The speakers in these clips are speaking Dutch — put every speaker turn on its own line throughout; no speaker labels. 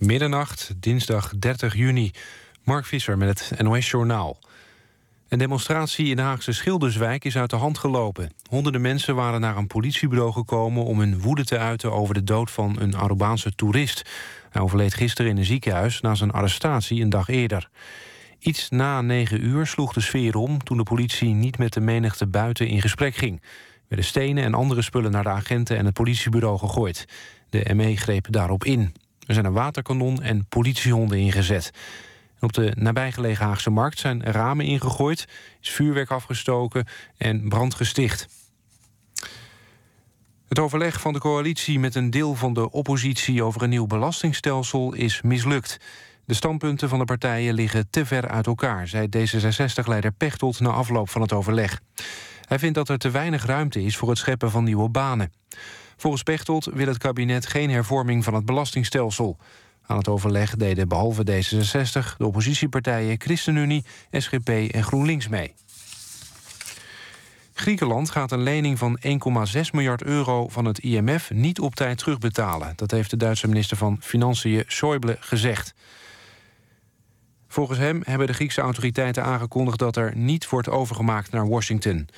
Middernacht, dinsdag 30 juni. Mark Visser met het NOS-journaal. Een demonstratie in de Haagse Schilderswijk is uit de hand gelopen. Honderden mensen waren naar een politiebureau gekomen... om hun woede te uiten over de dood van een Arubaanse toerist. Hij overleed gisteren in een ziekenhuis na zijn arrestatie een dag eerder. Iets na negen uur sloeg de sfeer om... toen de politie niet met de menigte buiten in gesprek ging. Er werden stenen en andere spullen naar de agenten en het politiebureau gegooid. De ME greep daarop in. Er zijn een waterkanon en politiehonden ingezet. Op de nabijgelegen Haagse markt zijn ramen ingegooid, is vuurwerk afgestoken en brand gesticht. Het overleg van de coalitie met een deel van de oppositie over een nieuw belastingstelsel is mislukt. De standpunten van de partijen liggen te ver uit elkaar, zei D66-leider Pechtold na afloop van het overleg. Hij vindt dat er te weinig ruimte is voor het scheppen van nieuwe banen. Volgens Pechtold wil het kabinet geen hervorming van het belastingstelsel. Aan het overleg deden behalve D66 de oppositiepartijen ChristenUnie, SGP en GroenLinks mee. Griekenland gaat een lening van 1,6 miljard euro van het IMF niet op tijd terugbetalen. Dat heeft de Duitse minister van Financiën Schäuble gezegd. Volgens hem hebben de Griekse autoriteiten aangekondigd dat er niet wordt overgemaakt naar Washington.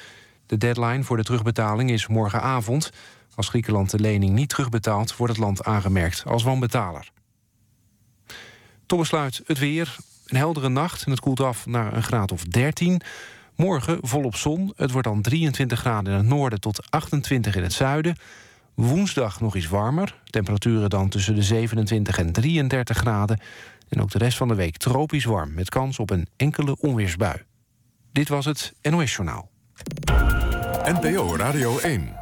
De deadline voor de terugbetaling is morgenavond. Als Griekenland de lening niet terugbetaalt, wordt het land aangemerkt als wanbetaler. Tot besluit het weer. Een heldere nacht en het koelt af naar een graad of 13. Morgen volop zon. Het wordt dan 23 graden in het noorden tot 28 in het zuiden. Woensdag nog iets warmer. Temperaturen dan tussen de 27 en 33 graden. En ook de rest van de week tropisch warm... met kans op een enkele onweersbui. Dit was het NOS Journaal.
NPO Radio 1.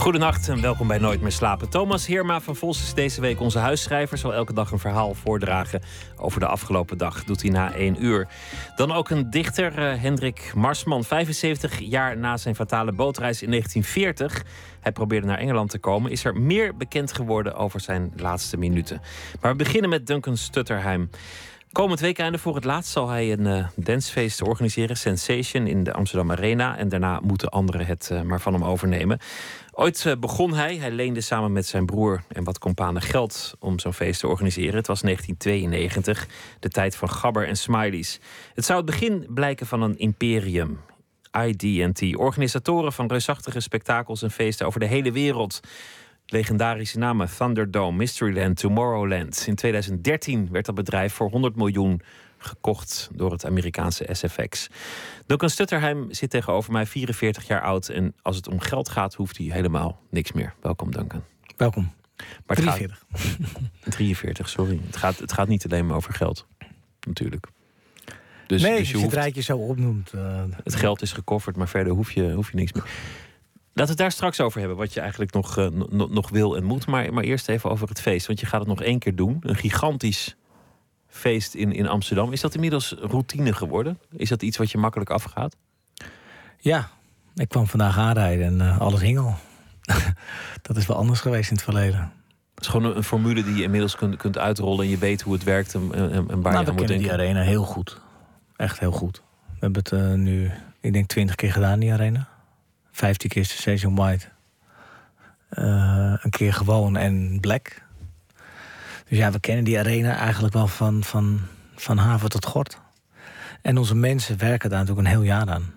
Goedenacht en welkom bij Nooit meer slapen. Thomas Heerma van Vos is deze week onze huisschrijver. Zal elke dag een verhaal voordragen over de afgelopen dag. Doet hij na één uur. Dan ook een dichter, uh, Hendrik Marsman. 75 jaar na zijn fatale bootreis in 1940. Hij probeerde naar Engeland te komen. Is er meer bekend geworden over zijn laatste minuten. Maar we beginnen met Duncan Stutterheim. Komend weekende voor het laatst zal hij een uh, dancefeest organiseren, Sensation, in de Amsterdam Arena. En daarna moeten anderen het uh, maar van hem overnemen. Ooit uh, begon hij, hij leende samen met zijn broer en wat companen geld om zo'n feest te organiseren. Het was 1992, de tijd van gabber en smileys. Het zou het begin blijken van een imperium. IDT, organisatoren van reusachtige spektakels en feesten over de hele wereld legendarische namen Thunderdome, Mysteryland, Tomorrowland. In 2013 werd dat bedrijf voor 100 miljoen gekocht door het Amerikaanse SFX. Duncan Stutterheim zit tegenover mij, 44 jaar oud. En als het om geld gaat, hoeft hij helemaal niks meer. Welkom, Duncan.
Welkom.
Maar
43.
Gaat, 43, sorry. Het gaat, het gaat niet alleen maar over geld, natuurlijk.
Dus, nee, dus je, je hoeft, het rijtje zo opnoemt. Uh,
het geld is gecoverd, maar verder hoef je, hoef je niks meer. Laten we het daar straks over hebben, wat je eigenlijk nog, uh, nog wil en moet. Maar, maar eerst even over het feest, want je gaat het nog één keer doen. Een gigantisch feest in, in Amsterdam. Is dat inmiddels routine geworden? Is dat iets wat je makkelijk afgaat?
Ja, ik kwam vandaag aanrijden en uh, alles hing al. dat is wel anders geweest in het verleden.
Het is gewoon een, formule die je inmiddels kunt, kunt uitrollen... en je weet hoe het werkt en, en, en waar
nou,
je aan moet denken.
die arena heel goed. Echt heel goed. We hebben het uh, nu, ik denk, twintig keer gedaan, die arena. Vijftien keer Station White. Uh, een keer gewoon en Black. Dus ja, we kennen die arena eigenlijk wel van, van, van haven tot gort. En onze mensen werken daar natuurlijk een heel jaar aan.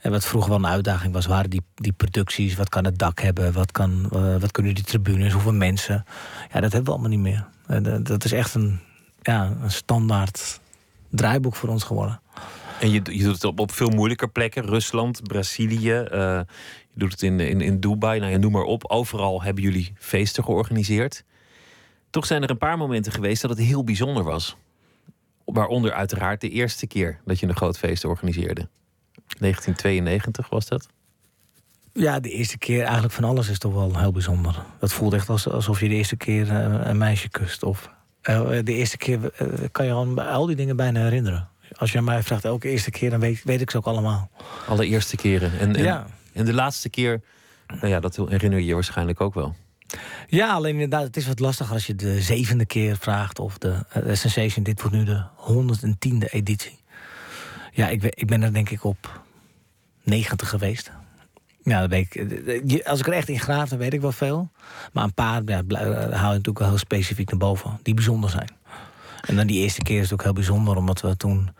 En wat vroeger wel een uitdaging was, waren die, die producties. Wat kan het dak hebben? Wat, kan, uh, wat kunnen die tribunes? Hoeveel mensen? Ja, dat hebben we allemaal niet meer. Uh, dat is echt een, ja, een standaard draaiboek voor ons geworden.
En je, je doet het op, op veel moeilijker plekken. Rusland, Brazilië. Uh, je doet het in, in, in Dubai. Nou ja, noem maar op. Overal hebben jullie feesten georganiseerd. Toch zijn er een paar momenten geweest dat het heel bijzonder was. Waaronder uiteraard de eerste keer dat je een groot feest organiseerde. 1992 was dat?
Ja, de eerste keer eigenlijk van alles is toch wel heel bijzonder. Dat voelt echt alsof je de eerste keer eh, een meisje kust. Of uh, de eerste keer uh, kan je al, al die dingen bijna herinneren. Als je mij vraagt elke eerste keer, dan weet, weet ik ze ook allemaal.
Alle eerste keren. En, en, ja. en de laatste keer, nou ja, dat herinner je je waarschijnlijk ook wel.
Ja, alleen inderdaad, het is wat lastig als je de zevende keer vraagt of de, uh, Sensation. Dit wordt nu de 110e editie. Ja, ik, ik ben er denk ik op 90 geweest. Ja, dat weet ik. Als ik er echt in graaf, dan weet ik wel veel. Maar een paar ja, haal je natuurlijk wel heel specifiek naar boven. Die bijzonder zijn. En dan die eerste keer is het ook heel bijzonder, omdat we toen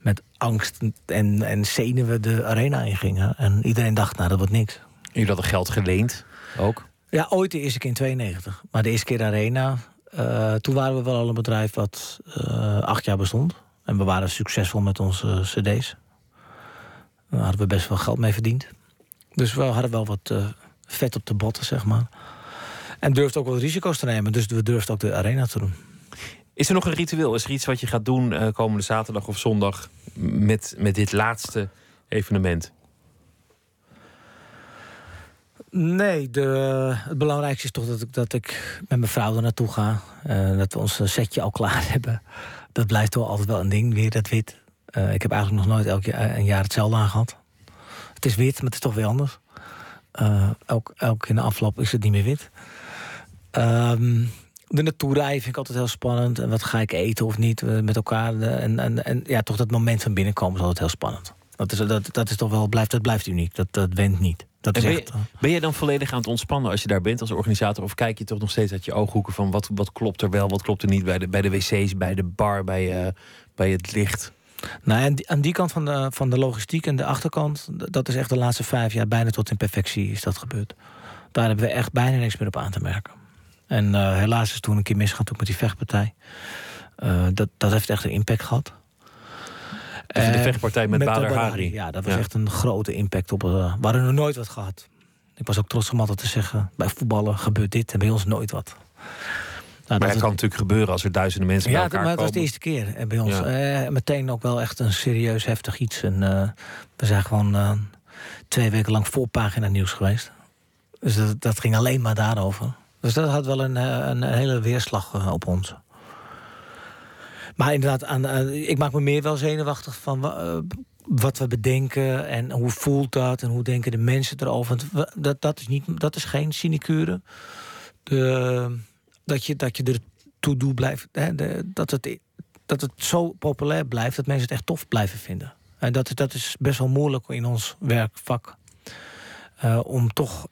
met angst en, en zenuwen de arena ingingen. En iedereen dacht, nou, dat wordt niks.
Jullie hadden geld geleend ook?
Ja, ooit de eerste keer in 92. Maar de eerste keer arena, uh, toen waren we wel al een bedrijf wat uh, acht jaar bestond. En we waren succesvol met onze cd's. Daar hadden we best wel geld mee verdiend. Dus we hadden wel wat vet op de botten, zeg maar. En durfden ook wel risico's te nemen. Dus we durfden ook de arena te doen.
Is er nog een ritueel? Is er iets wat je gaat doen komende zaterdag of zondag met, met dit laatste evenement?
Nee, de, het belangrijkste is toch dat ik, dat ik met mijn vrouw er naartoe ga. Uh, dat we ons setje al klaar hebben. Dat blijft toch altijd wel een ding, weer dat wit. Uh, ik heb eigenlijk nog nooit elk jaar, hetzelfde aan gehad. Het is wit, maar het is toch weer anders. Uh, elk, elk in de afloop is het niet meer wit. Um, de rijden vind ik altijd heel spannend. En wat ga ik eten of niet met elkaar. En, en, en ja, toch dat moment van binnenkomen is altijd heel spannend. Dat is, dat, dat is toch wel, blijft, dat blijft uniek. Dat, dat went niet. Dat
ben,
echt,
je, ben je dan volledig aan het ontspannen als je daar bent als organisator? Of kijk je toch nog steeds uit je ooghoeken van wat, wat klopt er wel, wat klopt er niet bij de, bij de wc's, bij de bar, bij, uh, bij het licht?
Nou, aan die, aan die kant van de, van de logistiek en de achterkant, dat is echt de laatste vijf jaar bijna tot in perfectie is dat gebeurd. Daar hebben we echt bijna niks meer op aan te merken. En uh, helaas is toen een keer misgaan toen met die vechtpartij. Uh, dat, dat heeft echt een impact gehad.
Dus de vechtpartij met, met Bader Hari.
Ja, dat was ja. echt een grote impact op. Uh, we hadden nog nooit wat gehad. Ik was ook trots om altijd te zeggen: bij voetballen gebeurt dit en bij ons nooit wat.
Nou, maar dat kan natuurlijk gebeuren als er duizenden mensen
ja,
bij elkaar
komen. Ja, het was de eerste keer en bij ons. Ja. Uh, meteen ook wel echt een serieus heftig iets. En uh, we zijn gewoon uh, twee weken lang voorpagina nieuws geweest. Dus dat, dat, ging alleen maar daarover. Dus dat had wel een, een hele weerslag op ons. Maar inderdaad, ik maak me meer wel zenuwachtig van uh, wat we bedenken en hoe voelt dat en hoe denken de mensen erover. Dat, dat, is, niet, dat is geen sinecure. Dat, je, dat je er toe doet blijft. Hè, dat, het, dat het zo populair blijft dat mensen het echt tof blijven vinden. En dat, dat is best wel moeilijk in ons werkvak. Uh, om toch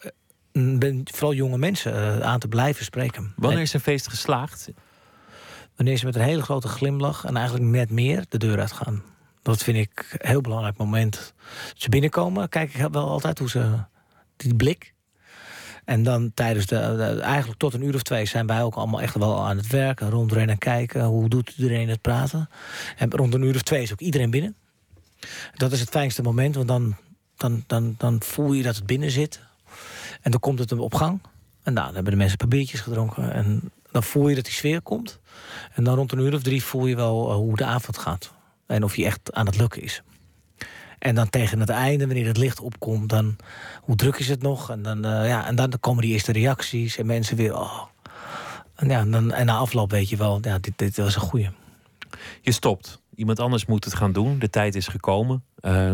vooral jonge mensen aan te blijven spreken.
Wanneer is een feest geslaagd?
Wanneer ze met een hele grote glimlach en eigenlijk net meer de deur uitgaan. Dat vind ik een heel belangrijk moment. Ze binnenkomen, kijk ik wel altijd hoe ze. die blik. En dan tijdens de, Eigenlijk tot een uur of twee zijn wij ook allemaal echt wel aan het werken. Rondrennen, kijken. Hoe doet iedereen het praten? En rond een uur of twee is ook iedereen binnen. Dat is het fijnste moment, want dan, dan, dan, dan voel je dat het binnen zit. En dan komt het op gang. En nou, dan hebben de mensen biertjes gedronken. En dan voel je dat die sfeer komt. En dan rond een uur of drie voel je wel uh, hoe de avond gaat. En of je echt aan het lukken is. En dan tegen het einde, wanneer het licht opkomt, dan hoe druk is het nog? En dan, uh, ja, en dan komen die eerste reacties en mensen weer. Oh. En, ja, en, dan, en na afloop weet je wel, ja, dit, dit was een goeie.
Je stopt. Iemand anders moet het gaan doen. De tijd is gekomen. Uh,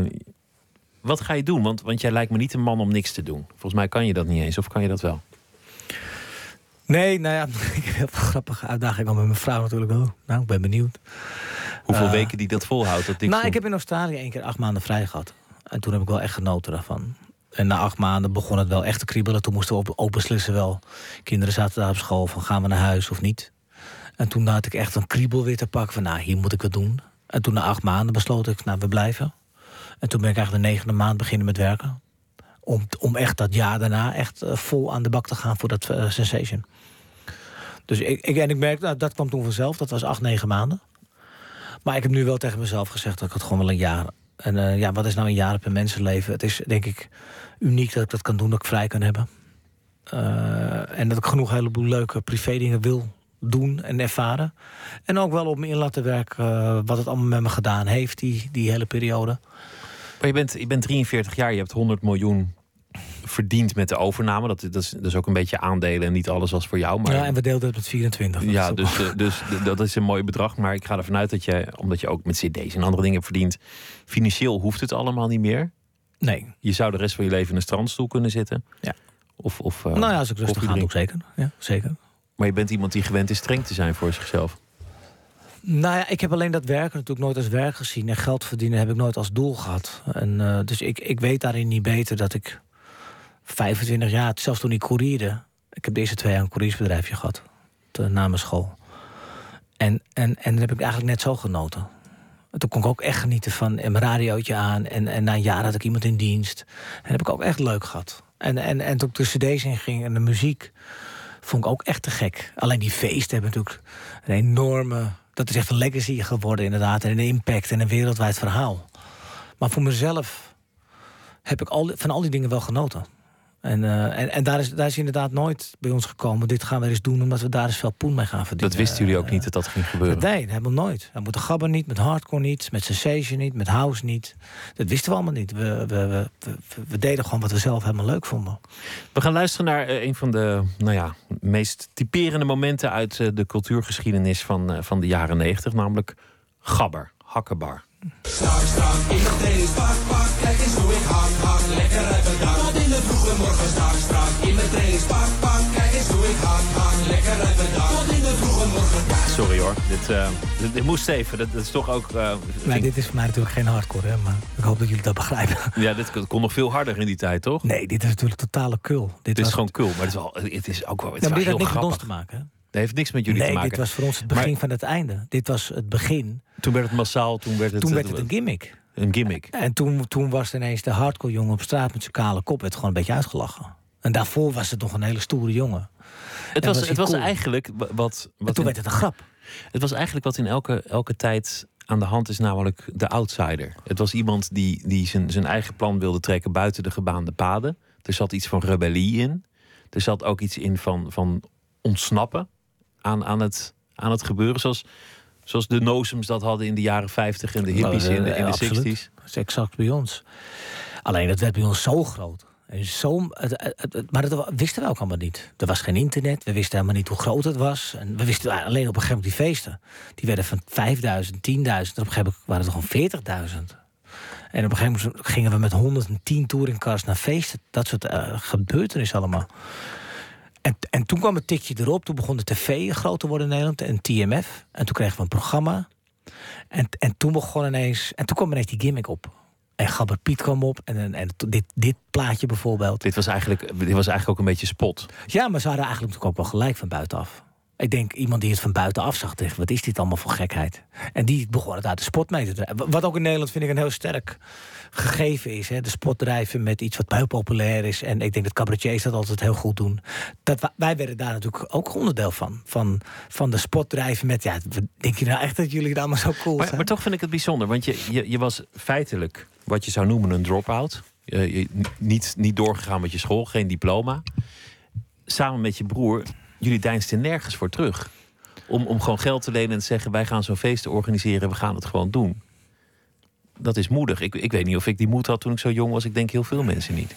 wat ga je doen? Want, want jij lijkt me niet een man om niks te doen. Volgens mij kan je dat niet eens, of kan je dat wel?
Nee, nou ja, ik heb heel veel grappige uitdagingen met mijn vrouw natuurlijk wel. Nou, ik ben benieuwd.
Hoeveel uh, weken die dat volhoudt? Dat
nou, ik heb in Australië één keer acht maanden vrij gehad. En toen heb ik wel echt genoten daarvan. En na acht maanden begon het wel echt te kriebelen. Toen moesten we ook beslissen wel. Kinderen zaten daar op school van gaan we naar huis of niet. En toen had ik echt een kriebel weer te pakken van nou, hier moet ik het doen. En toen na acht maanden besloot ik, nou, we blijven. En toen ben ik eigenlijk de negende maand beginnen met werken. Om, om echt dat jaar daarna echt uh, vol aan de bak te gaan voor dat uh, sensation. Dus ik, ik, en ik merk, nou, dat kwam toen vanzelf. Dat was acht, negen maanden. Maar ik heb nu wel tegen mezelf gezegd dat ik het gewoon wel een jaar... En uh, ja, wat is nou een jaar op een mensenleven? Het is denk ik uniek dat ik dat kan doen, dat ik vrij kan hebben. En dat ik genoeg heleboel leuke privé dingen wil doen en ervaren. En ook wel op me in laten werken wat het allemaal met me gedaan heeft, die, die hele periode.
Maar je bent, je bent 43 jaar, je hebt 100 miljoen verdiend met de overname. Dat, dat, is, dat is ook een beetje aandelen en niet alles was voor jou. Maar...
Ja, en we deelden het met 24.
Ja, dus, uh, dus dat is een mooi bedrag. Maar ik ga ervan uit dat je, omdat je ook met cd's en andere dingen verdient... financieel hoeft het allemaal niet meer.
Nee.
Je zou de rest van je leven in een strandstoel kunnen zitten.
Ja.
Of, of, uh,
nou ja, als ik rustig ga, ook zeker. Ja, zeker.
Maar je bent iemand die gewend is streng te zijn voor zichzelf.
Nou ja, ik heb alleen dat werken natuurlijk nooit als werk gezien. En geld verdienen heb ik nooit als doel gehad. En, uh, dus ik, ik weet daarin niet beter dat ik 25 jaar, zelfs toen ik courierde... Ik heb de eerste twee jaar een couriersbedrijfje gehad. Na mijn school. En, en, en dan heb ik eigenlijk net zo genoten. toen kon ik ook echt genieten van mijn radiootje aan. En, en na een jaar had ik iemand in dienst. En dat heb ik ook echt leuk gehad. En, en, en toen ik de cd's in ging en de muziek... vond ik ook echt te gek. Alleen die feesten hebben natuurlijk een enorme... Dat is echt een legacy geworden inderdaad. En een impact en een wereldwijd verhaal. Maar voor mezelf heb ik al, van al die dingen wel genoten. En, uh, en, en daar, is, daar is inderdaad nooit bij ons gekomen. Dit gaan we eens doen omdat we daar eens veel poen mee gaan verdienen.
Dat wisten jullie ook niet dat dat ging gebeuren?
Nee, helemaal nooit. Dat moet de gabber niet, met hardcore niet, met sensation niet, met house niet. Dat wisten we allemaal niet. We, we, we, we, deden gewoon wat we zelf helemaal leuk vonden.
We gaan luisteren naar uh, een van de nou ja, meest typerende momenten uit uh, de cultuurgeschiedenis van, van de jaren negentig, namelijk gabber, hakkenbar. Strak, strak, in de training, pak, pak, kijk eens hoe ik hak, hak, lekker uit dit, uh, dit, dit, moest even, dat, dat is toch ook... Uh,
nee, dit is voor mij natuurlijk geen hardcore, hè, maar ik hoop dat jullie dat begrijpen.
Ja, dit kon nog veel harder in die tijd, toch?
Nee, dit is natuurlijk totale kul.
Dit, dit is gewoon kul, maar het is, wel, het is ook wel het ja, maar
dit
had
niks
met
ons te maken, hè?
Dat heeft niks met jullie
nee,
te maken.
dit was voor ons het begin van het einde. Dit was het begin.
Toen werd het massaal, toen werd het...
Toen werd het een gimmick.
Een gimmick.
En toen, toen was ineens de hardcore jongen op straat met zijn kale kop... werd gewoon een beetje uitgelachen. En daarvoor was het nog een hele stoere jongen.
Het was, was het was eigenlijk wat... wat
en toen werd het een grap.
Het was eigenlijk wat in elke, elke tijd aan de hand is, namelijk de outsider. Het was iemand die, die zijn, zijn eigen plan wilde trekken buiten de gebaande paden. Er zat iets van rebellie in. Er zat ook iets in van, van ontsnappen aan, aan, het, aan het gebeuren. Zoals, zoals de nozems dat hadden in de jaren 50 en de hippies in de, in de 60s.
Dat is exact bij ons. Alleen dat werd bij ons zo groot. Zo, maar dat wisten we ook allemaal niet. Er was geen internet, we wisten helemaal niet hoe groot het was. En we wisten alleen op een gegeven moment die feesten. Die werden van 5000, 10.000. En op een gegeven moment waren het gewoon 40.000. En op een gegeven moment gingen we met 110 touringcars naar feesten. Dat soort uh, gebeurtenissen allemaal. En, en toen kwam het tikje erop. Toen begon de tv groot te worden in Nederland. En TMF. En toen kregen we een programma. En, en toen begon ineens... En toen kwam ineens die gimmick op. En Gabber Piet kwam op. En, en, en dit, dit plaatje bijvoorbeeld.
Dit was, eigenlijk, dit was eigenlijk ook een beetje spot.
Ja, maar ze hadden eigenlijk natuurlijk ook wel gelijk van buitenaf. Ik denk iemand die het van buitenaf zag, dacht, wat is dit allemaal voor gekheid? En die begon het uit de sport mee te drijven. Wat ook in Nederland vind ik een heel sterk gegeven is. Hè? De sportdrijven met iets wat heel populair is. En ik denk dat cabaretiers dat altijd heel goed doen. Dat, wij werden daar natuurlijk ook onderdeel van. Van, van de sportdrijven met, ja, denk je nou echt dat jullie het allemaal zo cool
maar,
zijn?
Maar toch vind ik het bijzonder, want je, je, je was feitelijk wat je zou noemen een drop-out. Je, niet, niet doorgegaan met je school, geen diploma. Samen met je broer, jullie deinsten nergens voor terug. Om, om gewoon geld te lenen en te zeggen: wij gaan zo'n feest organiseren, we gaan het gewoon doen dat is moedig. Ik, ik weet niet of ik die moed had toen ik zo jong was. Ik denk heel veel mensen niet.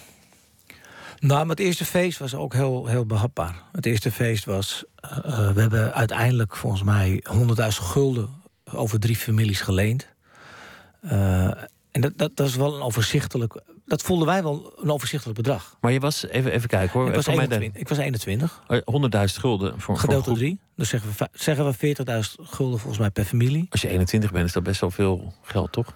Nou, maar het eerste feest was ook heel, heel behapbaar. Het eerste feest was... Uh, we hebben uiteindelijk volgens mij 100.000 gulden over drie families geleend. En dat, dat, dat is wel een overzichtelijk... Dat voelden wij wel een overzichtelijk bedrag.
Maar je was... Even, even kijken hoor.
Ik was, 21, ik was 21.
100.000 gulden voor,
Gedeeld door drie. Dus zeggen we, zeggen we 40.000 gulden volgens mij per familie.
Als je 21 bent is dat best wel veel geld, toch?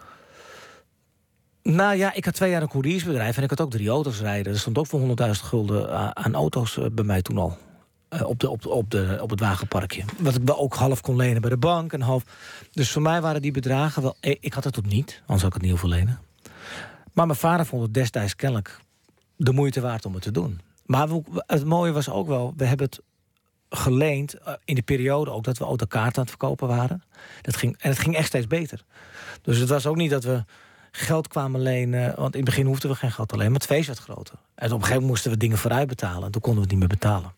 Nou ja, ik had twee jaar een couriersbedrijf en ik had ook drie auto's rijden. Er stond ook voor 100.000 gulden aan auto's eh, bij mij toen al. Uh, op, de, op, op, de, op het wagenparkje. Wat ik wel ook half kon lenen bij de bank. En half... Dus voor mij waren die bedragen wel... Eh, ik had het tot niet, anders zou ik het niet hoeven lenen. Maar mijn vader vond het destijds kennelijk de moeite waard om het te doen. Maar het mooie was ook wel, we hebben het geleend in de periode ook dat we autokaarten aan het verkopen waren. Dat ging, en het ging echt steeds beter. Dus het was ook niet dat we geld kwamen lenen. Want in het begin hoefden we geen geld alleen, maar het feest werd groter. En op een gegeven moment moesten we dingen vooruit betalen. En toen konden we het niet meer betalen.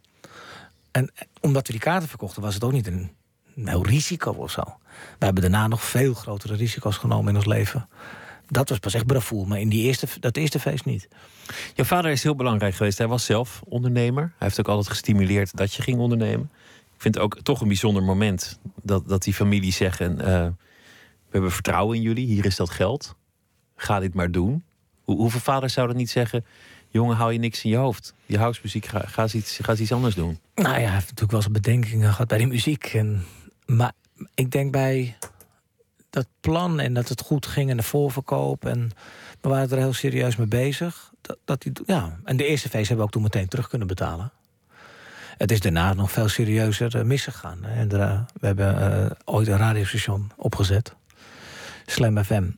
En omdat we die kaarten verkochten, was het ook niet een, heel risico of zo. We hebben daarna nog veel grotere risico's genomen in ons leven. Dat was pas echt bravoer, maar in die eerste, dat eerste feest niet.
Jouw vader is heel belangrijk geweest. Hij was zelf ondernemer. Hij heeft ook altijd gestimuleerd dat je ging ondernemen. Ik vind het ook toch een bijzonder moment dat, dat die familie zeggen... Uh, we hebben vertrouwen in jullie, hier is dat geld ga dit maar doen. Hoe, hoeveel vaders zouden niet zeggen: jongen, hou je niks in je hoofd. Je housemuziek, ga, ga, eens iets, ga iets anders doen.
Nou ja, hij heeft natuurlijk wel zijn bedenkingen gehad bij die muziek. En, maar ik denk bij dat plan en dat het goed ging en de voorverkoop. En we waren er heel serieus mee bezig. Dat, dat die, ja. En de eerste feest hebben we ook toen meteen terug kunnen betalen. Het is daarna nog veel serieuzer uh, misgegaan. En uh, we hebben uh, ooit een radiostation opgezet. Slam FM.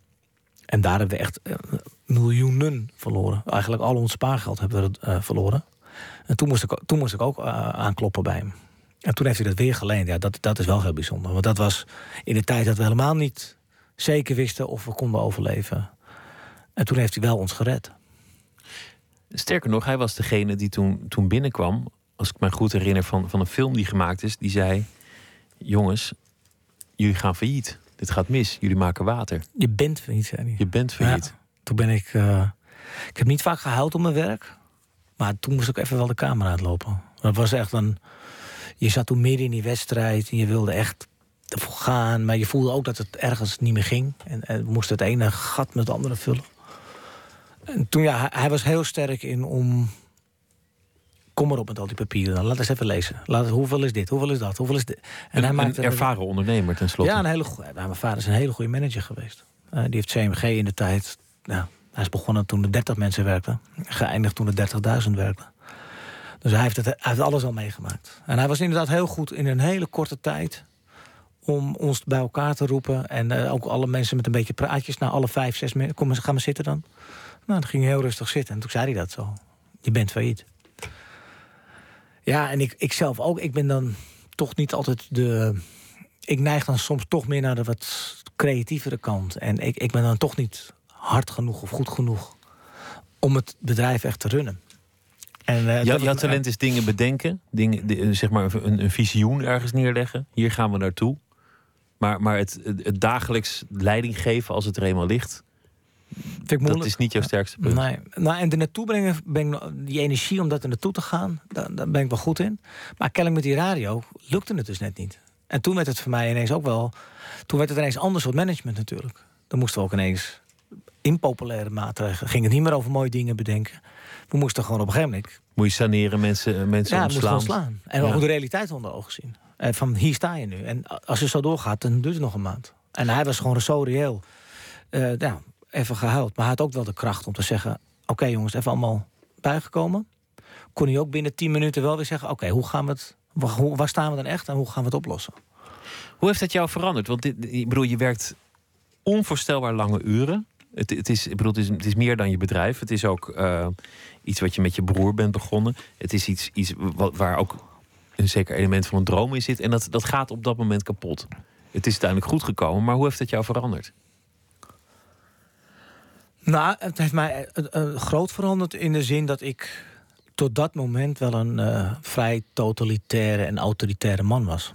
En daar hebben we echt miljoenen verloren. Eigenlijk al ons spaargeld hebben we het, verloren. En toen moest ik, toen moest ik ook aankloppen bij hem. En toen heeft hij dat weer geleend. Ja, dat, dat is wel heel bijzonder. Want dat was in de tijd dat we helemaal niet zeker wisten of we konden overleven. En toen heeft hij wel ons gered.
Sterker nog, hij was degene die toen, toen binnenkwam, als ik me goed herinner van, van een film die gemaakt is, die zei: Jongens, jullie gaan failliet. Dit gaat mis. Jullie maken water.
Je bent failliet, zei hij.
Je bent failliet.
Toen ben ik. Uh, ik heb niet vaak gehuild om mijn werk. Maar toen moest ik even wel de kamer uitlopen. Dat was echt een. Je zat toen midden in die wedstrijd en je wilde echt ervoor gaan. Maar je voelde ook dat het ergens niet meer ging. En, en we moesten het ene gat met het andere vullen. En toen, ja, hij, hij was heel sterk in om kom maar op met al die papieren dan. Laat eens even lezen. Laat, hoeveel is dit? Hoeveel is dat? Hoeveel is dit?
En, hij maakte een ervaren ondernemer tenslotte.
Ja, een hele, nou, mijn vader is een hele goede manager geweest. Uh, die heeft CMG in de tijd... Nou, hij is begonnen toen er 30 mensen werkten. Geëindigd toen er 30.000 werkten. Dus hij heeft, het, hij heeft alles al meegemaakt. En hij was inderdaad heel goed in een hele korte tijd... om ons bij elkaar te roepen. En uh, ook alle mensen met een beetje praatjes. Nou, alle vijf, zes mensen. Kom, ga maar zitten dan. Nou, dan ging hij heel rustig zitten. En toen zei hij dat zo. Je bent failliet. Ja, en ik, ik zelf ook. Ik ben dan toch niet altijd de. Ik neig dan soms toch meer naar de wat creatievere kant. En ik, ik ben dan toch niet hard genoeg of goed genoeg om het bedrijf echt te runnen.
En, uh, jouw talent is dingen bedenken, dingen, zeg maar een, een visioen ergens neerleggen. Hier gaan we naartoe. Maar, maar het, het, dagelijks leiding geven als het er eenmaal ligt, dat is niet jouw sterkste punt.
Nee. Nou, en er naartoe brengen, ben ik, die energie om dat er naartoe te gaan, daar, daar ben ik wel goed in. Maar kennelijk met die radio lukte het dus net niet. En toen werd het voor mij ineens ook wel. Toen werd het ineens anders soort management natuurlijk. Dan moesten we ook ineens impopulaire maatregelen. Ging het niet meer over mooie dingen bedenken. We moesten gewoon op een gegeven moment.
Moet je saneren, mensen, mensen
ja,
ontslaan.
ontslaan. En ja. ook de realiteit onder ogen zien. En van hier sta je nu. En als je zo doorgaat, dan duurt het nog een maand. En hij was gewoon zo reëel. Uh, ja, even gehuild. Maar hij had ook wel de kracht om te zeggen: Oké, jongens, even allemaal bijgekomen. Kon hij ook binnen 10 minuten wel weer zeggen: Oké, hoe gaan we het. Waar, waar staan we dan echt en hoe gaan we het oplossen?
Hoe heeft dat jou veranderd? Want dit, ik bedoel, je werkt onvoorstelbaar lange uren. Het, het, is, ik bedoel, het, is, het is meer dan je bedrijf. Het is ook uh, iets wat je met je broer bent begonnen. Het is iets, iets waar ook een zeker element van een droom in zit. En dat, dat gaat op dat moment kapot. Het is uiteindelijk goed gekomen, maar hoe heeft het jou veranderd?
Nou, het heeft mij uh, groot veranderd in de zin dat ik tot dat moment wel een vrij totalitaire en autoritaire man was.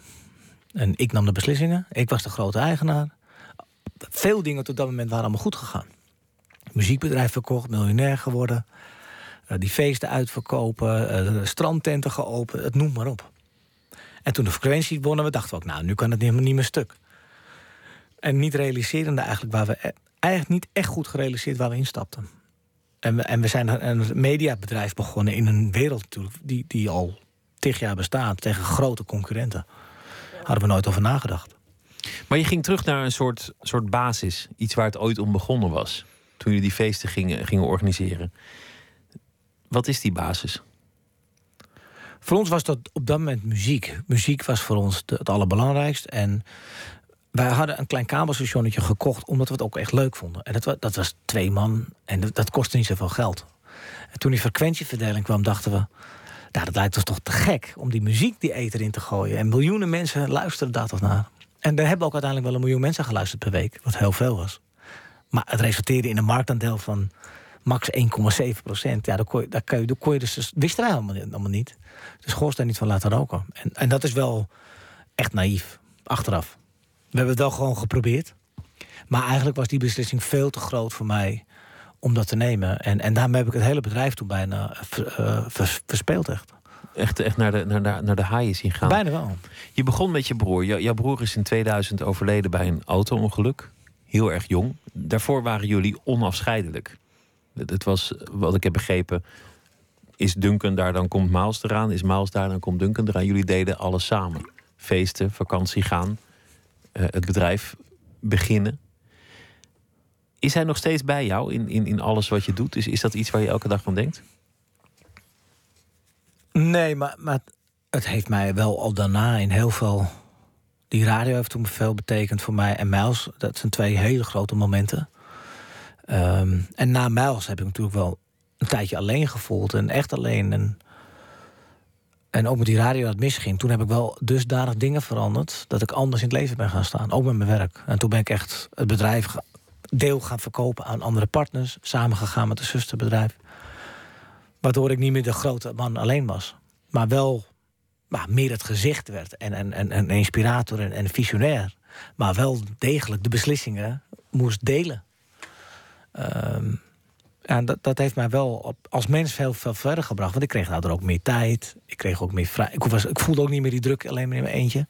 En ik nam de beslissingen, ik was de grote eigenaar. Veel dingen tot dat moment waren allemaal goed gegaan. Muziekbedrijf verkocht, miljonair geworden. Uh, die feesten uitverkopen, strandtenten geopend, het noem maar op. En toen de frequentie wonnen we, dachten ook, nou, nu kan het niet, niet meer stuk. En niet realiserende eigenlijk waar we eigenlijk niet echt goed gerealiseerd waar we instapten. En we, en we zijn een mediabedrijf begonnen in een wereld die, die al tig jaar bestaat tegen grote concurrenten. Hadden we nooit over nagedacht.
Maar je ging terug naar een soort, soort basis. Iets waar het ooit om begonnen was. Toen jullie die feesten gingen, gingen organiseren. Wat is die basis?
Voor ons was dat op dat moment muziek. Muziek was voor ons het allerbelangrijkst. En wij hadden een klein kabelstationnetje gekocht omdat we het ook echt leuk vonden. En dat, dat was twee man en dat, kostte niet zoveel geld. En toen die frequentieverdeling kwam, dachten we... Nou, dat lijkt ons toch te gek om die muziek die eter in te gooien. En miljoenen mensen luisteren daar toch naar. En er hebben ook uiteindelijk wel een miljoen mensen geluisterd per week. Wat heel veel was. Maar het resulteerde in een marktaandeel van max 1,7 procent. Ja, daar kon je, daar kon je, daar kon je dus, wisten wij allemaal, niet. Dus schoorsteen niet van laten roken. En, en dat is wel echt naïef, achteraf. We hebben het wel gewoon geprobeerd. Maar eigenlijk was die beslissing veel te groot voor mij om dat te nemen. En, en daarmee heb ik het hele bedrijf toen bijna uh, verspeeld echt.
Echt, echt naar, de, naar, de, naar de haaien zien gaan?
Bijna wel.
Je begon met je broer. jouw broer is in 2000 overleden bij een auto-ongeluk. Heel erg jong. Daarvoor waren jullie onafscheidelijk. Het was, wat ik heb begrepen, is Duncan daar, dan komt Miles eraan. Is Miles daar, dan komt Duncan eraan. Jullie deden alles samen. Feesten, vakantie gaan, eh, het bedrijf beginnen. Is hij nog steeds bij jou in, in, in alles wat je doet? Is, is dat iets waar je elke dag aan denkt?
Nee, maar, maar het heeft mij wel al daarna in heel veel... Die radio heeft toen veel betekend voor mij. En Miles, dat zijn twee hele grote momenten. Ehm, en na Miles heb ik natuurlijk wel een tijdje alleen gevoeld. En echt alleen. En, en ook met die radio dat misging. Toen heb ik wel dusdanig dingen veranderd... dat ik anders in het leven ben gaan staan. Ook met mijn werk. En toen ben ik echt het bedrijf deel gaan verkopen aan andere partners. Samen gegaan met een zusterbedrijf. Waardoor ik niet meer de grote man alleen was. Maar wel meer het gezicht werd. En, en, en, en inspirator en, en visionair. Maar wel degelijk de beslissingen moest delen. Um, ja, dat, dat heeft mij wel als mens veel, veel verder gebracht. Want ik kreeg daardoor ook meer tijd. Ik kreeg ook meer vrij. Ik, was, ik voelde ook niet meer die druk alleen maar in mijn eentje.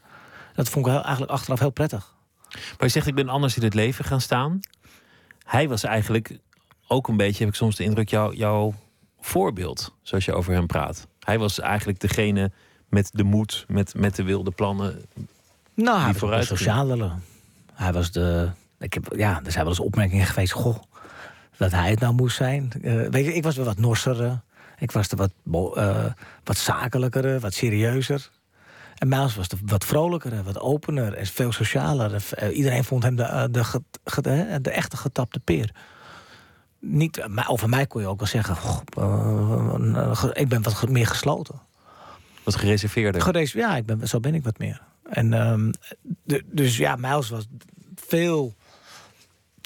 Dat vond ik eigenlijk achteraf heel prettig.
Maar je zegt, ik ben anders in het leven gaan staan. Hij was eigenlijk ook een beetje, heb ik soms de indruk, jou, jouw voorbeeld. Zoals je over hem praat. Hij was eigenlijk degene met de moed, met, met de wilde plannen.
Nou, hij was de sociale. Hij was de. Ik heb, ja, er zijn wel eens opmerkingen geweest. Goh, dat hij het nou moest zijn. Uh, weet je, ik was wel wat norser. Ik was er wat, uh, wat zakelijker, wat serieuzer. En Miles was de, wat vrolijker, wat opener en veel socialer. Uh, iedereen vond hem de, de, de, de, echte getapte peer. Niet, maar over mij kon je ook wel zeggen: ik ben wat meer gesloten.
Wat gereserveerder?
Gereserveerd, ja, ik ben, zo ben ik wat meer. En, de, dus ja, Miles was veel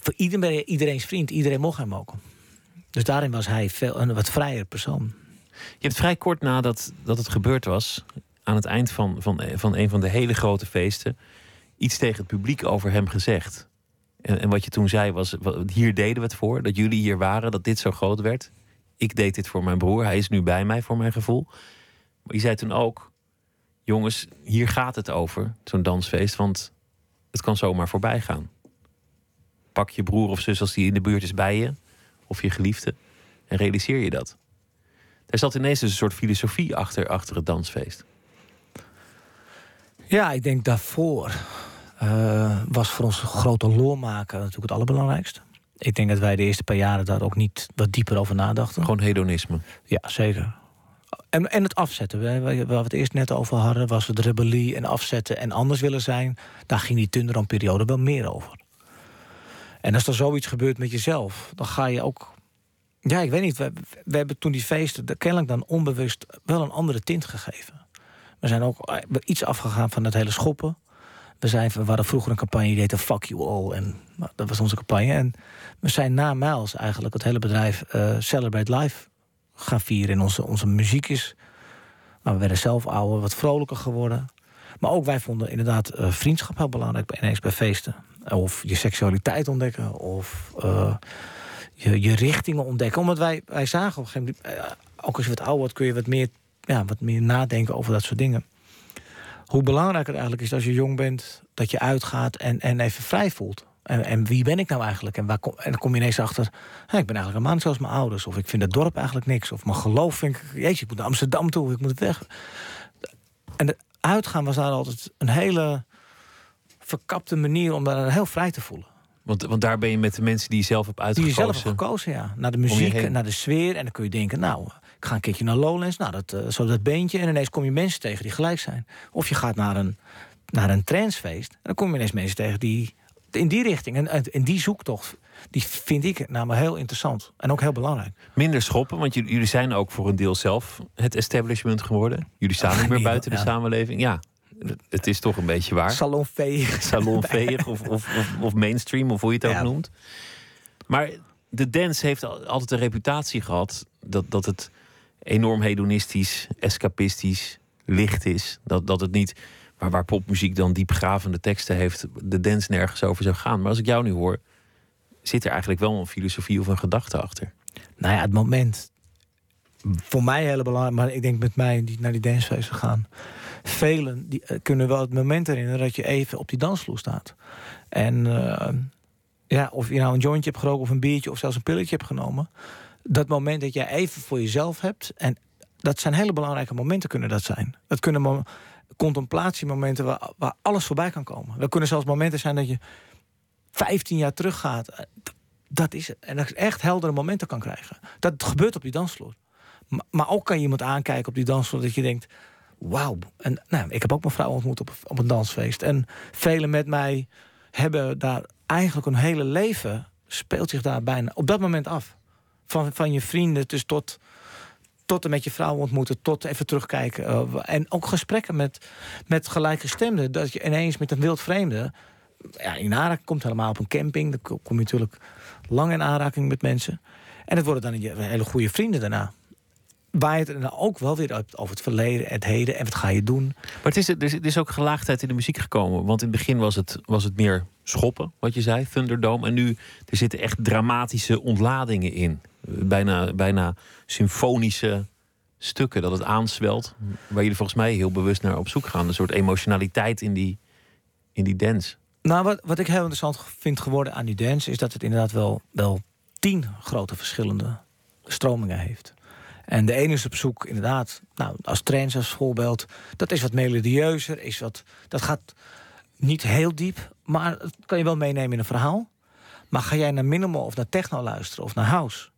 voor iedereen, iedereen's vriend. Iedereen mocht hem ook. Dus daarin was hij veel, een wat vrijer persoon.
Je hebt vrij kort nadat dat het gebeurd was, aan het eind van, van, van een van de hele grote feesten, iets tegen het publiek over hem gezegd. En, en wat je toen zei was: hier deden we het voor, dat jullie hier waren, dat dit zo groot werd. Ik deed dit voor mijn broer, hij is nu bij mij voor mijn gevoel. Maar je zei toen ook: jongens, hier gaat het over, zo'n dansfeest, want het kan zomaar voorbij gaan pak je broer of zus als die in de buurt is bij je, of je geliefde, en realiseer je dat. Er zat ineens dus een soort filosofie achter, achter het dansfeest.
Ja, ik denk daarvoor uh, was voor ons grote lol maken natuurlijk het allerbelangrijkste. Ik denk dat wij de eerste paar jaren daar ook niet wat dieper over nadachten.
Gewoon hedonisme.
Ja, zeker. En, en het afzetten. Waar we het eerst net over hadden, was het rebellie en afzetten en anders willen zijn. Daar ging die Tunderam-periode wel meer over. En als er zoiets gebeurt met jezelf, dan ga je ook. Ja, ik weet niet. We, we hebben toen die feesten kennelijk dan onbewust wel een andere tint gegeven. We zijn ook eh, iets afgegaan van dat hele schoppen. We, zijn, we hadden vroeger een campagne die heette Fuck You All. En dat was onze campagne. En we zijn na Miles eigenlijk het hele bedrijf uh, Celebrate Life gaan vieren. En onze, onze muziek is... Maar we werden zelf ouder, wat vrolijker geworden. Maar ook wij vonden inderdaad uh, vriendschap heel belangrijk ineens bij feesten. Of je seksualiteit ontdekken. Of uh, je, je richtingen ontdekken. Omdat wij, wij zagen op een gegeven moment... Ook als je wat ouder wordt kun je wat meer, ja, wat meer nadenken over dat soort dingen. Hoe belangrijk het eigenlijk is als je jong bent... dat je uitgaat en, en even vrij voelt. En, en wie ben ik nou eigenlijk? En, waar kom, en dan kom je ineens achter... Ik ben eigenlijk een man zoals mijn ouders. Of ik vind het dorp eigenlijk niks. Of mijn geloof vind ik... Jeetje, ik moet naar Amsterdam toe. Ik moet weg. En het uitgaan was daar altijd een hele verkapte manier om daar heel vrij te voelen.
Want, want daar ben je met de mensen die je zelf hebt uitgekozen.
Die je zelf hebt gekozen, ja. Naar de muziek, naar de sfeer. En dan kun je denken, nou, ga een keertje naar Lowlands. Nou, dat, uh, zo dat beentje. En ineens kom je mensen tegen die gelijk zijn. Of je gaat naar een, naar een transfeest. En dan kom je ineens mensen tegen die in die richting. En, en die zoektocht, die vind ik namelijk heel interessant. En ook heel belangrijk.
Minder schoppen, want jullie zijn ook voor een deel zelf het establishment geworden. Jullie staan niet meer buiten de samenleving. Ja, het is toch een beetje waar.
Salonveeg.
Salonveeg of, of, of, of, mainstream, of hoe je het ook noemt. Maar de dance heeft altijd een reputatie gehad dat, dat het enorm hedonistisch, escapistisch, licht is. Dat, dat het niet, maar waar popmuziek dan diepgravende teksten heeft, de dance nergens over zou gaan. Maar als ik jou nu hoor, zit er eigenlijk wel een filosofie of een gedachte achter.
Nou ja, het moment. Voor mij heel belangrijk, maar ik denk met mij die naar die dancefeesten gaan velen die, eh, kunnen wel het moment herinneren dat je even op die dansvloer staat. En uh, ja, of je nou een jointje hebt geroken of een biertje of zelfs een pilletje hebt genomen. Dat moment dat jij even voor jezelf hebt en dat zijn hele belangrijke momenten kunnen dat zijn. Dat kunnen mo contemplatiemomenten waar, waar alles voorbij kan komen. Dat kunnen zelfs momenten zijn dat je 15 jaar teruggaat. Dat is het. En dat je echt heldere momenten kan krijgen. Dat gebeurt op die dansvloer. Maar ook kan je iemand aankijken op die dansvloer dat je denkt... wauw. En nou, ik heb ook mijn vrouw ontmoet op, op een dansfeest. En velen met mij hebben daar eigenlijk een hele leven... speelt zich daar bijna op dat moment af. Van, van je vrienden dus tot, tot en met je vrouw ontmoeten... tot even terugkijken. Uh, en ook gesprekken met, met gelijkgestemden. Dat je ineens met een wild vreemde... Ja, in aanraking komt helemaal op een camping. Dan kom je natuurlijk lang in aanraking met mensen. En het worden dan hele goede vrienden daarna waait het dan ook wel weer over het verleden, het heden en wat ga je doen.
Maar het is, er is ook gelaagdheid in de muziek gekomen. Want in het begin was het, was het meer schoppen, wat je zei, Thunderdome. En nu er zitten echt dramatische ontladingen in. Bijna, bijna symfonische stukken, dat het aanswelt. Waar jullie volgens mij heel bewust naar op zoek gaan. Een soort emotionaliteit in die, in die dance.
Nou, wat, wat ik heel interessant vind geworden aan die dance... is dat het inderdaad wel, wel tien grote verschillende stromingen heeft. En de ene is op zoek, inderdaad, nou, als trends als voorbeeld. Dat is wat melodieuzer, is wat, dat gaat niet heel diep, maar dat kan je wel meenemen in een verhaal. Maar ga jij naar minimal of naar techno luisteren of naar house,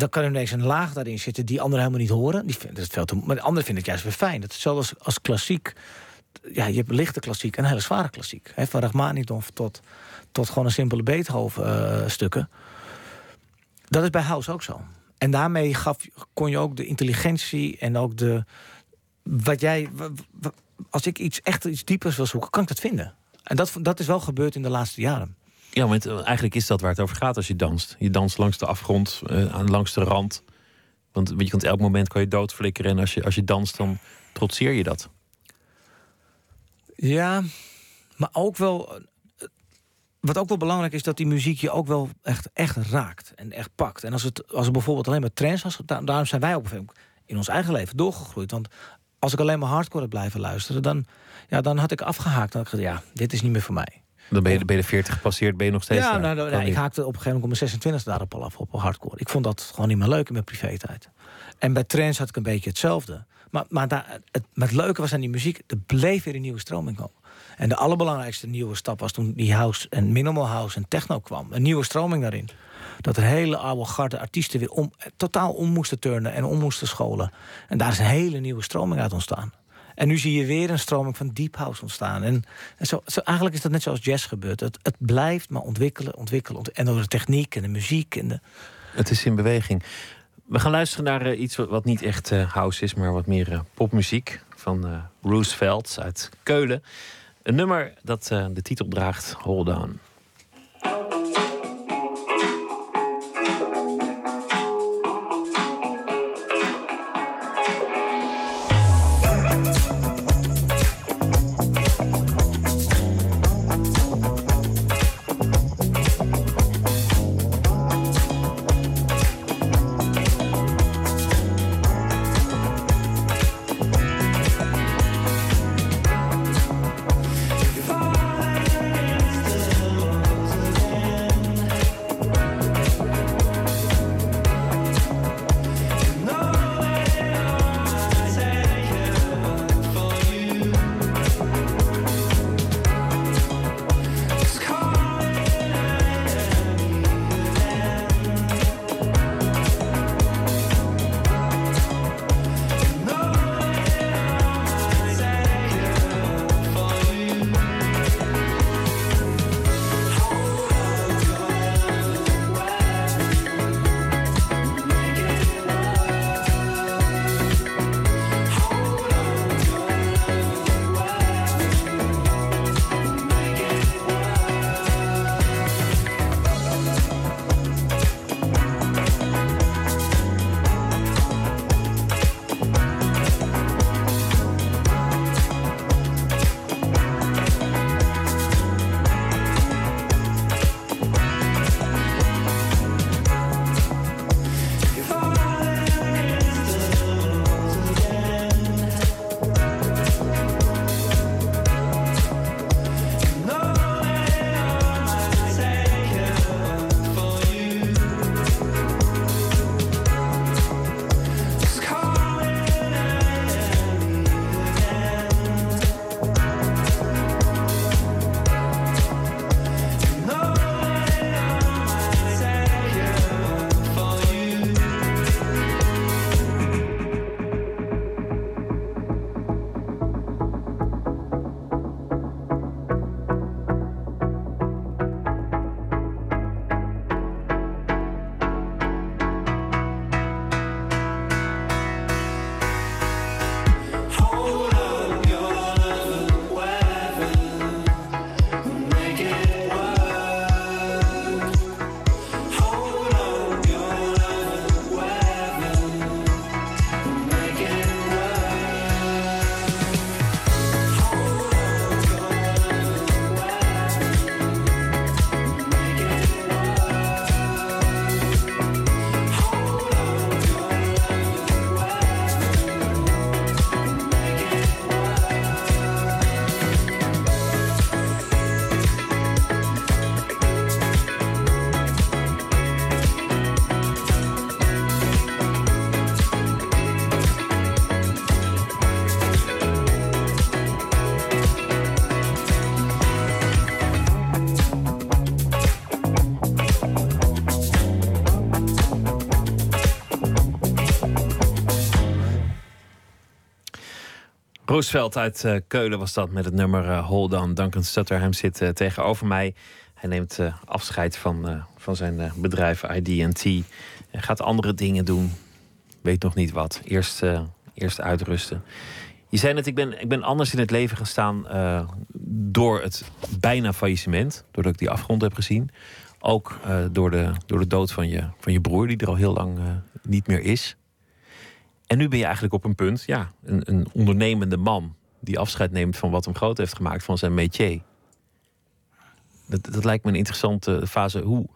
dan kan er ineens een laag daarin zitten die anderen helemaal niet horen. Die vinden het veel te, maar de anderen vinden het juist weer fijn. Dat als, klassiek. Ja, je hebt lichte klassiek en hele zware klassiek. Van Rachmaninoff tot, tot gewoon een simpele Beethoven-stukken. Eh, dat is bij house ook zo. En daarmee gaf, kon je ook de intelligentie en ook de. Wat jij. Als ik iets echt iets diepers wil zoeken, kan ik dat vinden. En dat, dat is wel gebeurd in de laatste jaren.
Ja, want eigenlijk is dat waar het over gaat als je danst. Je danst langs de afgrond, uh, langs de rand. Want je elk moment kan je doodflikkeren. En als je, als je danst, dan trotseer je dat.
Ja, maar ook wel wat ook wel belangrijk is, dat die muziek je ook wel echt, echt raakt en echt pakt. En als het, als het bijvoorbeeld alleen maar trends was, daarom zijn wij ook in ons eigen leven doorgegroeid. Want als ik alleen maar hardcore had blijven luisteren, dan, ja, dan had ik afgehaakt. Dan had ik ja, dit is niet meer voor mij.
Dan ben je, ben je de 40 gepasseerd, ben je nog steeds.
Ja, nou, nou, ik haakte op een gegeven moment om mijn 26 daarop al af op hardcore. Ik vond dat gewoon niet meer leuk in mijn privé-tijd. En bij trends had ik een beetje hetzelfde. Maar, maar daar, het, het leuke was aan die muziek, er bleef weer een nieuwe stroming komen. En de allerbelangrijkste nieuwe stap was toen die house en minimal house en techno kwam. Een nieuwe stroming daarin. Dat er hele oude garde artiesten weer om, totaal om moesten turnen en om moesten scholen. En daar is een hele nieuwe stroming uit ontstaan. En nu zie je weer een stroming van deep house ontstaan. En, zo, zo, eigenlijk is dat net zoals jazz gebeurt. Het, het blijft maar ontwikkelen, ontwikkelen. En door de techniek en de muziek. En de...
Het is in beweging. We gaan luisteren naar uh, iets wat, niet echt uh, house is, maar wat meer uh, popmuziek. Van Roosevelt uit Keulen. Een nummer dat de titel draagt Hold On. Roosveld uit uh, Keulen was dat met het nummer uh, Hold On. Duncan Stutterham zit uh, tegenover mij. Hij neemt afscheid van, van zijn bedrijf ID&T. Hij gaat andere dingen doen. Weet nog niet wat. Eerst, eerst uitrusten. Je zei net, ik ben, ik ben anders in het leven gaan staan door het bijna faillissement. Doordat ik die afgrond heb gezien. Ook door, de, door de dood van je, van je broer, die er al heel lang niet meer is. En nu ben je eigenlijk op een punt, ja, een, een ondernemende man die afscheid neemt van wat hem groot heeft gemaakt, van zijn métier. Dat, dat lijkt me een interessante fase. Hoe,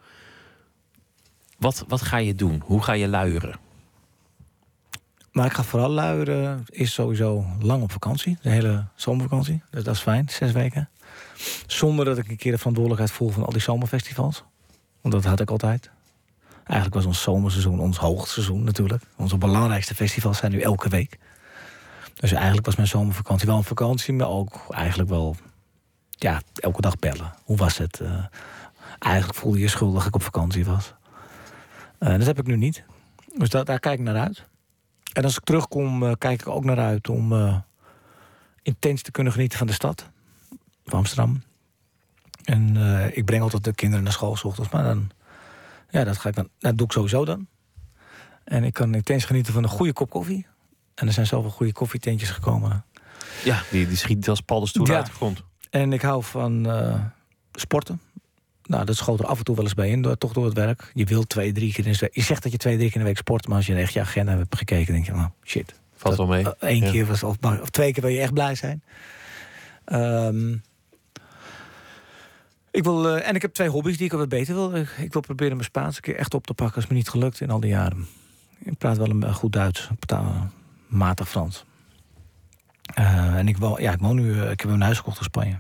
wat, wat ga je doen? Hoe ga je luieren?
Maar ik ga vooral luieren. Is sowieso lang op vakantie. De hele zomervakantie. Dus dat is fijn. Zes weken. Zonder dat ik een keer de verantwoordelijkheid voel van al die zomerfestivals. Want dat had ik altijd. Eigenlijk was ons zomerseizoen ons hoogseizoen natuurlijk. Onze belangrijkste festivals zijn nu elke week. Dus eigenlijk was mijn zomervakantie wel een vakantie, maar ook eigenlijk wel ja, elke dag bellen. Hoe was het? Uh, eigenlijk voelde je schuldig dat ik op vakantie was. Uh, dat heb ik nu niet. Dus daar kijk ik naar uit. En als ik terugkom, uh, kijk ik ook naar uit om intens te kunnen genieten van de stad. Van Amsterdam. En ik breng altijd de kinderen naar school s ochtends, maar dan ja, dat, ga ik dan, dat doe ik sowieso dan. En ik kan intens genieten van een goede kop koffie. En er zijn zoveel goede koffietentjes gekomen.
Ja, die, die schiet als paddenstoel ja. uit de grond.
En ik hou van uh, sporten. Nou, dat schoot er af en toe wel eens bij in, door, toch door het werk. Je wilt twee, drie keer in de week. Je zegt dat je twee, drie keer in de week sport, maar als je echt je agenda hebt gekeken, denk je, nou, shit.
Valt wel mee.
Eén uh, keer was, of, of, twee keer wil je echt blij zijn. Um, ik wil, uh, en ik heb twee hobby's die ik wat beter wil. Ik, wil proberen mijn Spaans een keer echt op te pakken. Is me niet gelukt in al die jaren. Ik praat wel een goed Duits. Ik matig Frans. Uh, en ik, woon, ja, ik woon nu... Ik heb een huis gekocht in Spanje.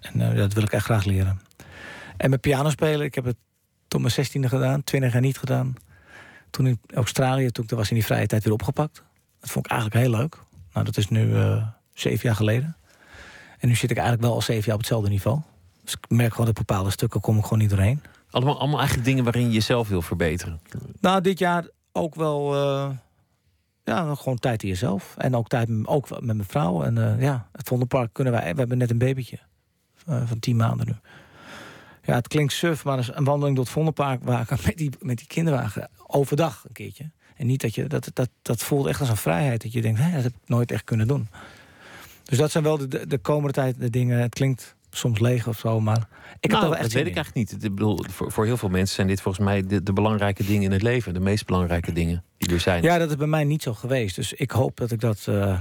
En dat wil ik echt graag leren. En met piano spelen, ik heb het tot mijn zestiende gedaan. Twintig jaar niet gedaan. Toen in Australië, toen ik was in die vrije tijd weer opgepakt. Dat vond ik eigenlijk heel leuk. Nou, dat is nu zeven jaar geleden. En nu zit ik eigenlijk wel al zeven jaar op hetzelfde niveau. Dus ik merk gewoon dat bepaalde stukken kom ik gewoon niet doorheen.
Allemaal, allemaal eigenlijk dingen waarin je jezelf wil verbeteren.
Nou, dit jaar ook wel. Uh, ja, gewoon tijd in jezelf. En ook tijd met, ook met mijn vrouw. En uh, ja, het Vondelpark kunnen wij. We hebben net een babytje. Uh, van tien maanden nu. Ja, het klinkt suf, maar een wandeling door het Vondelpark... waar met die, met die kinderwagen overdag een keertje. En niet dat je... Dat, dat, dat voelt echt als een vrijheid. Dat je denkt, hé, dat heb ik nooit echt kunnen doen. Dus dat zijn wel de, de komende tijd de dingen. Het klinkt soms leeg of zo. Maar ik
nou,
heb wel echt
dat weet ik eigenlijk niet. Ik bedoel, voor, voor heel veel mensen zijn dit volgens mij de, de, belangrijke dingen in het leven. De meest belangrijke dingen die er zijn.
Ja, dat is bij mij niet zo geweest. Dus ik hoop dat ik dat. Uh,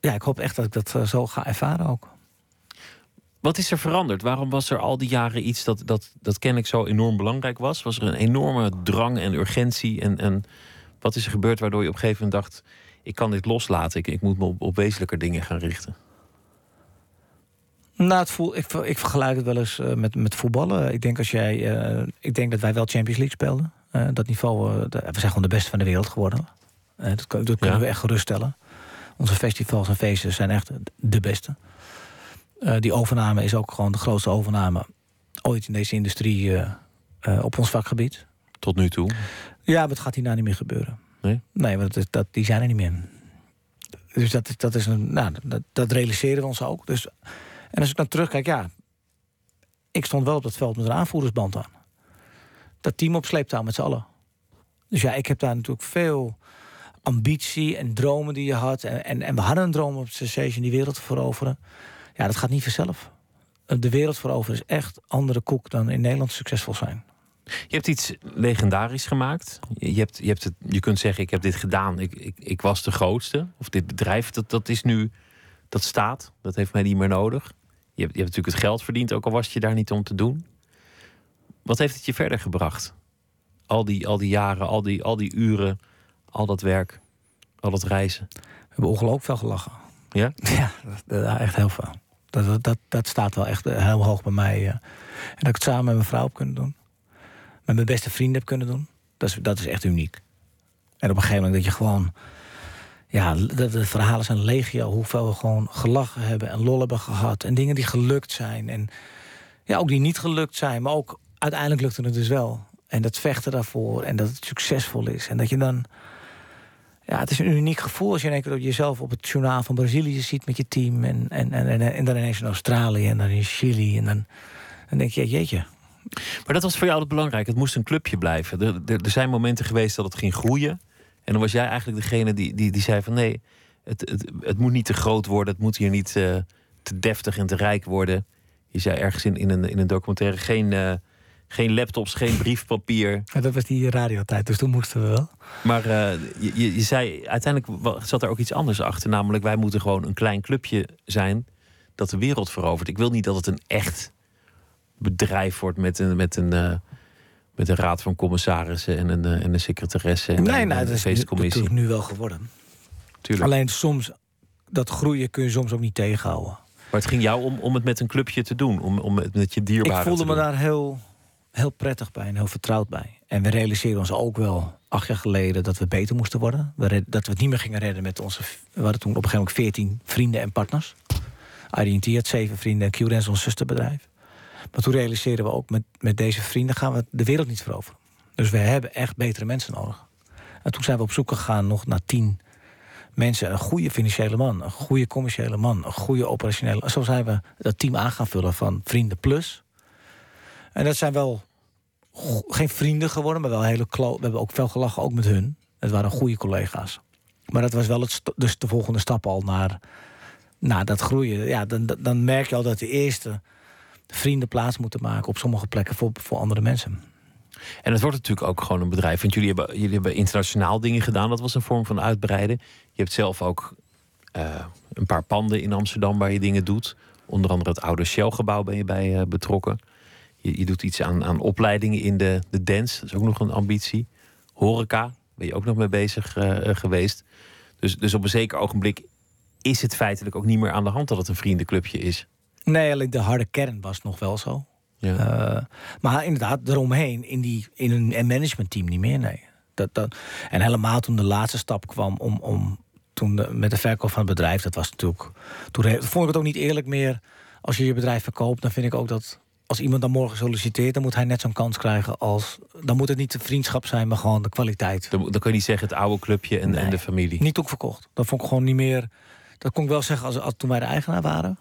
ja, ik hoop echt dat ik dat uh, zo ga ervaren ook.
Wat is er veranderd? Waarom was er al die jaren iets dat, dat, dat ken ik zo enorm belangrijk was? Was er een enorme drang en urgentie? En, en wat is er gebeurd waardoor je op een gegeven moment dacht: ik kan dit loslaten, ik, ik moet me op, op wezenlijke dingen gaan richten?
Nou, het voel, ik, ik vergelijk het wel eens uh, met, met voetballen. Ik denk, als jij, uh, ik denk dat wij wel Champions League speelden. Uh, dat niveau, we zijn gewoon de beste van de wereld geworden. dat, dat kunnen we echt geruststellen. Onze festivals en feesten zijn echt de beste. die overname is ook gewoon de grootste overname ooit in deze industrie op ons vakgebied.
Tot nu toe?
Ja, maar het gaat hierna niet meer gebeuren.
Nee?
Nee, want dat, dat, die zijn er niet meer. Dus dat, dat, is een, nou, dat, dat realiseren we ons ook. Dus en als ik dan terugkijk, ja, ik stond wel op dat veld met een aanvoerdersband aan. Dat team op sleeptouw met z'n allen. Dus ja, ik heb daar natuurlijk veel ambitie en dromen die je had. En, en, en we hadden een droom op Sensation die wereld te veroveren. Ja, dat gaat niet vanzelf. De wereld veroveren is echt andere koek dan in Nederland succesvol zijn.
Je hebt iets legendarisch gemaakt. Je, hebt, je, hebt het, je kunt zeggen, ik heb dit gedaan. Ik, ik, ik was de grootste. Of dit bedrijf, dat, dat is nu... Dat staat. Dat heeft mij niet meer nodig. Je hebt, je hebt natuurlijk het geld verdiend, ook al was het je daar niet om te doen. Wat heeft het je verder gebracht? Al die, al die jaren, al die, al die uren, al dat werk, al dat reizen.
We hebben ongelooflijk veel gelachen.
Ja?
Ja, dat, echt heel veel. Dat, dat, dat staat wel echt heel hoog bij mij. En dat ik het samen met mijn vrouw heb kunnen doen. Met mijn beste vrienden heb kunnen doen. Dat is, dat is echt uniek. En op een gegeven moment dat je gewoon ja, de, de, verhalen zijn legio. Hoeveel we gewoon gelachen hebben en lol hebben gehad. En dingen die gelukt zijn. En ja, ook die niet gelukt zijn. Maar ook uiteindelijk lukte het dus wel. En dat vechten daarvoor. En dat het succesvol is. En dat je dan... Ja, het is een uniek gevoel als je in één keer jezelf op het journaal van Brazilië ziet met je team. En, en, en, en, dan ineens in Australië en dan in Chili. En dan, denk je, jeetje.
Maar dat was voor jou het belangrijk. Het moest een clubje blijven. Er zijn momenten geweest dat het ging groeien. En dan was jij eigenlijk degene die, die, die zei van nee, het, het, het moet niet te groot worden. Het moet hier niet uh, te deftig en te rijk worden. Je zei ergens in, in, een, in een documentaire geen... Uh, geen laptops, geen briefpapier.
Ja, dat was die radiotijd, dus toen moesten we wel.
Maar uh, je, je zei, uiteindelijk zat er ook iets anders achter. Namelijk, wij moeten gewoon een klein clubje zijn dat de wereld verovert. Ik wil niet dat het een echt bedrijf wordt met een, met een, met een raad van commissarissen en een, en een secretaresse. En
nee,
een,
nou, dat is natuurlijk nu wel geworden.
Tuurlijk.
Alleen soms, dat groeien kun je soms ook niet tegenhouden.
Maar het ging jou om, om het met een clubje te doen, om, om het met je dierbaren
Ik voelde me
doen.
daar heel, heel prettig bij en heel vertrouwd bij. En we realiseerden ons ook wel acht jaar geleden dat we beter moesten worden. We red, dat we het niet meer gingen redden met onze... We hadden toen op een gegeven moment 14 vrienden en partners. IDT had zeven vrienden en QDance ons zusterbedrijf. Maar toen realiseerden we ook, met, met deze vrienden gaan we de wereld niet veroveren. Dus we hebben echt betere mensen nodig. En toen zijn we op zoek gegaan nog naar tien mensen. Een goede financiële man, een goede commerciële man, een goede operationele... Zo zijn we dat team aan gaan vullen van Vrienden Plus. En dat zijn wel geen vrienden geworden, maar wel hele klo We hebben ook veel gelachen, ook met hun. Het waren goede collega's. Maar dat was wel het dus de volgende stap al naar, naar dat groeien. Ja, dan, dan merk je al dat de eerste vrienden plaats moeten maken op sommige plekken voor, voor andere mensen.
En het wordt natuurlijk ook gewoon een bedrijf. Want jullie hebben, jullie hebben internationaal dingen gedaan. Dat was een vorm van uitbreiden. Je hebt zelf ook uh, een paar panden in Amsterdam waar je dingen doet. Onder andere het oude Shell-gebouw ben je bij uh, betrokken. Je, je, doet iets aan, aan opleidingen in de, de dance. Dat is ook nog een ambitie. Horeca ben je ook nog mee bezig uh, geweest. Dus, dus op een zeker ogenblik is het feitelijk ook niet meer aan de hand dat het een vriendenclubje is.
Nee, alleen de harde kern was nog wel zo.
Ja.
Uh, maar inderdaad, eromheen, in, die, in een managementteam niet meer, nee. Dat, dat, en helemaal toen de laatste stap kwam om, om toen de, met de verkoop van het bedrijf, dat was natuurlijk. Toen vond ik het ook niet eerlijk meer. Als je je bedrijf verkoopt, dan vind ik ook dat als iemand dan morgen solliciteert, dan moet hij net zo'n kans krijgen als. Dan moet het niet de vriendschap zijn, maar gewoon de kwaliteit.
Dan, dan kun je niet zeggen het oude clubje en,
nee,
en de familie.
Niet ook verkocht. Dat vond ik gewoon niet meer. Dat kon ik wel zeggen als, als toen wij de eigenaar waren.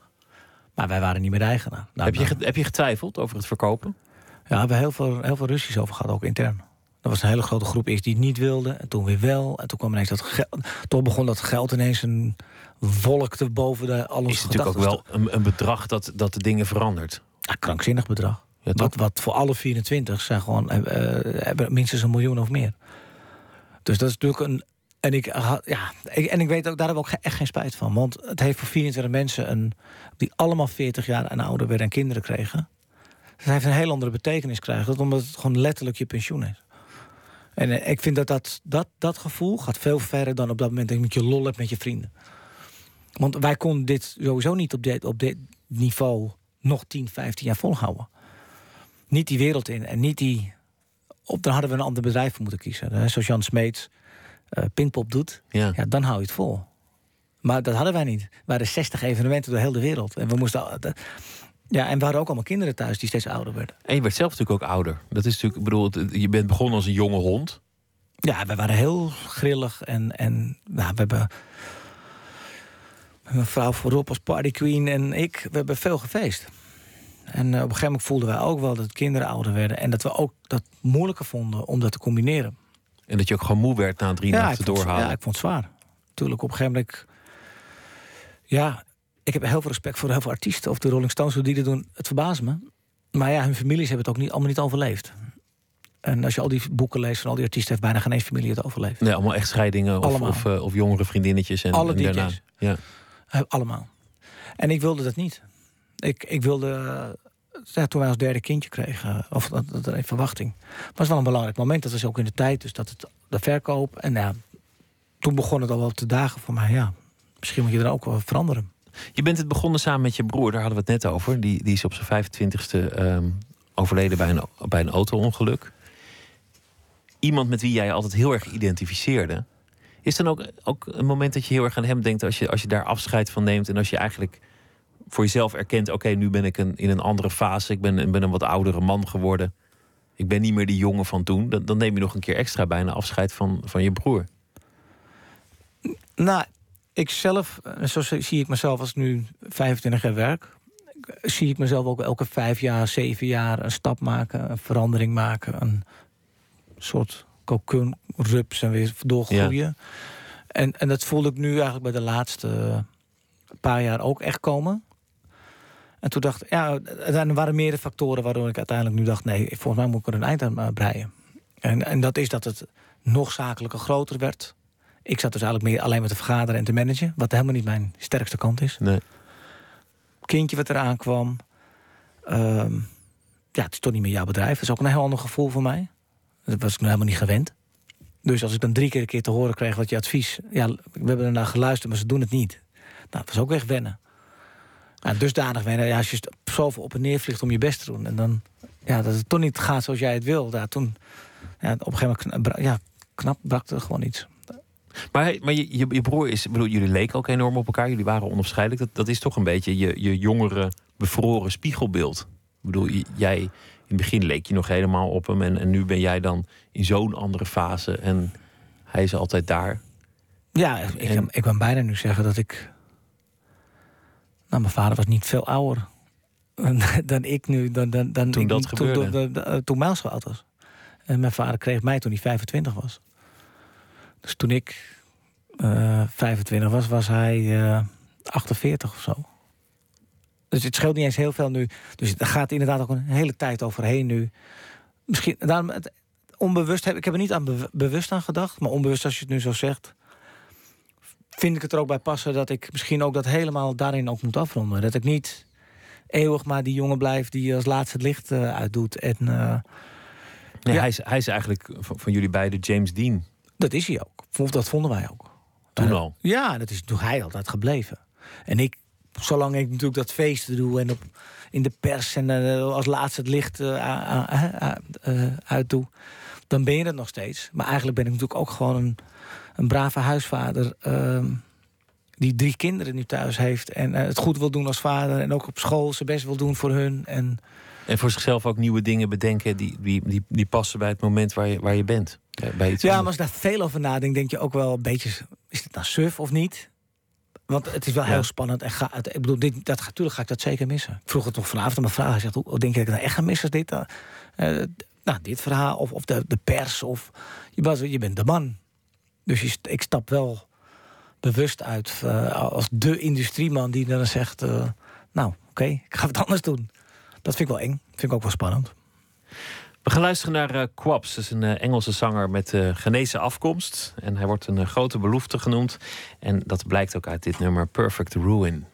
Maar wij waren niet meer de eigenaar. Nou,
heb, je, heb je getwijfeld over het verkopen?
Ja, we hebben heel veel, heel veel ruzies over gehad, ook intern. Er was een hele grote groep eerst die het niet wilde. En toen weer wel. En toen kwam ineens dat geld. Toen begon dat geld ineens een wolkte boven de alles.
Is natuurlijk ook wel een, een, bedrag dat, dat de dingen verandert.
Ja, krankzinnig bedrag.
Ja,
wat, wat voor alle 24 zijn gewoon uh, hebben minstens een miljoen of meer. Dus dat is natuurlijk een. En ik, ja, ik, en ik weet ook, daar hebben we ook echt geen spijt van. Want het heeft voor 24 mensen een, die allemaal 40 jaar en ouder werden en kinderen kregen. Het heeft een heel andere betekenis krijgen, omdat het gewoon letterlijk je pensioen is. En uh, ik vind dat dat, dat dat gevoel gaat veel verder dan op dat moment dat je met je lol hebt met je vrienden. Want wij konden dit sowieso niet op dit, op dit niveau nog 10, 15 jaar volhouden. Niet die wereld in en niet die. Op, dan hadden we een ander bedrijf voor moeten kiezen. Hè? Zoals Jan Smeets uh, Pinkpop doet,
ja.
ja. dan hou je het vol. Maar dat hadden wij niet. We hadden 60 evenementen door heel de wereld. En we moesten. Ja, en we hadden ook allemaal kinderen thuis die steeds ouder werden.
En je werd zelf natuurlijk ook ouder. Dat is natuurlijk, ik bedoel, je bent begonnen als een jonge hond.
Ja, we waren heel grillig en, en nou, we hebben. Mevrouw voorop als party queen en ik, we hebben veel gefeest. En uh, op een gegeven moment voelden wij ook wel dat kinderen ouder werden. En dat we ook dat moeilijker vonden om dat te combineren.
En dat je ook gewoon moe werd na drie
ja,
nachten doorhalen.
Ja, ik vond het zwaar. Tuurlijk, op een gegeven moment... Ja, ik heb heel veel respect voor heel veel artiesten. Of de Rolling Stones, hoe die dat doen, het verbaast me. Maar ja, hun families hebben het ook niet, allemaal niet overleefd. En als je al die boeken leest van al die artiesten... heeft bijna geen eens familie het overleefd.
Nee, allemaal echtscheidingen of, of, uh, of jongere vriendinnetjes. En,
Alle
en daarna. Ja.
Uh, allemaal. En ik wilde dat niet. Ik, ik wilde... Ja, toen wij ons derde kindje kregen, of dat, dat een verwachting, was wel een belangrijk moment. Dat was ook in de tijd, dus dat het de verkoop. En ja, toen begon het al wel te dagen voor mij. Ja, misschien moet je er ook wel veranderen.
Je bent het begonnen samen met je broer, daar hadden we het net over. Die, die is op zijn 25ste um, overleden bij een, bij een auto-ongeluk. Iemand met wie jij je altijd heel erg identificeerde. Is dan ook, ook een moment dat je heel erg aan hem denkt als je, als je daar afscheid van neemt en als je eigenlijk voor jezelf erkent: oké, okay, nu ben ik een, in een andere fase. Ik ben, ben een wat oudere man geworden. Ik ben niet meer die jongen van toen. Dan, dan neem je nog een keer extra bijna afscheid van, van je broer.
Nou, ik zelf, zo zie ik mezelf als ik nu 25 jaar werk... zie ik mezelf ook elke vijf jaar, zeven jaar een stap maken... een verandering maken, een soort cocoon rups en weer doorgroeien. En, en dat voelde ik nu eigenlijk bij de laatste paar jaar ook echt komen. En toen dacht ik, ja, er waren meerdere factoren waardoor ik uiteindelijk nu dacht: nee, volgens mij moet ik er een eind aan eh, breien. En, en dat is dat het nog zakelijker groter werd. Ik zat dus eigenlijk meer alleen met te vergaderen en te managen, wat helemaal niet mijn sterkste kant is.
Nee.
Kindje wat eraan kwam. Ehm, ja, het is toch niet meer jouw bedrijf. Dat is ook een heel ander gevoel voor mij. Dat was ik nu helemaal niet gewend. Dus als ik dan drie keer een keer te horen kreeg wat je advies... ja, we hebben ernaar geluisterd, maar ze doen het niet. Nou, dat is ook echt wennen. Nou, dusdanig wennen, ja, als je zoveel op en neer vliegt om je best te doen... en dan, ja, dat het toch niet gaat zoals jij het wil... Ja, toen, ja, op een gegeven moment ja, knap brak er gewoon iets.
Maar, maar je, je, broer is, bedoel, jullie leken ook enorm op elkaar. Jullie waren onafscheidelijk. Dat, dat is toch een beetje je, je jongere, bevroren spiegelbeeld. Ik bedoel, jij, in het begin leek je nog helemaal op hem. En, en nu ben jij dan in zo'n andere fase. En hij is altijd daar.
Ja, ik, en, ik kan bijna nu zeggen dat ik nou, mijn vader was niet veel ouder dan ik nu. Dan, dan, dan
toen
ik,
dat gebeurde?
Toen, toen Miles zo oud was. En mijn vader kreeg mij toen hij 25 was. Dus toen ik uh, eh, 25 was, was hij uh, eh, 48 of zo. Dus het scheelt niet eens heel veel nu. Dus er gaat inderdaad ook een hele tijd overheen nu. Misschien, daarom, het, onbewust heb ik heb er niet aan bewust aan gedacht. Maar onbewust, als je het nu zo zegt vind ik het er ook bij passen dat ik misschien ook dat helemaal daarin ook moet afronden. Dat ik niet eeuwig maar die jongen blijf die als laatste het licht uh, uitdoet. En, uh,
nee, hij, is, hij is eigenlijk van, jullie beiden James Dean.
Dat is hij ook. Dat vonden wij ook.
Toen uh, al?
Ja, dat is toen hij altijd gebleven. En ik, zolang ik natuurlijk dat feest doe en op, in de pers en als laatste het licht uitdoe, dan ben je het nog steeds. Maar eigenlijk ben ik natuurlijk ook gewoon een een brave huisvader. Uh, die drie kinderen nu thuis heeft. En uh, het goed wil doen als vader. En ook op school zijn best wil doen voor hun. En,
en voor zichzelf ook nieuwe dingen bedenken die, die, die, die passen bij het moment waar je, waar je bent. Bij iets
ja, maar als je daar veel over nadenkt, denk je ook wel een beetje: is het nou suf of niet? Want het is wel heel spannend. En ga, ik bedoel, dit, dat, natuurlijk ga ik dat zeker missen. Ik vroeg het toch vanavond aan mijn vraag. Hij zegt: Hoe denk je dat ik nou echt ga missen? Dit, uh, nou, dit verhaal of, of de, de pers. Of, je, je bent de man. Dus ik stap wel bewust uit uh, als de industrieman die dan zegt: uh, Nou, oké, ik ga het anders doen. Dat vind ik wel eng. Vind ik ook wel spannend.
We gaan luisteren naar uh, Quaps. Dat is een Engelse zanger met uh, Ghanese afkomst. En hij wordt een grote belofte genoemd. En dat blijkt ook uit dit nummer Perfect Ruin.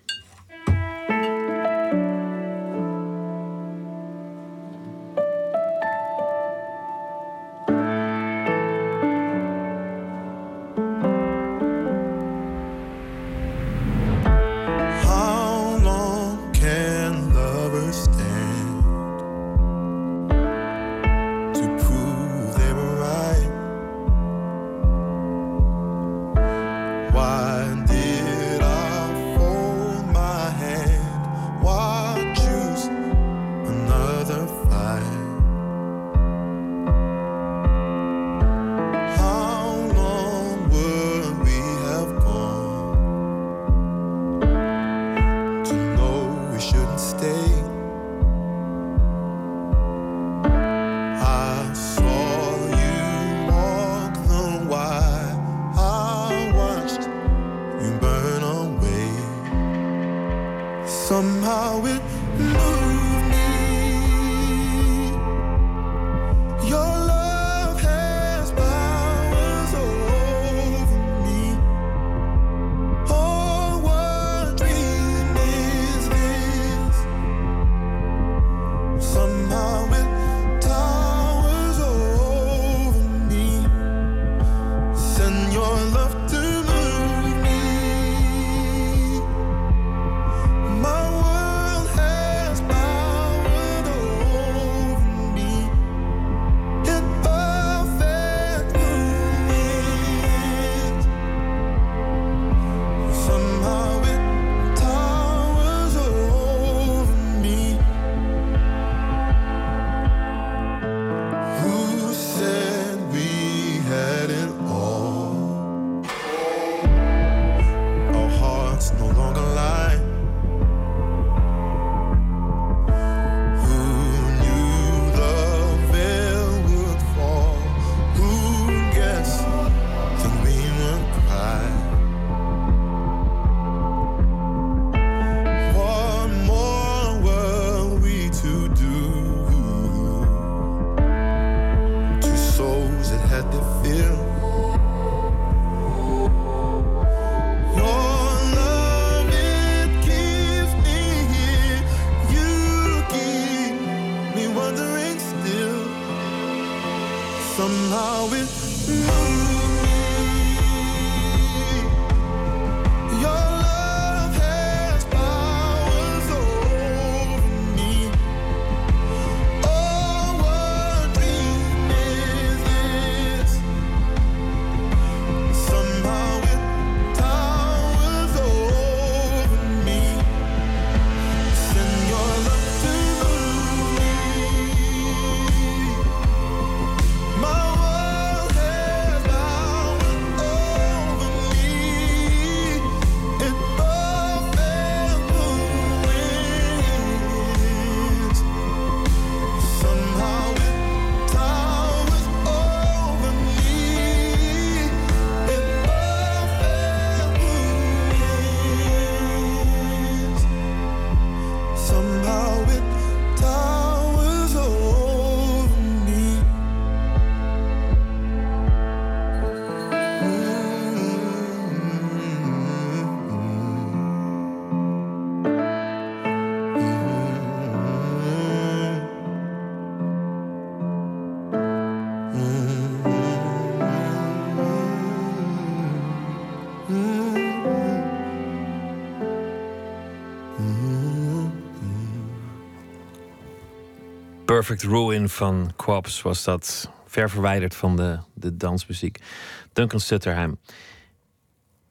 Perfect Ruin van Quabs was dat. Ver verwijderd van de, de dansmuziek. Duncan Sutterheim.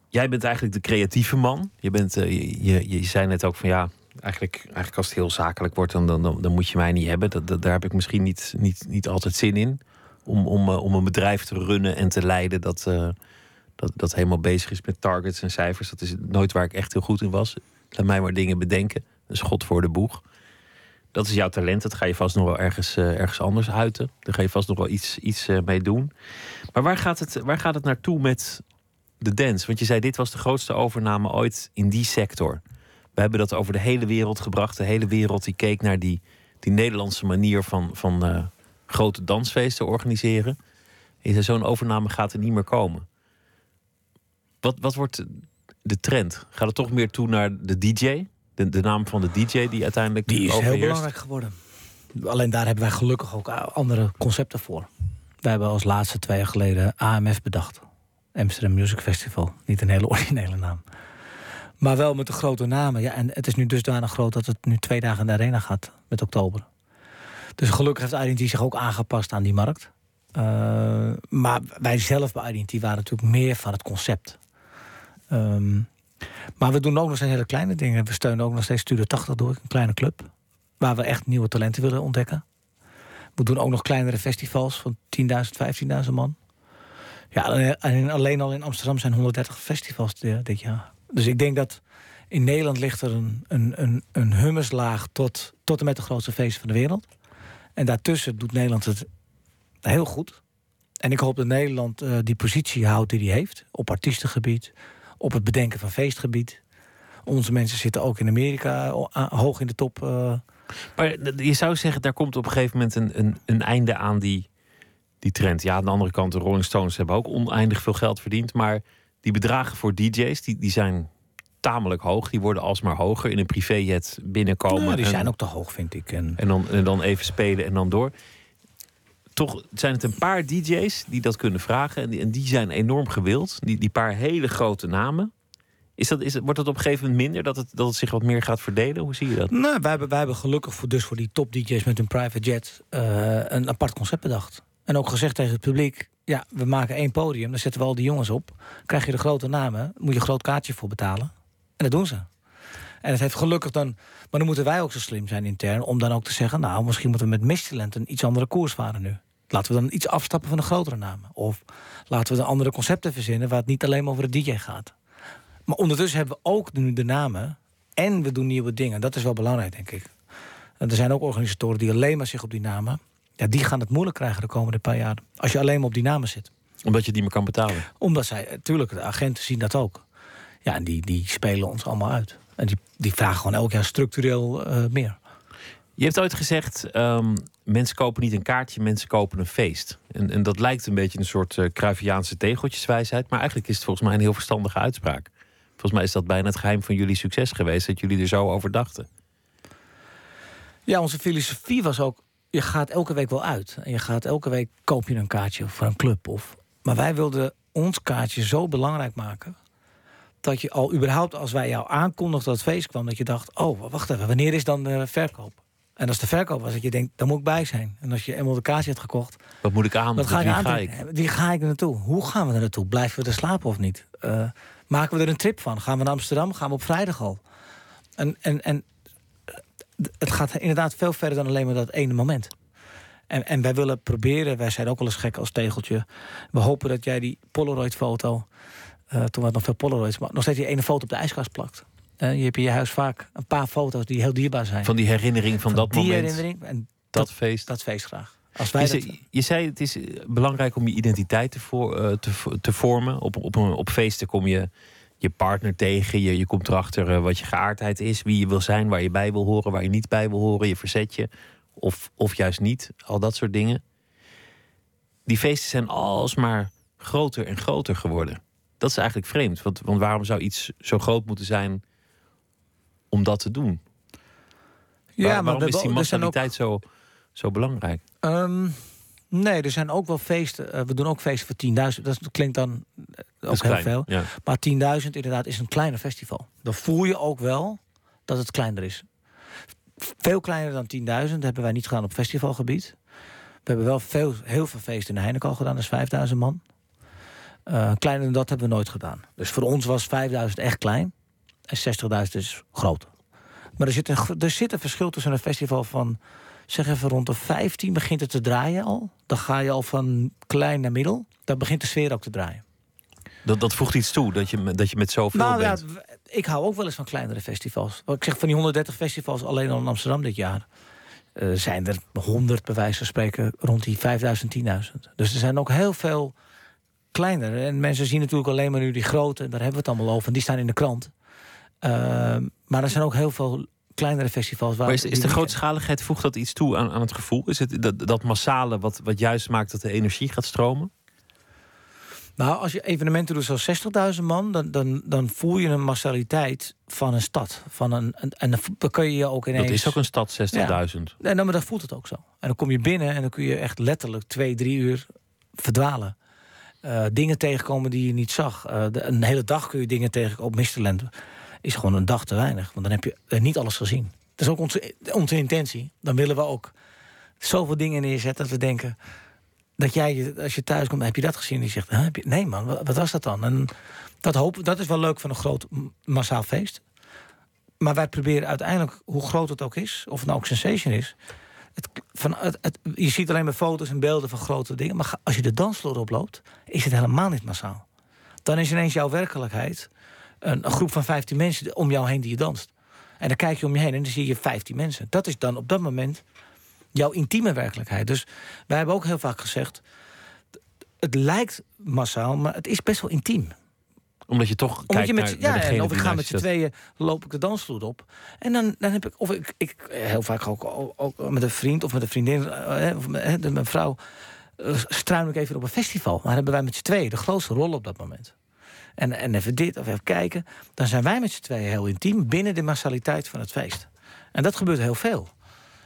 Jij bent eigenlijk de creatieve man. Je, bent, uh, je, je, zei net ook van ja, eigenlijk, eigenlijk als het heel zakelijk wordt, dan, dan, dan moet je mij niet hebben. Dat, dat, daar heb ik misschien niet, niet, niet altijd zin in. Om, om, uh, om een bedrijf te runnen en te leiden dat, uh, dat, dat helemaal bezig is met targets en cijfers. Dat is nooit waar ik echt heel goed in was. Laat mij maar dingen bedenken. Een schot voor de boeg dat is jouw talent. Dat ga je vast nog wel ergens, uh, ergens anders uiten. Daar ga je vast nog wel iets, iets uh, mee doen. Maar waar gaat, het, waar gaat het naartoe met de dance? Want je zei, dit was de grootste overname ooit in die sector. We hebben dat over de hele wereld gebracht. De hele wereld die keek naar die, die Nederlandse manier van, van uh, grote dansfeesten organiseren. En zo'n overname gaat er niet meer komen. Wat, wat wordt de trend? Gaat het toch meer toe naar de DJ? De, de naam van de DJ die uiteindelijk.
Die is heel belangrijk geworden. Alleen daar hebben wij gelukkig ook andere concepten voor. Wij hebben als laatste twee jaar geleden AMF bedacht. Amsterdam Music Festival. Niet een hele originele naam. Maar wel met de grote namen. Ja, en het is nu dusdanig groot dat het nu twee dagen in de arena gaat met oktober. Dus gelukkig heeft IDT zich ook aangepast aan die markt. Uh, maar wij zelf bij IDT waren natuurlijk meer van het concept. Um, maar we doen ook nog steeds hele kleine dingen. We steunen ook nog steeds Studio 80 door, een kleine club. Waar we echt nieuwe talenten willen ontdekken. We doen ook nog kleinere festivals van 10.000, 15.000 man. Ja, alleen al in Amsterdam zijn 130 festivals dit jaar. Dus ik denk dat in Nederland ligt er een, een, een, een hummerslaag tot, tot en met de grootste feesten van de wereld. En daartussen doet Nederland het heel goed. En ik hoop dat Nederland uh, die positie houdt die hij heeft. Op artiestengebied, op het bedenken van feestgebied. Onze mensen zitten ook in Amerika hoog in de top. Uh.
Maar je zou zeggen, daar komt op een gegeven moment een, een, een einde aan die, die trend. Ja, aan de andere kant, de Rolling Stones hebben ook oneindig veel geld verdiend. Maar die bedragen voor DJ's, die, die zijn tamelijk hoog. Die worden alsmaar hoger in een privéjet binnenkomen.
Nou, die zijn ook te hoog, vind ik. En...
En, dan, en dan even spelen en dan door. Toch zijn het een paar DJ's die dat kunnen vragen. En die, en die zijn enorm gewild. Die, die paar hele grote namen. Is dat, is het, wordt het op een gegeven moment minder dat het, dat het zich wat meer gaat verdelen? Hoe zie je dat?
Nou, wij hebben, wij hebben gelukkig voor, dus voor die top DJ's met hun private jet uh, een apart concept bedacht. En ook gezegd tegen het publiek: ja, we maken één podium, daar zetten we al die jongens op. Krijg je de grote namen, moet je een groot kaartje voor betalen. En dat doen ze. En het heeft gelukkig dan. Maar dan moeten wij ook zo slim zijn intern om dan ook te zeggen: nou, misschien moeten we met Mistland een iets andere koers varen nu. Laten we dan iets afstappen van de grotere namen. Of laten we de andere concepten verzinnen waar het niet alleen maar over de DJ gaat. Maar ondertussen hebben we ook nu de namen en we doen nieuwe dingen. Dat is wel belangrijk, denk ik. En er zijn ook organisatoren die alleen maar zich op die namen. Ja, die gaan het moeilijk krijgen de komende paar jaar. Als je alleen maar op die namen zit.
Omdat je die meer kan betalen.
Omdat zij, natuurlijk, de agenten zien dat ook. Ja, en die, die spelen ons allemaal uit. En die, die vragen gewoon elk jaar structureel uh, meer.
Je hebt ooit gezegd, um, mensen kopen niet een kaartje, mensen kopen een feest. En, en dat lijkt een beetje een soort uh, tegeltjeswijsheid. Maar eigenlijk is het volgens mij een heel verstandige uitspraak. Volgens mij is dat bijna het geheim van jullie succes geweest, dat jullie er zo over dachten.
Ja, onze filosofie was ook, je gaat elke week wel uit. En je gaat elke week koop je een kaartje voor een club. Of, Maar wij wilden ons kaartje zo belangrijk maken. Dat je al überhaupt als wij jou aankondigden dat het feest kwam, dat je dacht: oh, wacht even, wanneer is dan de verkoop? En als de verkoop was, dat je denkt, dan moet ik bij zijn. En als je eenmaal de kaartje hebt gekocht,
Wat moet ik aan?
wat ga
Wie
je
ga
aan?
ik?
Wie ga ik er naartoe? Hoe gaan we er naartoe? Blijven we er slapen of niet? Eh, maken we er een trip van? Gaan we naar Amsterdam? Gaan we op vrijdag al? En, en, en eh, het gaat inderdaad veel verder dan alleen maar dat ene moment. En, en wij willen proberen, wij zijn ook wel eens gek als tegeltje. We hopen dat jij die Polaroid-foto, eh, toen was nog veel Polaroids, maar nog steeds die ene foto op de ijskast plakt. Eh, je hebt in je huis vaak een paar foto's die heel dierbaar zijn.
Van die herinnering van, dat
die
moment,
herinnering en
dat feest.
dat feest graag. Als wij
Je
dat,
zei, je zei het is eh, belangrijk om je identiteit te, voor, eh, te, te vormen. Op, op, een, op feesten kom je je partner tegen. Je, je komt erachter wat je geaardheid is. Wie je wil zijn, waar je bij wil horen, waar je niet bij wil horen. Je verzet je. Of, of juist niet. Al dat soort dingen. Die feesten zijn alsmaar groter en groter geworden. Dat is eigenlijk vreemd. Want, want waarom zou iets zo groot moeten zijn om dat te doen? Waar- waarom
we
is die
ook-
massaliteit zo, zo belangrijk?
Ehm, nee, er zijn ook wel feesten. Eh, we doen ook feesten voor 10.000. Dat klinkt dan eh, ook heel
klein,
veel.
Ja.
Maar 10.000 inderdaad is een kleiner festival. Dan voel je ook wel dat het kleiner is. Veel kleiner dan 10.000 hebben wij niet gedaan op festivalgebied. We hebben wel veel, heel veel feesten in Heineken al gedaan. Dat is 5.000 man. Eh, kleiner dan dat hebben we nooit gedaan. Dus voor ons was 5.000 echt klein. En 60.000 is groot. Maar er zit, een, er zit een verschil tussen een festival van... zeg even rond de 15 begint het te draaien al. Dan ga je al van klein naar middel. Dan begint de sfeer ook te draaien.
Dat, dat voegt iets toe, dat je, met- dat je met zoveel
Nou ja,
bent.
w- ik hou ook wel eens van kleinere festivals. Ik zeg van die 130 festivals alleen al in Amsterdam dit jaar. eh, zijn er 100 bij wijze van spreken rond die 5000, 10.000. Dus er zijn ook heel veel kleinere. En mensen zien natuurlijk alleen maar nu die grote. En daar hebben we het allemaal over. En die staan in de krant. Ehm, maar er zijn ook heel veel kleinere festivals. Waar
Maar is, de grootschaligheid, voegt dat iets toe aan, aan het gevoel? Is het dat, dat massale wat, wat juist maakt dat de energie gaat stromen?
Nou, als je evenementen doet zoals 60.000 man, dan, dan, dan voel je een massaliteit van een stad. Van een, en dan, kun je je ook ineens.
Dat is ook een stad, 60.000.
Nee, nou, maar dan voelt het ook zo. En dan kom je binnen en dan kun je echt letterlijk twee, drie uur verdwalen. Eh, dingen tegenkomen die je niet zag. Eh, de- een hele dag kun je dingen tegenkomen. Op Misterland is gewoon een dag te weinig. Want dan heb je eh, niet alles gezien. Dat is ook onze, onze intentie. Dan willen we ook zoveel dingen neerzetten dat we denken... dat jij, als je thuis komt, heb je dat gezien? En die zegt, "Huh, heb je, nee man, wat, was dat dan? En dat, hoop, dat is wel leuk van een groot massaal feest. Maar wij proberen uiteindelijk, hoe groot het ook is... of het nou ook sensation is... Het, van, het, je ziet alleen maar foto's en beelden van grote dingen. Maar als je de dansvloer oploopt, is het helemaal niet massaal. Dan is ineens jouw werkelijkheid een, een groep van 15 mensen om jou heen die je danst. En dan kijk je om je heen en dan zie je 15 mensen. Dat is dan op dat moment jouw intieme werkelijkheid. Dus wij hebben ook heel vaak gezegd... het lijkt massaal, maar het is best wel intiem.
Omdat je toch
Omdat
kijkt
je met,
naar,
ja, en of ik ga met z'n tweeën, loop ik de dansvloer op. En dan, dan heb ik, of ik, ik heel vaak ook, ook, met een vriend of met een vriendin, eh, of met, mijn vrouw, eh, struin ik even op een festival. Maar hebben wij met z'n tweeën de grootste rol op dat moment. En, en even dit of even kijken. Dan zijn wij met z'n tweeën heel intiem binnen de massaliteit van het feest. En dat gebeurt heel veel.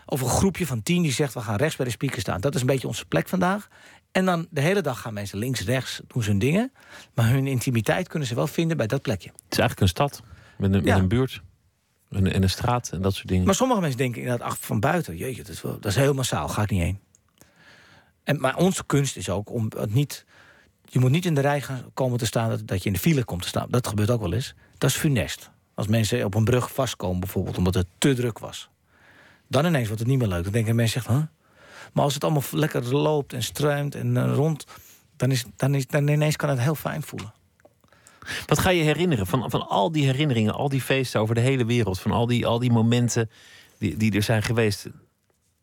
Of een groepje van tien die zegt, we gaan rechts bij de speaker staan. Dat is een beetje onze plek vandaag. En dan de hele dag gaan mensen links, rechts, doen ze hun dingen. Maar hun intimiteit kunnen ze wel vinden bij dat plekje.
Het is eigenlijk een stad met een,
Ja.
met een buurt en, en een straat en dat soort dingen.
Maar sommige mensen denken inderdaad ach, van buiten. Jeetje, dat is, wel, dat is heel massaal, ga ik niet heen. En, maar onze kunst is ook om het niet... Je moet niet in de rij komen te staan dat, dat je in de file komt te staan. Dat gebeurt ook wel eens. Dat is funest. Als mensen op een brug vastkomen bijvoorbeeld omdat het te druk was. Dan ineens wordt het niet meer leuk. Dan denken mensen, huh? Maar als het allemaal lekker loopt en struimt en eh, rond... Dan, is, dan, is, dan ineens kan het heel fijn voelen.
Wat ga je herinneren van, van al die herinneringen, al die feesten over de hele wereld, van al die, al die momenten die, die er zijn geweest?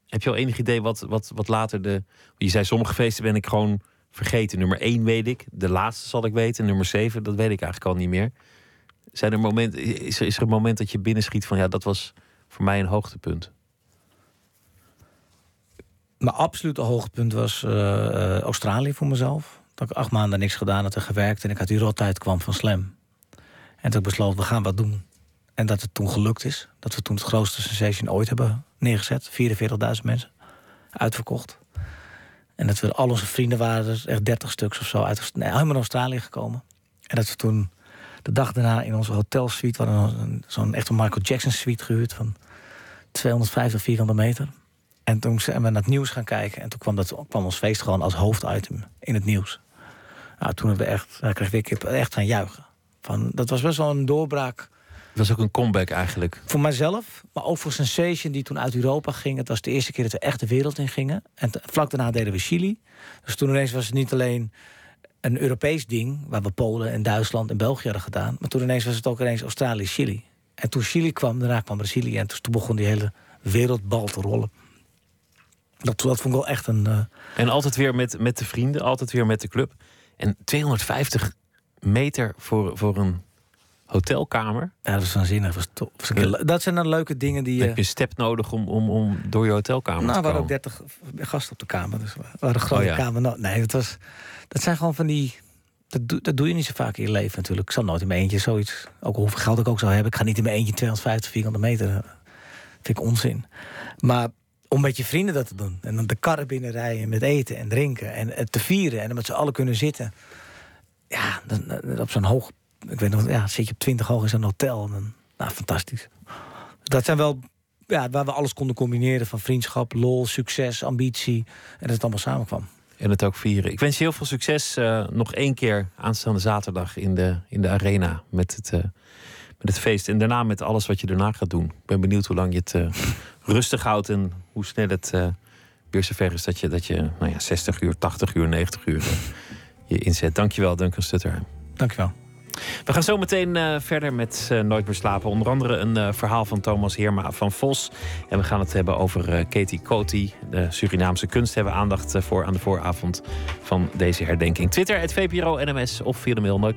Heb je al enig idee wat, wat, wat later de. Je zei sommige feesten ben ik gewoon vergeten. Nummer 1 weet ik, de laatste zal ik weten, nummer 7, dat weet ik eigenlijk al niet meer. Zijn er momenten, is, er, een moment dat je binnenschiet van ja, dat was voor mij een hoogtepunt?
Mijn absolute hoogtepunt was eh, eh, Australië voor mezelf. Dat ik acht maanden niks gedaan had en gewerkt. En ik uit die rottijd kwam van Slam. En toen besloot, we gaan wat doen. En dat het toen gelukt is. Dat we toen het grootste sensation ooit hebben neergezet. 44.000 mensen. Uitverkocht. En dat we al onze vrienden waren, er echt 30 stuks of zo, uit nee, helemaal Australië gekomen. En dat we toen de dag daarna in onze hotelsuite, we hadden zo'n echte Michael Jackson suite gehuurd van 250 vierkante meter. En toen zijn we naar het nieuws gaan kijken. En toen kwam, dat, kwam ons feest gewoon als hoofditem in het nieuws. Nou, toen hebben we echt, daar kreeg ik echt aan juichen. Van, dat was best wel een doorbraak.
Dat was ook een comeback eigenlijk.
Voor mijzelf, maar ook voor Sensation die toen uit Europa ging. Het was de eerste keer dat we echt de wereld in gingen. En vlak daarna deden we Chili. Dus toen ineens was het niet alleen een Europees ding... waar we Polen en Duitsland en België hadden gedaan. Maar toen ineens was het ook ineens Australië, Chili. En toen Chili kwam, daarna kwam Brazilië. En toen begon die hele wereldbal te rollen. Dat, dat vond ik wel echt een. Uh...
En altijd weer met, met de vrienden, altijd weer met de club. En 250 meter voor, voor een hotelkamer.
Ja, dat is waanzinnig. Dat, was was ja. dat zijn dan leuke dingen die.
je... Heb je een step nodig om, om, om door je hotelkamer
nou,
te
komen? Nou, we hadden ook 30 gasten op de kamer. Dus we waren een grote oh, ja. kamer. Nee, dat, was, dat zijn gewoon van die. Dat doe, dat doe je niet zo vaak in je leven natuurlijk. Ik zal nooit in mijn eentje zoiets. Ook hoeveel geld ik ook zou hebben. Ik ga niet in mijn eentje 250 vierkante meter. Dat vind ik onzin. Maar om met je vrienden dat te doen. En dan de karren binnenrijden met eten en drinken. En het te vieren. En dan met z'n allen kunnen zitten. Ja, dan, op zo'n hoog... Ik weet nog, ja, zit je op 20 hoog in zo'n hotel. En dan, nou, fantastisch. Dat zijn wel... Ja, waar we alles konden combineren. Van vriendschap, lol, succes, ambitie. En dat het allemaal samenkwam.
En het ook vieren. Ik wens je heel veel succes. Uh, nog één keer aanstaande zaterdag in de, in de arena. Met het, uh, met het feest. En daarna met alles wat je daarna gaat doen. Ik ben benieuwd hoe lang je het... Uh, rustig houdt en hoe snel het weer zover is dat je, dat je nou ja, 60 uur, 80 uur, 90 uur je inzet. Dankjewel, Duncan Stutter.
Dankjewel.
We gaan zo meteen uh, verder met Nooit meer slapen. Onder andere een verhaal van Thomas Heerma van Vos. En we gaan het hebben over Katie Coty. De Surinaamse kunst hebben aandacht voor aan de vooravond van deze herdenking. Twitter, het VPRO NMS of via de mail nooit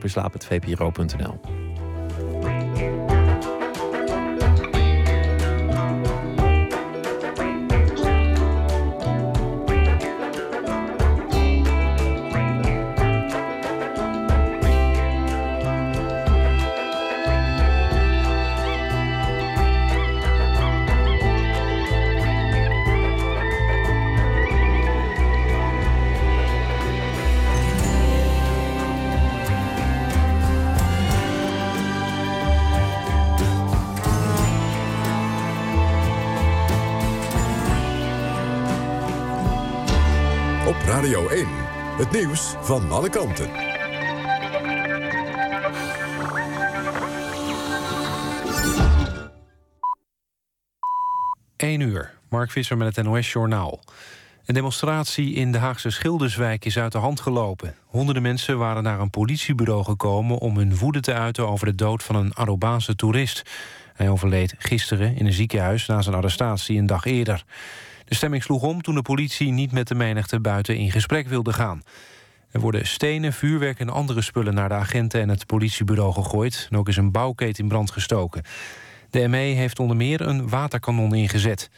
het
nieuws van alle kanten.
1 uur, Mark Visser met het NOS-journaal. Een demonstratie in de Haagse Schilderswijk is uit de hand gelopen. Honderden mensen waren naar een politiebureau gekomen... om hun woede te uiten over de dood van een Arubaanse toerist. Hij overleed gisteren in een ziekenhuis na zijn arrestatie een dag eerder. De stemming sloeg om toen de politie niet met de menigte buiten in gesprek wilde gaan. Er worden stenen, vuurwerk en andere spullen naar de agenten en het politiebureau gegooid. En ook is een bouwketen in brand gestoken. De ME heeft onder meer een waterkanon ingezet.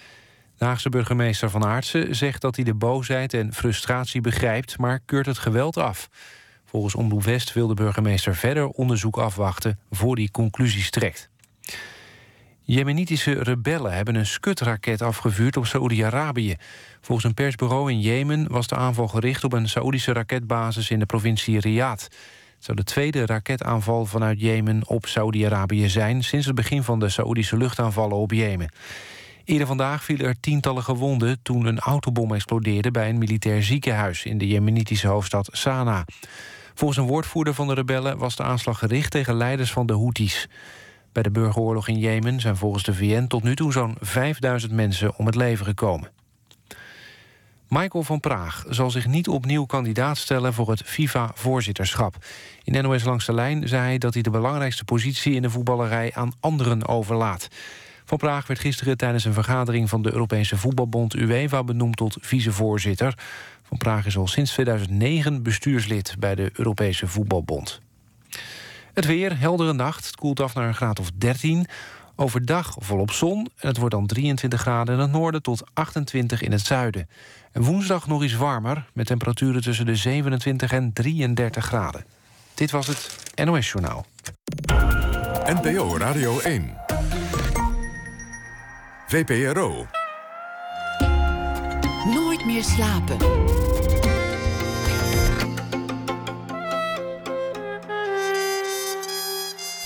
De Haagse burgemeester Van Aartsen zegt dat hij de boosheid en frustratie begrijpt... maar keurt het geweld af. Volgens Omroep West wil de burgemeester verder onderzoek afwachten... voor hij conclusies trekt. Jemenitische rebellen hebben een skutraket afgevuurd op Saoedi-Arabië. Volgens een persbureau in Jemen was de aanval gericht op een Saoedische raketbasis in de provincie Riyadh. Het zou de tweede raketaanval vanuit Jemen op Saoedi-Arabië zijn sinds het begin van de Saoedische luchtaanvallen op Jemen. Eerder vandaag vielen er tientallen gewonden toen een autobom explodeerde bij een militair ziekenhuis in de Jemenitische hoofdstad Sanaa. Volgens een woordvoerder van de rebellen was de aanslag gericht tegen leiders van de Houthis. Bij de burgeroorlog in Jemen zijn volgens de VN tot nu toe zo'n 5000 mensen om het leven gekomen. Michael van Praag zal zich niet opnieuw kandidaat stellen voor het FIFA-voorzitterschap. In NOS Langs de Lijn zei hij dat hij de belangrijkste positie in de voetballerij aan anderen overlaat. Van Praag werd gisteren tijdens een vergadering van de Europese voetbalbond UEFA benoemd tot vicevoorzitter. Van Praag is al sinds 2009 bestuurslid bij de Europese voetbalbond. Het weer, heldere nacht. Het koelt af naar een graad of 13. Overdag volop zon. En het wordt dan 23 graden in het noorden tot 28 in het zuiden. En woensdag nog iets warmer, met temperaturen tussen de 27 en 33 graden. Dit was het NOS Journaal.
NPO Radio 1. VPRO.
Nooit meer slapen.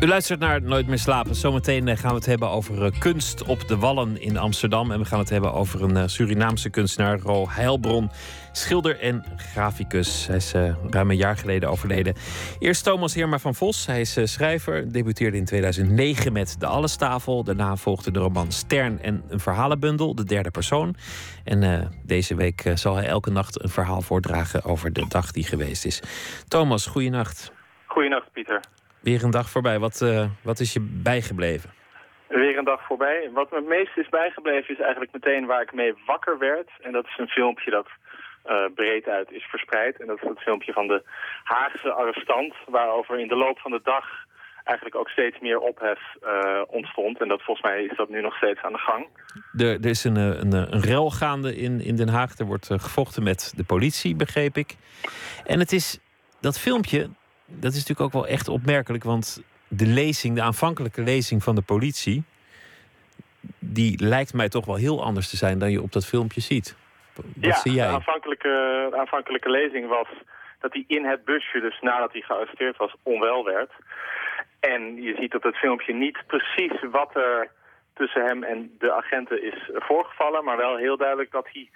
U luistert naar Nooit meer slapen. Zometeen eh, gaan we het hebben over eh, kunst op de Wallen in Amsterdam. En we gaan het hebben over een eh, Surinaamse kunstenaar, Ro Heilbron. Schilder en graficus. Hij is ruim een jaar geleden overleden. Eerst Thomas Heerma van Vos. Hij is schrijver. Debuteerde in 2009 met De Allestafel. Daarna volgde de roman Stern en een verhalenbundel, de derde persoon. En deze week zal hij elke nacht een verhaal voordragen over de dag die geweest is. Thomas, goeienacht.
Goeienacht, Pieter.
Weer een dag voorbij. Wat, uh, wat is je bijgebleven?
Weer een dag voorbij. Wat me het meest is bijgebleven is eigenlijk meteen waar ik mee wakker werd. En dat is een filmpje dat uh, breed uit is verspreid. En dat is het filmpje van de Haagse arrestant... waarover in de loop van de dag eigenlijk ook steeds meer ophef uh, ontstond. En dat volgens mij is dat nu nog steeds aan de gang.
Er, er is een, een, een rel gaande in, in Den Haag. Er wordt gevochten met de politie, begreep ik. En het is dat filmpje, dat is natuurlijk ook wel echt opmerkelijk. Want de lezing, de aanvankelijke lezing van de politie. die lijkt mij toch wel heel anders te zijn dan je op dat filmpje ziet. Wat
ja,
zie jij?
De aanvankelijke, de aanvankelijke lezing was dat hij in het busje, dus nadat hij gearresteerd was, onwel werd. En je ziet op het filmpje niet precies wat er tussen hem en de agenten is voorgevallen, maar wel heel duidelijk dat hij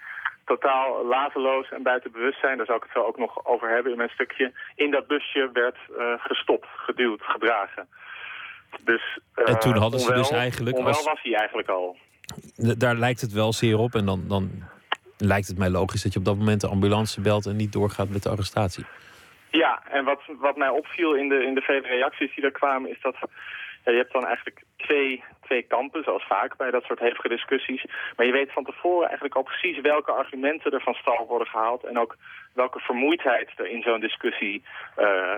totaal laveloos en buiten bewustzijn, daar zou ik het zo ook nog over hebben in mijn stukje, in dat busje werd uh, gestopt, geduwd, gedragen. Dus, uh,
en toen hadden
onwel,
ze dus eigenlijk...
Onwel
als...
was hij eigenlijk al.
Daar lijkt het wel zeer op en dan, dan lijkt het mij logisch dat je op dat moment de ambulance belt en niet doorgaat met de arrestatie.
Ja, en wat, wat mij opviel in de, in de vele reacties die er kwamen is dat ja, je hebt dan eigenlijk twee, twee kampen, zoals vaak bij dat soort hevige discussies. Maar je weet van tevoren eigenlijk al precies welke argumenten er van stal worden gehaald... en ook welke vermoeidheid er in zo'n discussie uh,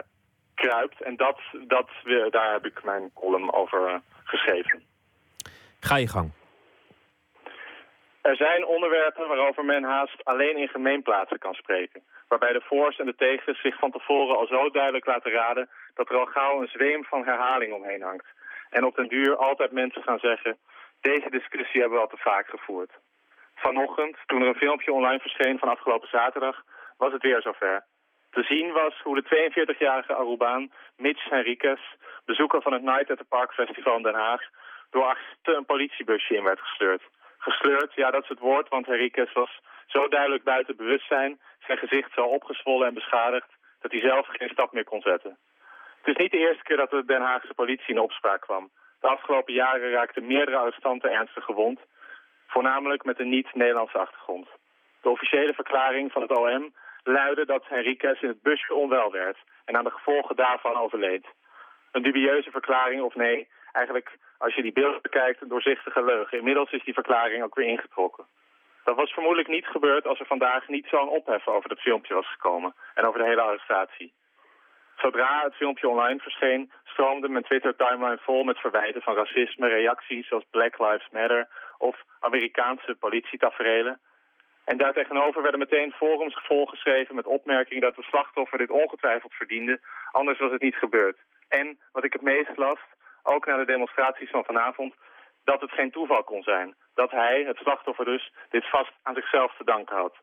kruipt. En dat, dat, daar heb ik mijn column over uh, geschreven.
Ga je gang.
Er zijn onderwerpen waarover men haast alleen in gemeenplaatsen kan spreken. Waarbij de voor's en de tegens zich van tevoren al zo duidelijk laten raden... dat er al gauw een zweem van herhaling omheen hangt. En op den duur altijd mensen gaan zeggen... deze discussie hebben we al te vaak gevoerd. Vanochtend, toen er een filmpje online verscheen van afgelopen zaterdag... was het weer zover. Te zien was hoe de 42-jarige Arubaan Mitch Henriquez... bezoeker van het Night at the Park Festival in Den Haag... door achter een politiebusje in werd gesleurd. Gesleurd, ja dat is het woord, want Henriquez was zo duidelijk buiten bewustzijn... zijn gezicht zo opgezwollen en beschadigd... dat hij zelf geen stap meer kon zetten. Het is niet de eerste keer dat de Den Haagse politie in opspraak kwam. De afgelopen jaren raakten meerdere arrestanten ernstig gewond, voornamelijk met een niet-Nederlandse achtergrond. De officiële verklaring van het OM luidde dat Henriquez in het busje onwel werd en aan de gevolgen daarvan overleed. Een dubieuze verklaring of nee, eigenlijk als je die beelden bekijkt een doorzichtige leugen. Inmiddels is die verklaring ook weer ingetrokken. Dat was vermoedelijk niet gebeurd als er vandaag niet zo'n ophef over het filmpje was gekomen en over de hele arrestatie. Zodra het filmpje online verscheen, stroomde mijn Twitter-timeline vol met verwijten van racisme, reacties zoals Black Lives Matter of Amerikaanse politietaferelen. En daartegenover werden meteen forums volgeschreven met opmerkingen dat de slachtoffer dit ongetwijfeld verdiende, anders was het niet gebeurd. En, wat ik het meest las, ook na de demonstraties van vanavond, dat het geen toeval kon zijn. Dat hij, het slachtoffer dus, dit vast aan zichzelf te danken had.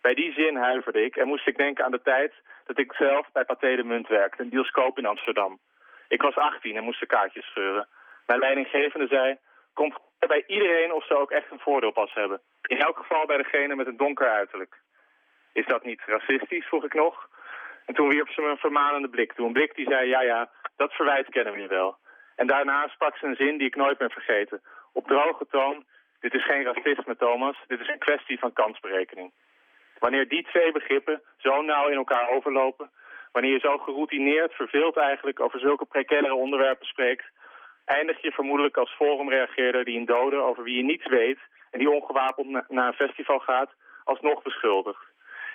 Bij die zin huiverde ik en moest ik denken aan de tijd dat ik zelf bij Pathé de Munt werkte, een bioscoop in Amsterdam. Ik was 18 en moest de kaartjes scheuren. Mijn leidinggevende zei, komt bij iedereen of ze ook echt een voordeelpas hebben. In elk geval bij degene met een donker uiterlijk. Is dat niet racistisch, vroeg ik nog. En toen wierp ze me een vermanende blik toe. Een blik die zei, ja ja, dat verwijt kennen we je wel. En daarna sprak ze een zin die ik nooit ben vergeten. Op droge toon, dit is geen racisme, Thomas. Dit is een kwestie van kansberekening. Wanneer die twee begrippen zo nauw in elkaar overlopen... wanneer je zo geroutineerd, verveeld eigenlijk... over zulke precaire onderwerpen spreekt... eindig je vermoedelijk als forumreageerder die een dode over wie je niets weet... en die ongewapend na naar een festival gaat, alsnog beschuldigt.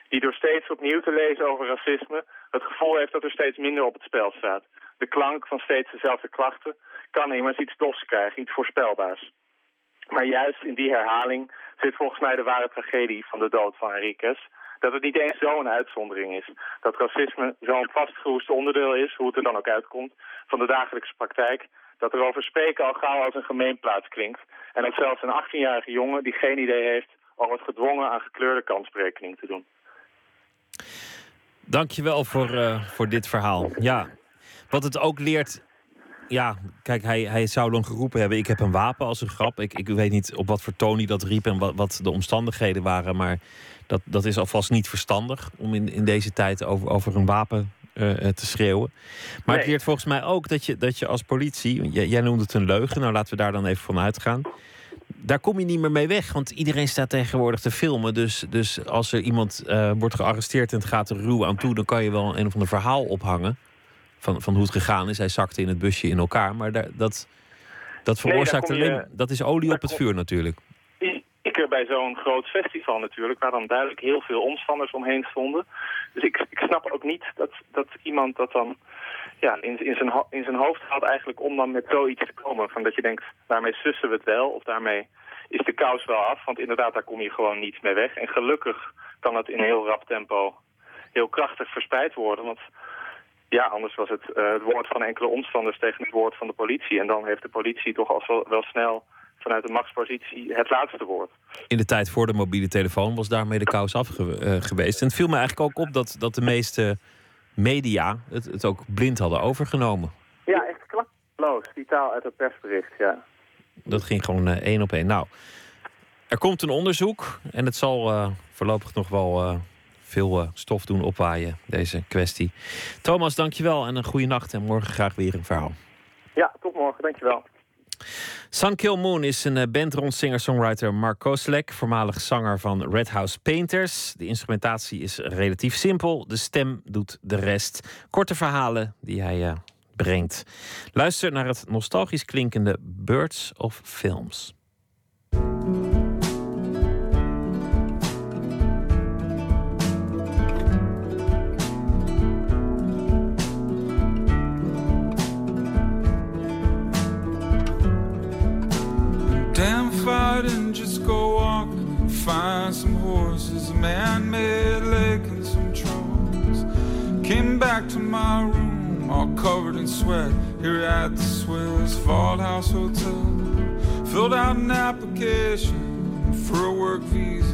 Die door steeds opnieuw te lezen over racisme... het gevoel heeft dat er steeds minder op het spel staat. De klank van steeds dezelfde klachten kan immers iets dofs krijgen, iets voorspelbaars. Maar juist in die herhaling zit volgens mij de ware tragedie van de dood van Henriquez. Dat het niet eens zo'n uitzondering is. Dat racisme zo'n vastgeroest onderdeel is, hoe het er dan ook uitkomt, van de dagelijkse praktijk. Dat er over spreken al gauw als een gemeenplaats klinkt. En dat zelfs een 18-jarige jongen die geen idee heeft al wordt gedwongen aan gekleurde kansberekening te doen.
Dankjewel voor, uh, voor dit verhaal. Ja, wat het ook leert. Ja, kijk, hij, hij zou dan geroepen hebben: Ik heb een wapen als een grap. Ik, ik weet niet op wat voor toon hij dat riep en wat, wat de omstandigheden waren. Maar dat, dat is alvast niet verstandig om in, in deze tijd over, over een wapen uh, te schreeuwen. Maar het leert volgens mij ook dat je, dat je als politie. Jij, jij noemde het een leugen, nou laten we daar dan even van uitgaan daar kom je niet meer mee weg. Want iedereen staat tegenwoordig te filmen. Dus, dus als er iemand uh, wordt gearresteerd en het gaat er ruw aan toe, dan kan je wel een of ander verhaal ophangen. Van, van hoe het gegaan is. Hij zakte in het busje in elkaar. Maar daar, dat, dat veroorzaakt nee, alleen. Dat is olie op het vuur natuurlijk.
Zeker bij zo'n groot festival natuurlijk, waar dan duidelijk heel veel omstanders omheen stonden. Dus ik, ik snap ook niet dat, dat iemand dat dan ja, in, in, zijn, in zijn hoofd had eigenlijk om dan met zoiets te komen. Van dat je denkt, daarmee sussen we het wel of daarmee is de kous wel af. Want inderdaad, daar kom je gewoon niet mee weg. En gelukkig kan het in heel rap tempo heel krachtig verspreid worden. Want ja, anders was het uh, het woord van enkele omstanders tegen het woord van de politie. En dan heeft de politie toch al wel, wel snel vanuit de machtspositie het laatste woord.
In de tijd voor de mobiele telefoon was daarmee de kous af uh, geweest. En het viel me eigenlijk ook op dat, dat de meeste media het, het ook blind hadden overgenomen.
Ja, echt klaploos, die taal uit het persbericht, ja.
Dat ging gewoon uh, één op één. Nou, er komt een onderzoek en het zal uh, voorlopig nog wel uh, veel stof doen opwaaien, deze kwestie. Thomas, dankjewel en een goede nacht en morgen graag weer een verhaal.
Ja, tot morgen, dankjewel.
Sun Kill Moon is een eh, band rond singer-songwriter Mark Koselek, voormalig zanger van Red House Painters. De instrumentatie is relatief simpel, de stem doet de rest. Korte verhalen die hij uh, brengt. Luister naar het nostalgisch klinkende Birds of Films. Find some horses, a man-made lake and some trolls. Came back to my room all covered in sweat here at the Swiss Fall House Hotel. Filled out an application for a work visa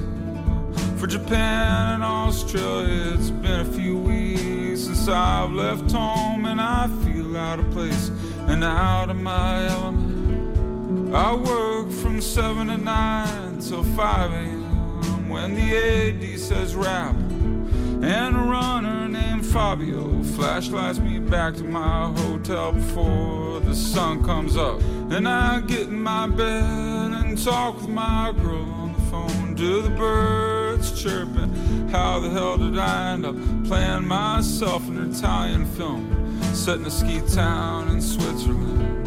for Japan and Australia. It's been a few weeks since I've left home and I feel out of place and out of my element. I work from 7 to 9 till 5 a.m. when the AD says rap. And a runner named Fabio flashlights me back to my hotel before the sun comes up. And I get in my bed and talk with my girl on the phone. Do the birds chirping? How the hell did I end up playing myself in an Italian film? Set in a ski town in Switzerland.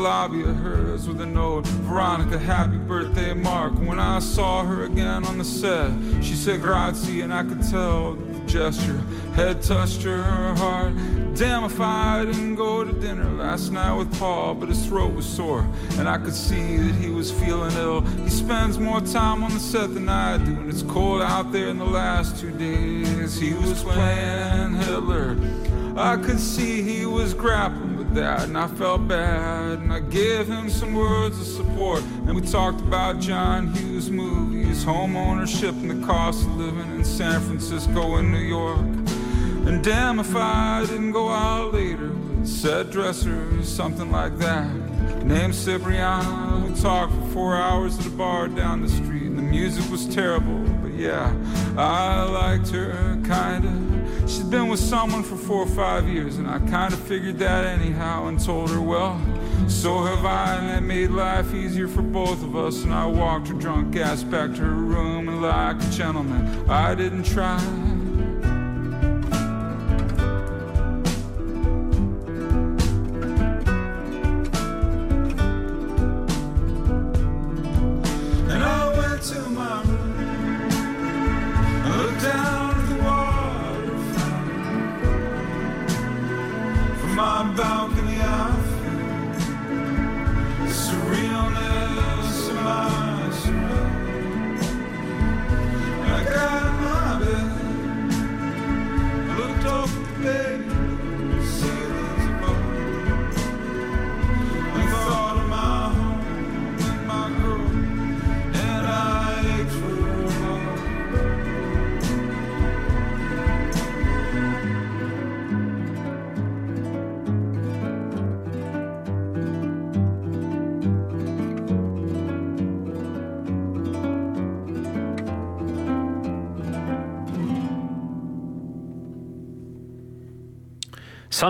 Lobby of hers with a note Veronica, happy birthday, Mark. When I saw her again on the set, she said grazie, and I could tell the gesture Head touched her heart. Damn if I didn't go to dinner last night with Paul, but his throat was sore, and I could see that he was feeling ill. He spends more time on the set than I do, and it's cold out there in the last two days. He was playing Hitler. I could see he was grappling that, and I felt bad. And I gave him some words of support, and we talked about John Hughes movies, home ownership, and the cost of living in San Francisco and New York. And damn if I didn't go out later with set dresser or something like that. Named Cipriano, we talked for four hours at a bar down the street, and the music was terrible, but yeah, I liked her kinda. She'd been with someone for four or five years, and I kinda figured that anyhow, and told her, well, so have I, and that made life easier for both of us. And I walked her drunk ass back to her room, and like a gentleman, I didn't try.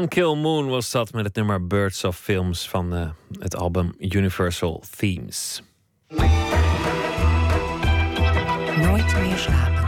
Kill Moon was dat met het nummer Birds of Films van eh, het album Universal Themes.
Nooit meer slapen.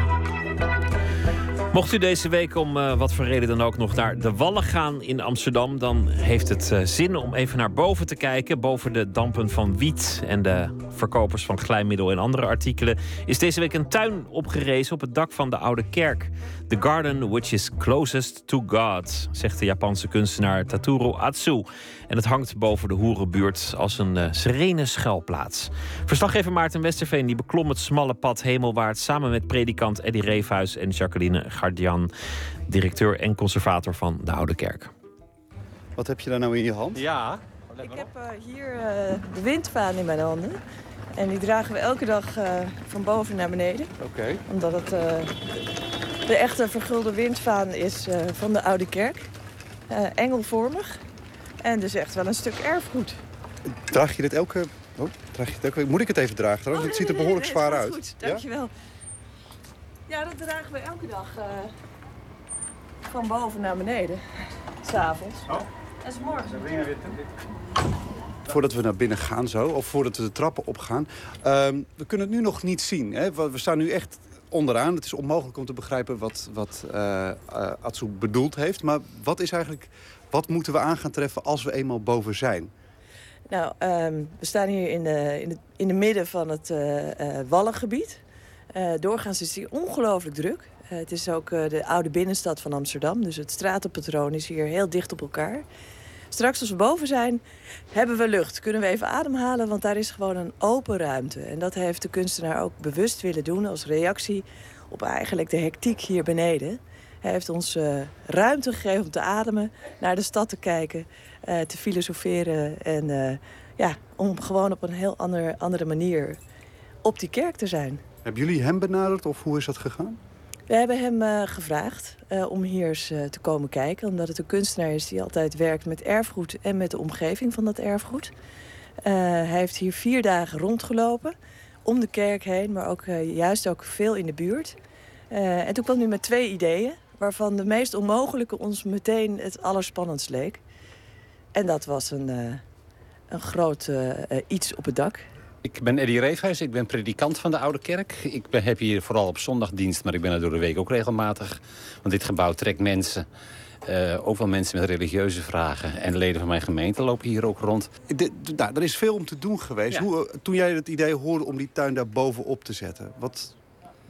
Mocht u deze week om eh, wat voor reden dan ook nog naar de Wallen gaan in Amsterdam, dan heeft het eh, zin om even naar boven te kijken. Boven de dampen van wiet en de verkopers van glijmiddel en andere artikelen is deze week een tuin opgerezen op het dak van de oude kerk. The garden which is closest to God, zegt de Japanse kunstenaar Taturo Atsu. En het hangt boven de hoerenbuurt als een eh, serene schuilplaats. Verslaggever Maarten Westerveen die beklom het smalle pad hemelwaarts samen met predikant Eddy Reefhuis en Jacqueline Gardian, directeur en conservator van de Oude Kerk.
Wat heb je daar nou in je hand?
Ja.
Ik heb eh, hier eh, de windvaan in mijn handen. En die dragen we elke dag eh, van boven naar beneden.
Oké.
Omdat het de echte vergulde windvaan is van de Oude Kerk. Engelvormig. En dus echt wel een stuk erfgoed.
Draag je dit elke... Oh, draag je het elke... Moet ik het even dragen trouwens?
Oh,
het ziet er
nee,
behoorlijk
nee,
zwaar uit.
Goed,
Ja?
dankjewel. Ja? dat dragen we elke dag van boven naar beneden. S'avonds.
Oh.
En 's morgens.
Voordat we naar binnen gaan zo, of voordat we de trappen opgaan. ehm, we kunnen het nu nog niet zien. Hè? We staan nu echt onderaan. Het is onmogelijk om te begrijpen wat, wat eh eh, Atsu bedoeld heeft. Maar wat is eigenlijk... Wat moeten we aan gaan treffen als we eenmaal boven zijn?
Nou, ehm, we staan hier in de, in, het, in de midden van het eh, eh, Wallengebied. Eh, doorgaans is het hier ongelooflijk druk. Het is ook eh, de oude binnenstad van Amsterdam. Dus het stratenpatroon is hier heel dicht op elkaar. Straks als we boven zijn, hebben we lucht. Kunnen we even ademhalen, want daar is gewoon een open ruimte. En dat heeft de kunstenaar ook bewust willen doen als reactie op eigenlijk de hectiek hier beneden. Hij heeft ons eh, ruimte gegeven om te ademen, naar de stad te kijken, eh, te filosoferen. En eh, ja, om gewoon op een heel ander, andere manier op die kerk te zijn.
Hebben jullie hem benaderd of hoe is dat gegaan?
We hebben hem eh, gevraagd eh, om hier eens eh, te komen kijken. Omdat het een kunstenaar is die altijd werkt met erfgoed en met de omgeving van dat erfgoed. Hij heeft hier vier dagen rondgelopen, om de kerk heen, maar ook juist ook veel in de buurt. En toen kwam hij met twee ideeën. waarvan de meest onmogelijke ons meteen het allerspannendst leek. En dat was een, een groot iets op het dak.
Ik ben Eddie Reefhuis, ik ben predikant van de Oude Kerk. Ik ben, heb hier vooral op zondagdienst, maar ik ben er door de week ook regelmatig. Want dit gebouw trekt mensen, uh, ook wel mensen met religieuze vragen. En leden van mijn gemeente lopen hier ook rond.
De, nou, er is veel om te doen geweest. Hoe, toen jij het idee hoorde om die tuin daar bovenop te zetten... wat,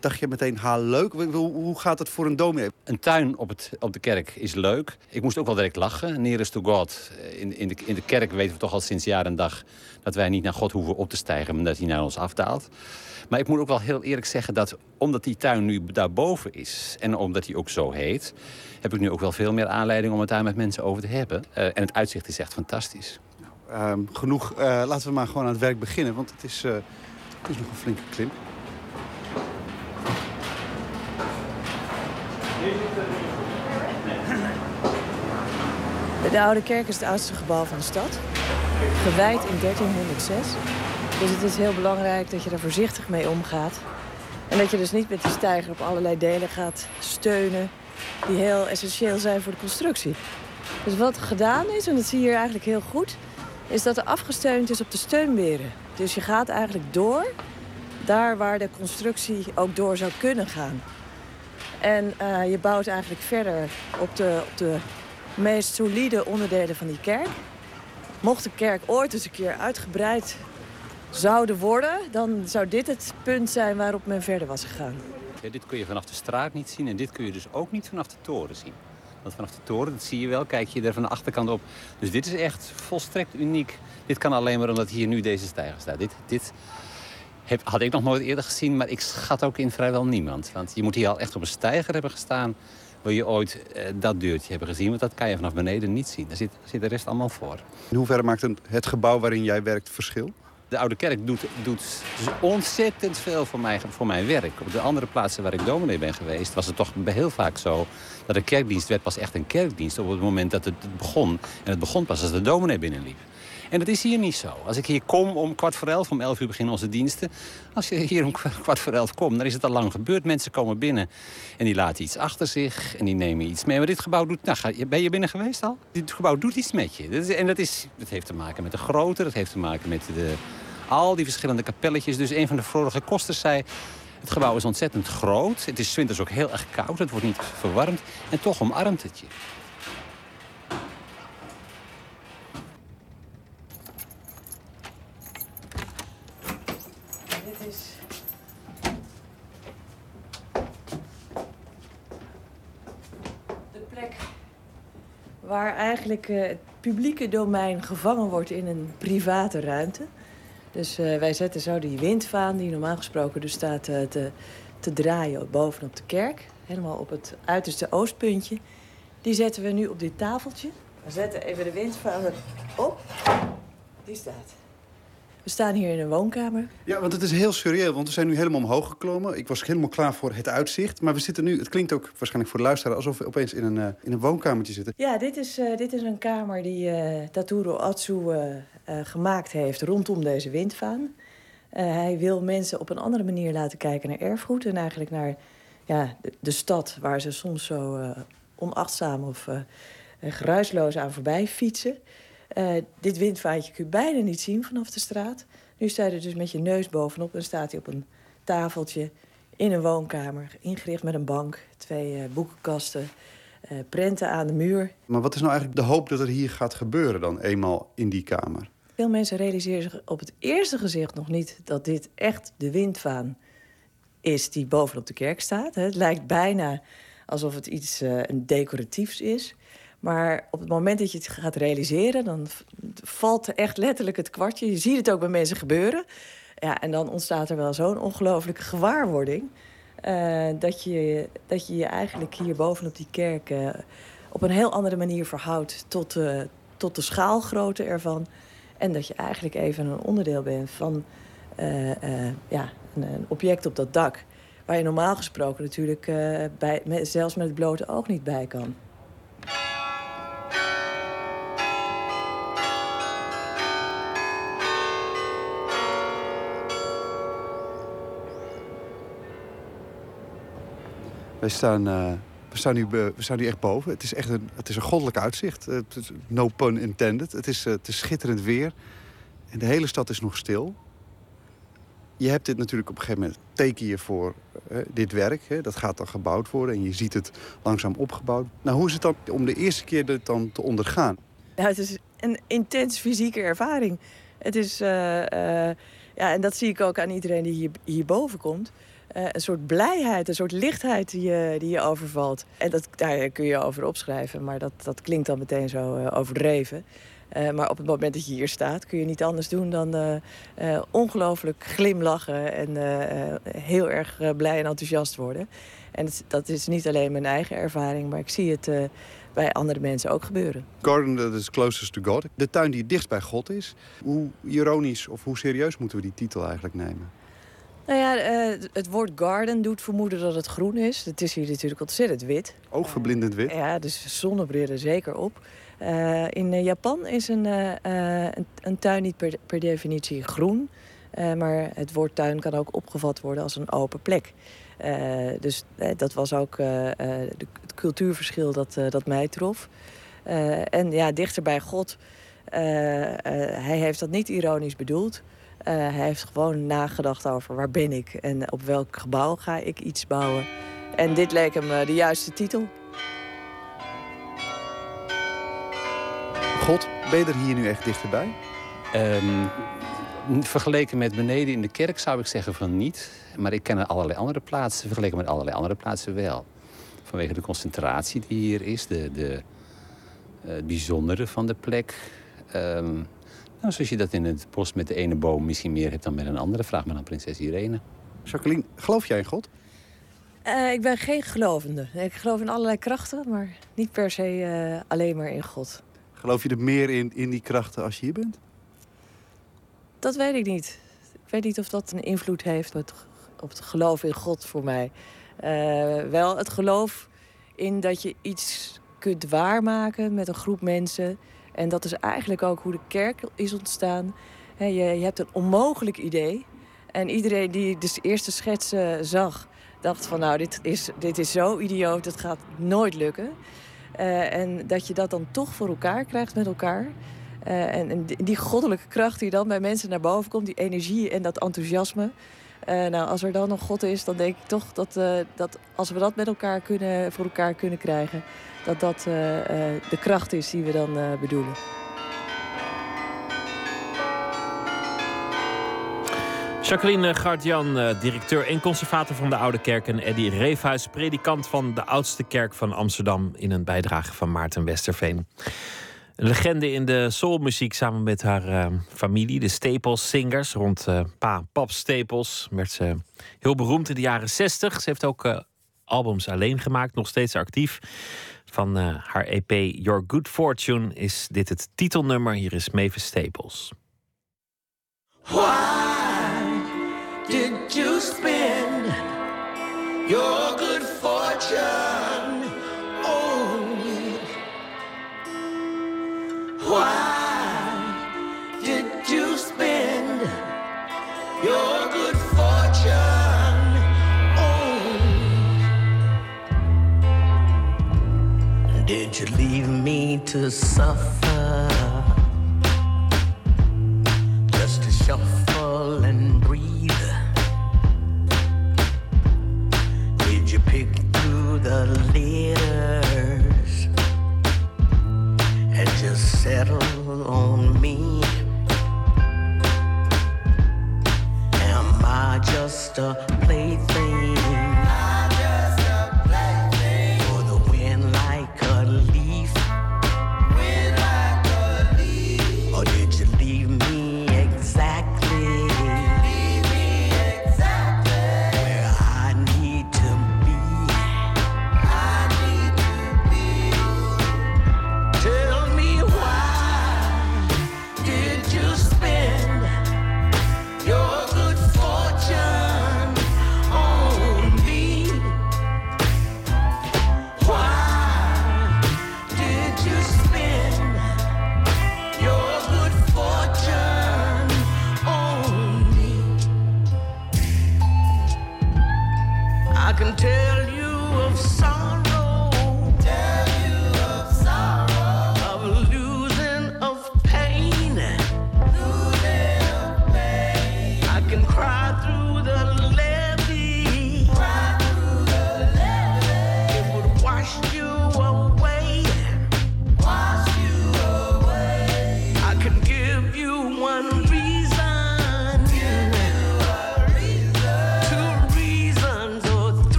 dacht je meteen, ha, leuk? Hoe gaat het voor een dominee?
Een tuin op, het, op de kerk is leuk. Ik moest ook wel direct lachen. Nearest to God. In, in, de, in de kerk weten we toch al sinds jaar en dag... dat wij niet naar God hoeven op te stijgen, maar dat hij naar ons afdaalt. Maar ik moet ook wel heel eerlijk zeggen dat omdat die tuin nu daarboven is... en omdat hij ook zo heet... heb ik nu ook wel veel meer aanleiding om het daar met mensen over te hebben. Uh, en het uitzicht is echt fantastisch.
Nou, uh, genoeg. Uh, laten we maar gewoon aan het werk beginnen, want het is, het is nog een flinke klim.
De Oude Kerk is het oudste gebouw van de stad. Gewijd in 1306. Dus het is heel belangrijk dat je er voorzichtig mee omgaat. En dat je dus niet met die stijger op allerlei delen gaat steunen... die heel essentieel zijn voor de constructie. Dus wat gedaan is, en dat zie je hier eigenlijk heel goed... is dat er afgesteund is op de steunberen. Dus je gaat eigenlijk door daar waar de constructie ook door zou kunnen gaan. En uh, je bouwt eigenlijk verder op de, op de meest solide onderdelen van die kerk. Mocht de kerk ooit eens een keer uitgebreid zouden worden... dan zou dit het punt zijn waarop men verder was gegaan.
Dit kun je vanaf de straat niet zien en dit kun je dus ook niet vanaf de toren zien. Want vanaf de toren, dat zie je wel, kijk je er van de achterkant op. Dus dit is echt volstrekt uniek. Dit kan alleen maar omdat hier nu deze stijger staat. Dit, dit heb, had ik nog nooit eerder gezien, maar ik schat ook in vrijwel niemand. Want je moet hier al echt op een stijger hebben gestaan... wil je ooit eh, dat deurtje hebben gezien. Want dat kan je vanaf beneden niet zien. Daar zit, zit de rest allemaal voor.
In hoeverre maakt het gebouw waarin jij werkt verschil?
De Oude Kerk doet, doet ontzettend veel voor, mij, voor mijn werk. Op de andere plaatsen waar ik dominee ben geweest... was het toch heel vaak zo dat een kerkdienst werd pas echt een kerkdienst... op het moment dat het begon. En het begon pas als de dominee binnenliep. En dat is hier niet zo. Als ik hier kom om kwart voor elf, om elf uur beginnen onze diensten. Als je hier om kwart voor elf komt, dan is het al lang gebeurd. Mensen komen binnen en die laten iets achter zich en die nemen iets mee. Maar dit gebouw doet... Nou, ben je binnen geweest al? Dit gebouw doet iets met je. en dat, is, dat heeft te maken met de grootte, dat heeft te maken met de, al die verschillende kapelletjes. Dus een van de vorige kosters zei... Het gebouw is ontzettend groot. Het is winters ook heel erg koud. Het wordt niet verwarmd. En toch omarmt het je.
Waar eigenlijk uh, het publieke domein gevangen wordt in een private ruimte. Dus uh, wij zetten zo die windvaan, die normaal gesproken dus staat uh, te, te draaien bovenop de kerk. Helemaal op het uiterste oostpuntje. Die zetten we nu op dit tafeltje. We zetten even de windvaan op. Die staat. We staan hier in een woonkamer.
Ja, want het is heel surreëel, want we zijn nu helemaal omhoog geklommen. Ik was helemaal klaar voor het uitzicht. Maar we zitten nu, het klinkt ook waarschijnlijk voor de luisteraar... alsof we opeens in een, uh, in een woonkamertje zitten.
Ja, dit is, uh, dit is een kamer die uh, Taturo Atsu gemaakt heeft rondom deze windvaan. hij wil mensen op een andere manier laten kijken naar erfgoed... en eigenlijk naar ja, de, de stad waar ze soms zo onachtzaam of geruisloos aan voorbij fietsen... Uh, dit windvaartje kun je bijna niet zien vanaf de straat. Nu sta je er dus met je neus bovenop en staat hij op een tafeltje in een woonkamer. Ingericht met een bank, twee uh, boekenkasten, uh, prenten aan de muur.
Maar wat is nou eigenlijk de hoop dat er hier gaat gebeuren dan eenmaal in die kamer?
Veel mensen realiseren zich op het eerste gezicht nog niet dat dit echt de windvaan is die bovenop de kerk staat. Het lijkt bijna alsof het iets een decoratiefs is. Maar op het moment dat je het gaat realiseren, dan valt echt letterlijk het kwartje. Je ziet het ook bij mensen gebeuren. Ja, en dan ontstaat er wel zo'n ongelooflijke gewaarwording. Uh, dat, je, dat je je eigenlijk hier bovenop die kerk uh, op een heel andere manier verhoudt tot, uh, tot de schaalgrootte ervan. En dat je eigenlijk even een onderdeel bent van ja, een, object op dat dak. Waar je normaal gesproken natuurlijk bij, zelfs met het blote oog niet bij kan.
Wij staan uh, We staan nu, we staan nu echt boven. Het is echt een, het is een goddelijk uitzicht. Eh, no pun intended. Het is, eh, het schitterend weer. En de hele stad is nog stil. Je hebt dit natuurlijk op een gegeven moment teken je voor eh, dit werk. Hè. Dat gaat dan gebouwd worden en je ziet het langzaam opgebouwd. Nou, hoe is het dan om de eerste keer dit dan te ondergaan?
Nou, het is een intens fysieke ervaring. Het is, eh, eh, ja, en dat zie ik ook aan iedereen die hier, hierboven komt. Eh, een soort blijheid, een soort lichtheid die je, die je overvalt. En dat, daar kun je over opschrijven, maar dat, dat klinkt dan meteen zo eh, overdreven. Eh, maar op het moment dat je hier staat, kun je niet anders doen dan ongelooflijk glimlachen en heel erg blij en enthousiast worden. En dat is niet alleen mijn eigen ervaring, maar ik zie het bij andere mensen ook gebeuren.
Garden that is closest to God. De tuin die dichtst bij God is. Hoe ironisch of hoe serieus moeten we die titel eigenlijk nemen?
Nou ja, eh, het woord garden doet vermoeden dat het groen is. Het is hier natuurlijk ontzettend wit.
Oogverblindend wit.
Ja, dus zonnebrillen zeker op. Eh, in eh, Japan is een, een, een tuin niet per, per definitie groen. Maar het woord tuin kan ook opgevat worden als een open plek. Dus dat was ook de, het cultuurverschil dat, dat mij trof. En ja, dichter bij God, hij heeft dat niet ironisch bedoeld. Eh, hij heeft gewoon nagedacht over waar ben ik en op welk gebouw ga ik iets bouwen. En dit leek hem eh, de juiste titel.
God, ben je er hier nu echt dichterbij?
Ehm, vergeleken met beneden in de kerk zou ik zeggen van niet. Maar ik ken allerlei andere plaatsen, vergeleken met allerlei andere plaatsen wel. Vanwege de concentratie die hier is, de, de, eh, het bijzondere van de plek. Ehm, nou, zoals je dat in het bos met de ene boom misschien meer hebt dan met een andere. Vraag maar aan prinses Irene.
Jacqueline, geloof jij in God?
Eh, ik ben geen gelovende. Ik geloof in allerlei krachten, maar niet per se eh, alleen maar in God.
Geloof je er meer in, in die krachten als je hier bent?
Dat weet ik niet. Ik weet niet of dat een invloed heeft op het, op het geloof in God voor mij. Eh, wel het geloof in dat je iets kunt waarmaken met een groep mensen. En dat is eigenlijk ook hoe de kerk is ontstaan. Je, hebt een onmogelijk idee. En iedereen die de eerste schetsen zag, dacht van nou, dit is, dit is zo idioot, dat gaat nooit lukken. Eh, en dat je dat dan toch voor elkaar krijgt met elkaar. Eh, en, die, goddelijke kracht die dan bij mensen naar boven komt, die energie en dat enthousiasme. Eh, nou, als er dan nog God is, dan denk ik toch dat, dat als we dat met elkaar kunnen, voor elkaar kunnen krijgen, dat dat eh, eh, de kracht is die we dan eh, bedoelen.
Jacqueline Gardian, directeur en conservator van de Oude Kerk. En Eddy Reefhuis, predikant van de oudste kerk van Amsterdam. In een bijdrage van Maarten Westerveen. Een legende in de soulmuziek samen met haar familie, de Staples Singers. Rond eh, pa Pap Staples werd ze heel beroemd in de jaren 60. Ze heeft ook albums alleen gemaakt, nog steeds actief. Van eh, haar EP Your Good Fortune is dit het titelnummer. Hier is Mavis Staples.
Why did you spend your good fortune on me? Why did you spend your Did you leave me to suffer? just to shuffle and breathe. Did you pick through the letters and just settle on me? Am I just a plaything?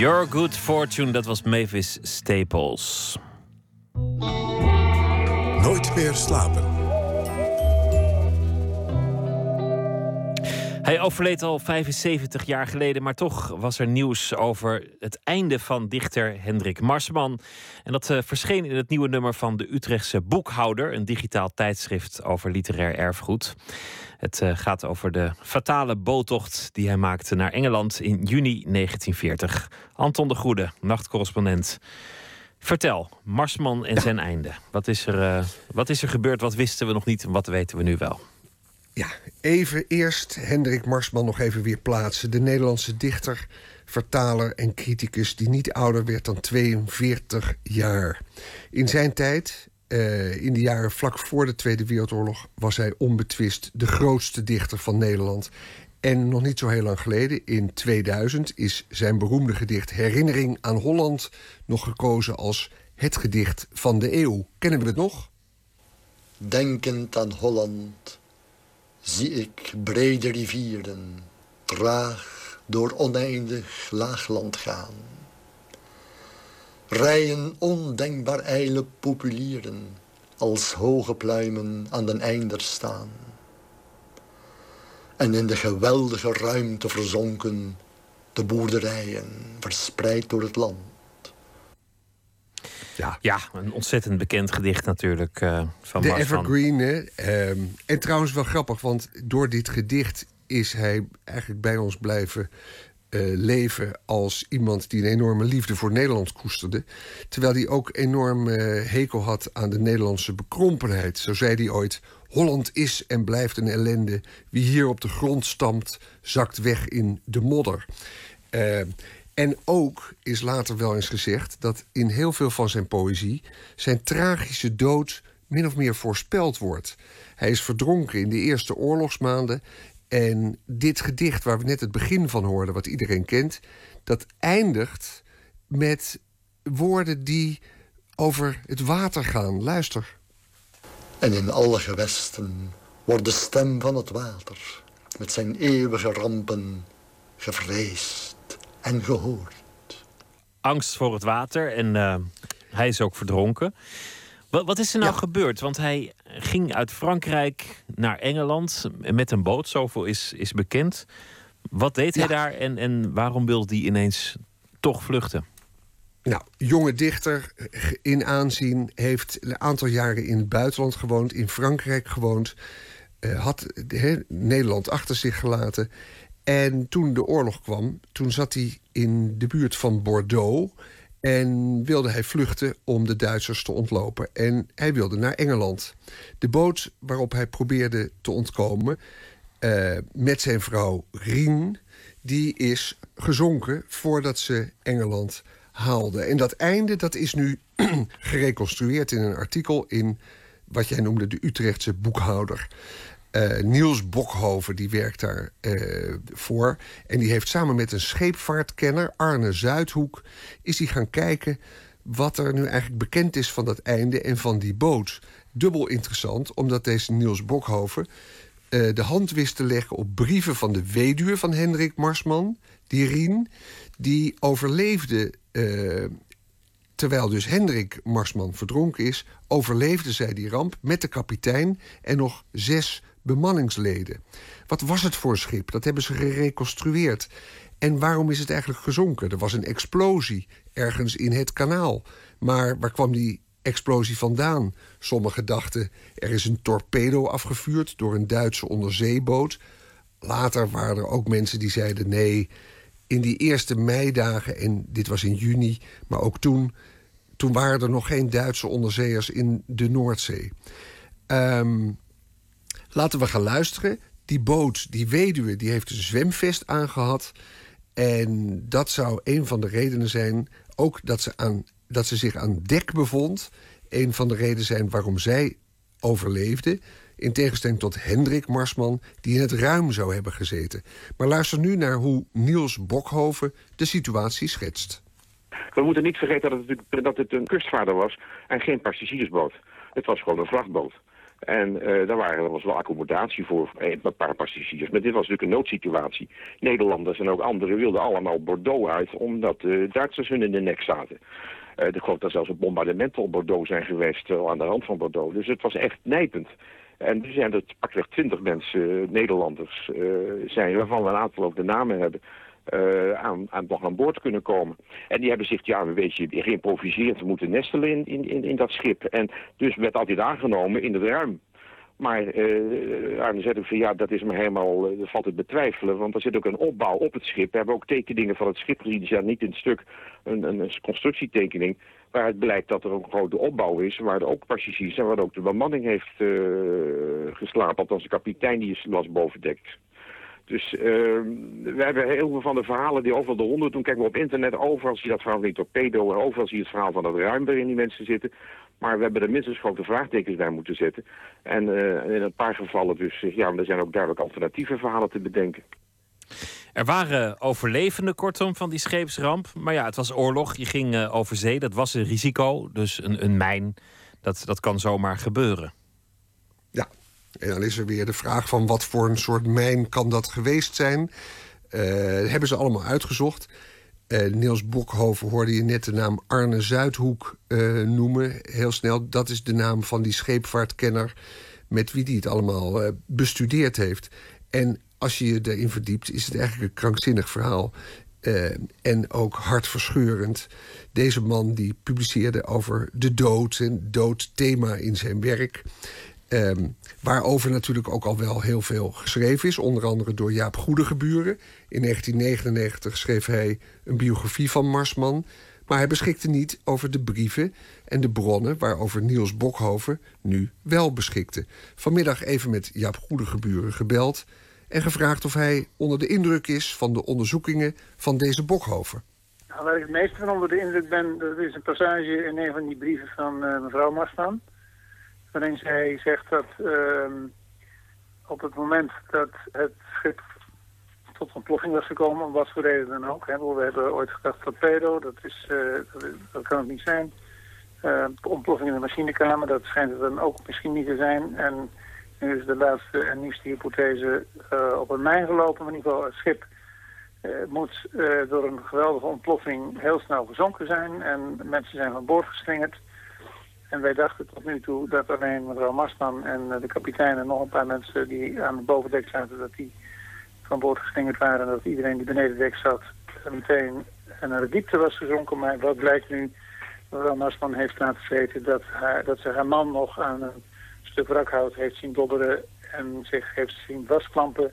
Your Good Fortune,
dat was Mavis Staples.
Nooit meer slapen.
Hij overleed al 75 jaar geleden, maar toch was er nieuws over het einde van dichter Hendrik Marsman. En dat eh, verscheen in het nieuwe nummer van de Utrechtse Boekhouder, een digitaal tijdschrift over literair erfgoed. Het eh, gaat over de fatale boottocht die hij maakte naar Engeland in juni 1940. Anton de Goede, nachtcorrespondent. Vertel, Marsman en zijn einde. Wat is, er, eh, wat is er gebeurd? Wat wisten we nog niet en wat weten we nu wel?
Ja, even eerst Hendrik Marsman nog even weer plaatsen. De Nederlandse dichter, vertaler en criticus die niet ouder werd dan 42 jaar. In zijn tijd, eh, in de jaren vlak voor de Tweede Wereldoorlog, was hij onbetwist de grootste dichter van Nederland. En nog niet zo heel lang geleden, in 2000, is zijn beroemde gedicht Herinnering aan Holland nog gekozen als het gedicht van de eeuw. Kennen we het nog?
Denkend aan Holland zie ik brede rivieren traag door oneindig laagland gaan. Rijen ondenkbaar ijle populieren als hoge pluimen aan den einder staan. En in de geweldige ruimte verzonken de boerderijen verspreid door het land.
Ja. ja, een ontzettend bekend gedicht natuurlijk eh, van
De. Evergreen, hè? Ehm, en trouwens wel grappig, want door dit gedicht is hij eigenlijk bij ons blijven eh, leven als iemand die een enorme liefde voor Nederland koesterde. Terwijl hij ook enorm eh, hekel had aan de Nederlandse bekrompenheid. Zo zei hij ooit: Holland is en blijft een ellende. Wie hier op de grond stampt, zakt weg in de modder. Eh, en ook is later wel eens gezegd dat in heel veel van zijn poëzie zijn tragische dood min of meer voorspeld wordt. Hij is verdronken in de eerste oorlogsmaanden. En dit gedicht, waar we net het begin van hoorden, wat iedereen kent, dat eindigt met woorden die over het water gaan. Luister.
En in alle gewesten wordt de stem van het water met zijn eeuwige rampen gevreesd en gehoord.
Angst voor het water en eh, hij is ook verdronken. Wat, wat is er nou gebeurd? Want hij ging uit Frankrijk naar Engeland met een boot, zoveel is, is bekend. Wat deed hij daar en, en waarom wilde hij ineens toch vluchten?
Nou, jonge dichter eh, in aanzien, heeft een aantal jaren in het buitenland gewoond, in Frankrijk gewoond, eh, had he, Nederland achter zich gelaten. En toen de oorlog kwam, toen zat hij in de buurt van Bordeaux. En wilde hij vluchten om de Duitsers te ontlopen. En hij wilde naar Engeland. De boot waarop hij probeerde te ontkomen eh, met zijn vrouw Rien, die is gezonken voordat ze Engeland haalden. En dat einde dat is nu gereconstrueerd in een artikel in wat jij noemde de Utrechtse boekhouder. Eh, Niels Bokhoven die werkt daar eh, voor. En die heeft samen met een scheepvaartkenner, Arne Zuidhoek... is hij gaan kijken wat er nu eigenlijk bekend is van dat einde en van die boot. Dubbel interessant, omdat deze Niels Bokhoven... Uh, de hand wist te leggen op brieven van de weduwe van Hendrik Marsman, die Rien, die overleefde terwijl dus Hendrik Marsman verdronken is, overleefde zij die ramp met de kapitein en nog zes bemanningsleden. Wat was het voor schip? Dat hebben ze gereconstrueerd. En waarom is het eigenlijk gezonken? Er was een explosie ergens in het kanaal. Maar waar kwam die explosie vandaan? Sommigen dachten er is een torpedo afgevuurd door een Duitse onderzeeboot. Later waren er ook mensen die zeiden nee. In die eerste meidagen, en dit was in juni, maar ook toen, toen waren er nog geen Duitse onderzeeërs in de Noordzee. Um, Laten we gaan luisteren. Die boot, die weduwe, die heeft een zwemvest aangehad. En dat zou een van de redenen zijn, ook dat ze, aan, dat ze zich aan dek bevond. Een van de redenen zijn waarom zij overleefde. In tegenstelling tot Hendrik Marsman, die in het ruim zou hebben gezeten. Maar luister nu naar hoe Niels Bokhoven de situatie schetst.
We moeten niet vergeten dat het, dat het een kustvaarder was en geen passagiersboot. Het was gewoon een vrachtboot. En uh, daar, waren, er was wel accommodatie voor een paar passagiers. Maar dit was natuurlijk een noodsituatie. Nederlanders en ook anderen wilden allemaal Bordeaux uit... omdat de Duitsers hun in de nek zaten. Uh, ik geloof zelfs een bombardementen op Bordeaux zijn geweest... Uh, aan de rand van Bordeaux. Dus het was echt nijpend. En er zijn er pakweg twintig mensen, Nederlanders, zijn, waarvan we een aantal ook de namen hebben... Uh, aan, aan, aan boord kunnen komen. En die hebben zich ja, een beetje geïmproviseerd moeten nestelen in, in, in, dat schip. En dus werd altijd aangenomen in het ruim. Maar uh, zei ook van ja, dat is me helemaal, dat valt te betwijfelen. Want er zit ook een opbouw op het schip. We hebben ook tekeningen van het schip gezien. Die zijn niet in het stuk een, een, constructietekening. Waar het blijkt dat er een grote opbouw is. Waar er ook passagiers en waar ook de bemanning heeft uh, geslapen. Althans de kapitein die was bovendekt. Dus uh, we hebben heel veel van de verhalen die overal de ronde doen. Kijken we op internet, overal zie je dat verhaal van die torpedo... en overal zie je het verhaal van dat ruim waarin die mensen zitten. Maar we hebben er minstens grote vraagtekens bij moeten zetten. En uh, in een paar gevallen dus, ja, er zijn ook duidelijk alternatieve verhalen te bedenken.
Er waren overlevenden, kortom, van die scheepsramp. Maar ja, het was oorlog, je ging uh, over zee, dat was een risico. Dus een, een mijn, dat, dat kan zomaar gebeuren.
En dan is er weer de vraag van wat voor een soort mijn kan dat geweest zijn. Uh, hebben ze allemaal uitgezocht. Uh, Niels Bokhoven hoorde je net de naam Arne Zuidhoek uh, noemen. Heel snel, dat is de naam van die scheepvaartkenner... met wie die het allemaal bestudeerd heeft. En als je je erin verdiept, is het eigenlijk een krankzinnig verhaal. en ook hartverscheurend. Deze man die publiceerde over de dood en doodthema in zijn werk... Um, waarover natuurlijk ook al wel heel veel geschreven is. Onder andere door Jaap Goedegeburen. In 1999 schreef hij een biografie van Marsman. Maar hij beschikte niet over de brieven en de bronnen... waarover Niels Bokhoven nu wel beschikte. Vanmiddag even met Jaap Goedegeburen gebeld... en gevraagd of hij onder de indruk is van de onderzoekingen van deze Bokhoven.
Nou, waar ik het meest van onder de indruk ben... dat is een passage in een van die brieven van uh, mevrouw Marsman waarin zij zegt dat uh, op het moment dat het schip tot ontploffing was gekomen, om wat voor reden dan ook. Hè, we hebben ooit gedacht torpedo, dat, is, dat, dat, kan het niet zijn. Uh, ontploffing in de machinekamer, dat schijnt het dan ook misschien niet te zijn. En nu is de laatste en nieuwste hypothese uh, op een mijn gelopen. Maar in ieder geval, het schip moet door een geweldige ontploffing heel snel gezonken zijn. En mensen zijn van boord geslingerd. En wij dachten tot nu toe dat alleen mevrouw Marsman en eh, de kapitein en nog een paar mensen die aan het bovendek zaten, dat die van boord geslingerd waren. En dat iedereen die beneden dek zat meteen naar de diepte was gezonken. Maar wat blijkt nu, mevrouw Marsman heeft laten weten dat, haar, dat ze haar man nog aan een stuk wrakhout heeft zien dobberen en zich heeft zien wasklampen.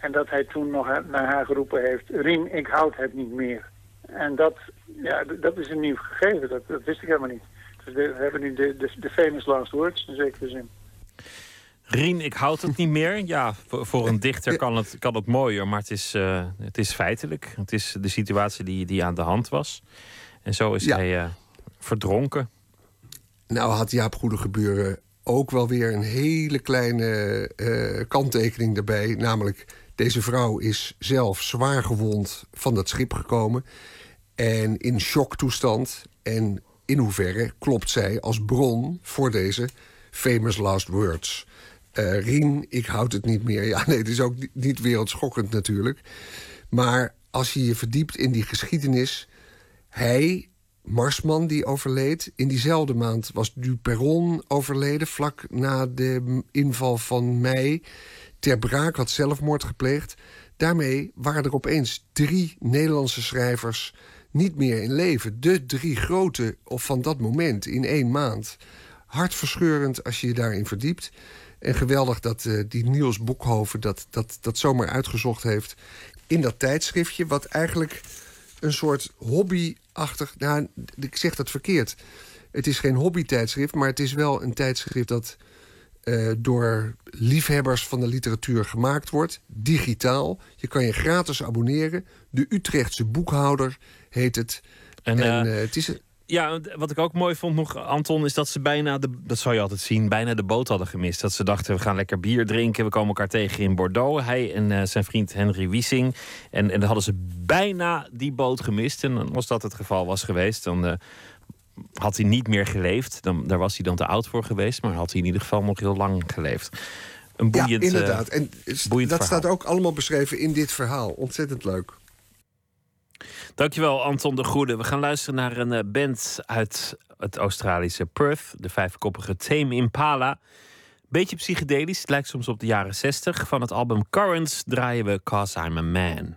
En dat hij toen nog naar haar geroepen heeft, Rien, ik houd het niet meer. En dat, ja, dat is een nieuw gegeven. Dat wist ik helemaal niet. We hebben nu de, de, de famous last words, in zekere zin.
Rien, ik houd het niet meer. Ja, voor, voor een dichter kan het, kan het mooier, maar het is, eh, het is feitelijk. Het is de situatie die, die aan de hand was. En zo is
Ja.
hij eh, verdronken.
Nou had Jaap Goede Gebeuren ook wel weer een hele kleine eh, kanttekening daarbij. Namelijk, deze vrouw is zelf zwaar gewond van dat schip gekomen. En in shocktoestand. En in hoeverre klopt zij als bron voor deze famous last words. Eh, Rien, ik houd het niet meer. Ja, nee, het is ook niet wereldschokkend natuurlijk. Maar als je je verdiept in die geschiedenis... Hij, Marsman, die overleed. In diezelfde maand was Duperron overleden, vlak na de inval van mei. Ter Braak had zelfmoord gepleegd. Daarmee waren er opeens drie Nederlandse schrijvers niet meer in leven. De drie grote of van dat moment in één maand. Hartverscheurend als je je daarin verdiept. En geweldig dat eh, die Niels Boekhoven dat, dat, dat zomaar uitgezocht heeft in dat tijdschriftje. Wat eigenlijk een soort hobbyachtig. Nou, ik zeg dat verkeerd. Het is geen hobbytijdschrift, maar het is wel een tijdschrift dat eh, door liefhebbers van de literatuur gemaakt wordt. Digitaal. Je kan je gratis abonneren. De Utrechtse boekhouder heet het.
En,
En,
eh,
eh, het is een-
Ja, wat ik ook mooi vond nog, Anton, is dat ze bijna, de, dat zou je altijd zien, bijna de boot hadden gemist. Dat ze dachten, we gaan lekker bier drinken, we komen elkaar tegen in Bordeaux. Hij en zijn vriend Henry Wiesing. En, en dan hadden ze bijna die boot gemist. En als dat het geval was geweest, dan had hij niet meer geleefd. Dan, daar was hij dan te oud voor geweest, maar had hij in ieder geval nog heel lang geleefd. Een boeiend,
ja,
eh,
inderdaad. En dat
verhaal.
staat ook allemaal beschreven in dit verhaal. Ontzettend leuk.
Dankjewel, Anton de Goede. We gaan luisteren naar een eh, band uit het Australische Perth, de vijfkoppige Tame Impala. Beetje psychedelisch, het lijkt soms op de jaren 60. Van het album Currents draaien we Cause I'm a Man.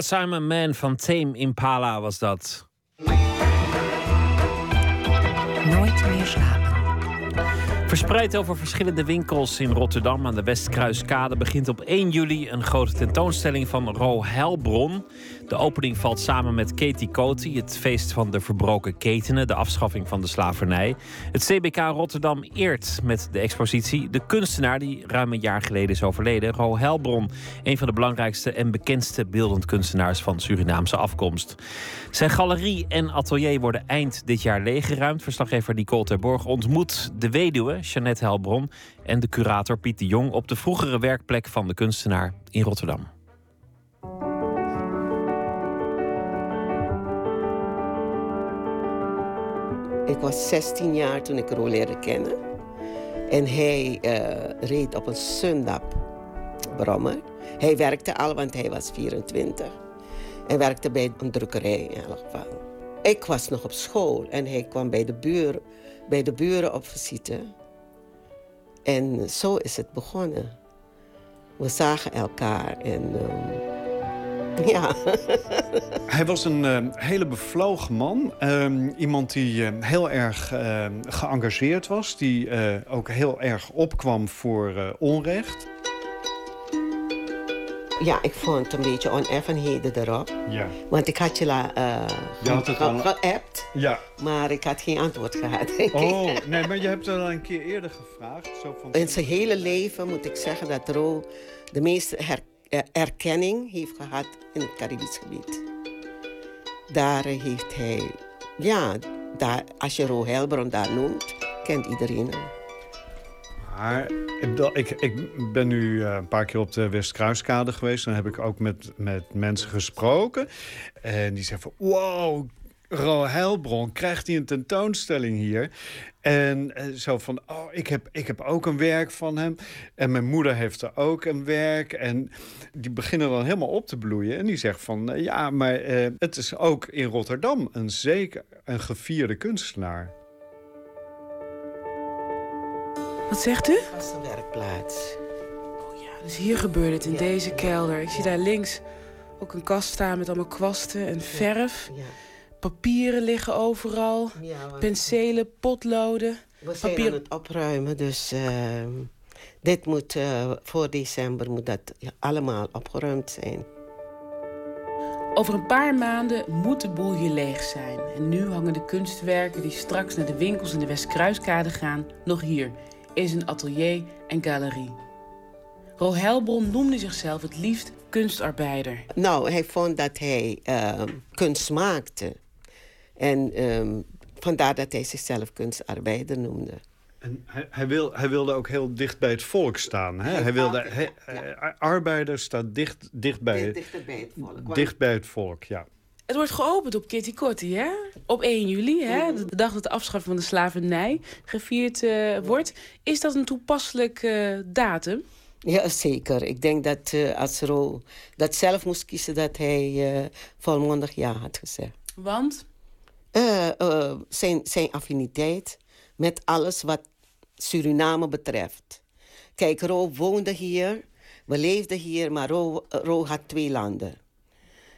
Cause I'm a Man van Tame Impala was dat.
Nooit meer slapen.
Verspreid over verschillende winkels in Rotterdam aan de Westkruiskade begint op 1 juli een grote tentoonstelling van Ro Heilbron. De opening valt samen met Katie Coty, het feest van de verbroken ketenen, de afschaffing van de slavernij. Het CBK Rotterdam eert met de expositie de kunstenaar die ruim een jaar geleden is overleden, Ro Heilbron, een van de belangrijkste en bekendste beeldend kunstenaars van Surinaamse afkomst. Zijn galerie en atelier worden eind dit jaar leeggeruimd. Verslaggever Nicole Terborg ontmoet de weduwe, Jeannette Helbron, en de curator Piet de Jong op de vroegere werkplek van de kunstenaar in Rotterdam.
Ik was 16 jaar toen ik Ro leerde kennen. En hij eh, reed op een Sundap brommer. Hij werkte al, want hij was 24. En werkte bij een drukkerij in elk geval. Ik was nog op school en hij kwam bij de, buur, bij de buren op visite. En zo is het begonnen. We zagen elkaar en ehm, ja.
Hij was een eh, hele bevlogen man. Ehm, iemand die eh, heel erg eh, geëngageerd was. Die ook heel erg opkwam voor onrecht.
Ja, ik vond een beetje oneffenheden erop.
Ja.
Want ik had je la,
Je had het
ge-
al-
geappt,
Ja.
maar ik had geen antwoord gehad.
Oh, nee, maar je hebt het al een keer eerder gevraagd. Zo van...
In zijn hele leven moet ik zeggen dat Ro de meeste her- erkenning heeft gehad in het Caribisch gebied. Daar eh, heeft hij, ja, daar, als je Ro Helbron daar noemt, kent iedereen hem.
Maar ik, ik ben nu eh, een paar keer op de Westkruiskade geweest. Dan heb ik ook met, met mensen gesproken. En die zeggen van... Wow, Ro Heilbron, krijgt hij een tentoonstelling hier? En eh, zo van, oh, ik heb, ik heb ook een werk van hem. En mijn moeder heeft er ook een werk. En die beginnen dan helemaal op te bloeien. En die zegt van, eh, ja, maar eh, het is ook in Rotterdam een zeker een gevierde kunstenaar.
Wat zegt u?
Dat is een werkplaats.
Dus hier gebeurt het, in deze kelder. Ik zie daar links ook een kast staan met allemaal kwasten en verf. Papieren liggen overal. Penselen, potloden.
We zijn aan het opruimen, dus ehm, dit moet eh, voor december moet dat allemaal opgeruimd zijn.
Over een paar maanden moet de boel hier leeg zijn. En nu hangen de kunstwerken die straks naar de winkels in de Westkruiskade gaan... nog hier, in zijn atelier en galerie. Ro Heilbron noemde zichzelf het liefst kunstarbeider.
Nou, hij vond dat hij ehm, kunst maakte. En ehm, vandaar dat hij zichzelf kunstarbeider noemde.
En hij, hij, wil, hij wilde ook heel dicht bij het volk staan. Hè? Hij wilde, hij, eh, arbeider staat dicht, dicht, bij,
Dichter bij het volk.
dicht bij het volk, ja.
Het wordt geopend op Kitty Kotti, hè? Op 1 juli, hè? de dag dat de afschaffing van de slavernij gevierd eh, wordt. Is dat een toepasselijk eh, datum?
Ja, zeker. Ik denk dat eh, als Ro dat zelf moest kiezen, dat hij eh, volmondig ja had gezegd.
Want?
Eh, eh, zijn, zijn affiniteit met alles wat Suriname betreft. Kijk, Ro woonde hier, we leefden hier, maar Ro, Ro had twee landen.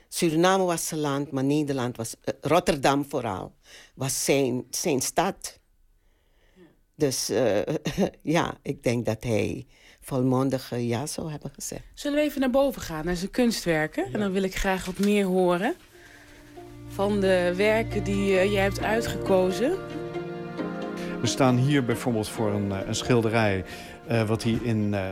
Suriname was zijn land, maar Nederland was, eh, Rotterdam vooral, was zijn, zijn stad. Dus ja, ik denk dat hij volmondig eh, ja zou hebben gezegd.
Zullen we even naar boven gaan, naar zijn kunstwerken? En dan wil ik graag wat meer horen van de werken die eh, jij hebt uitgekozen.
We staan hier bijvoorbeeld voor een, eh, een schilderij... eh, wat hij in eh,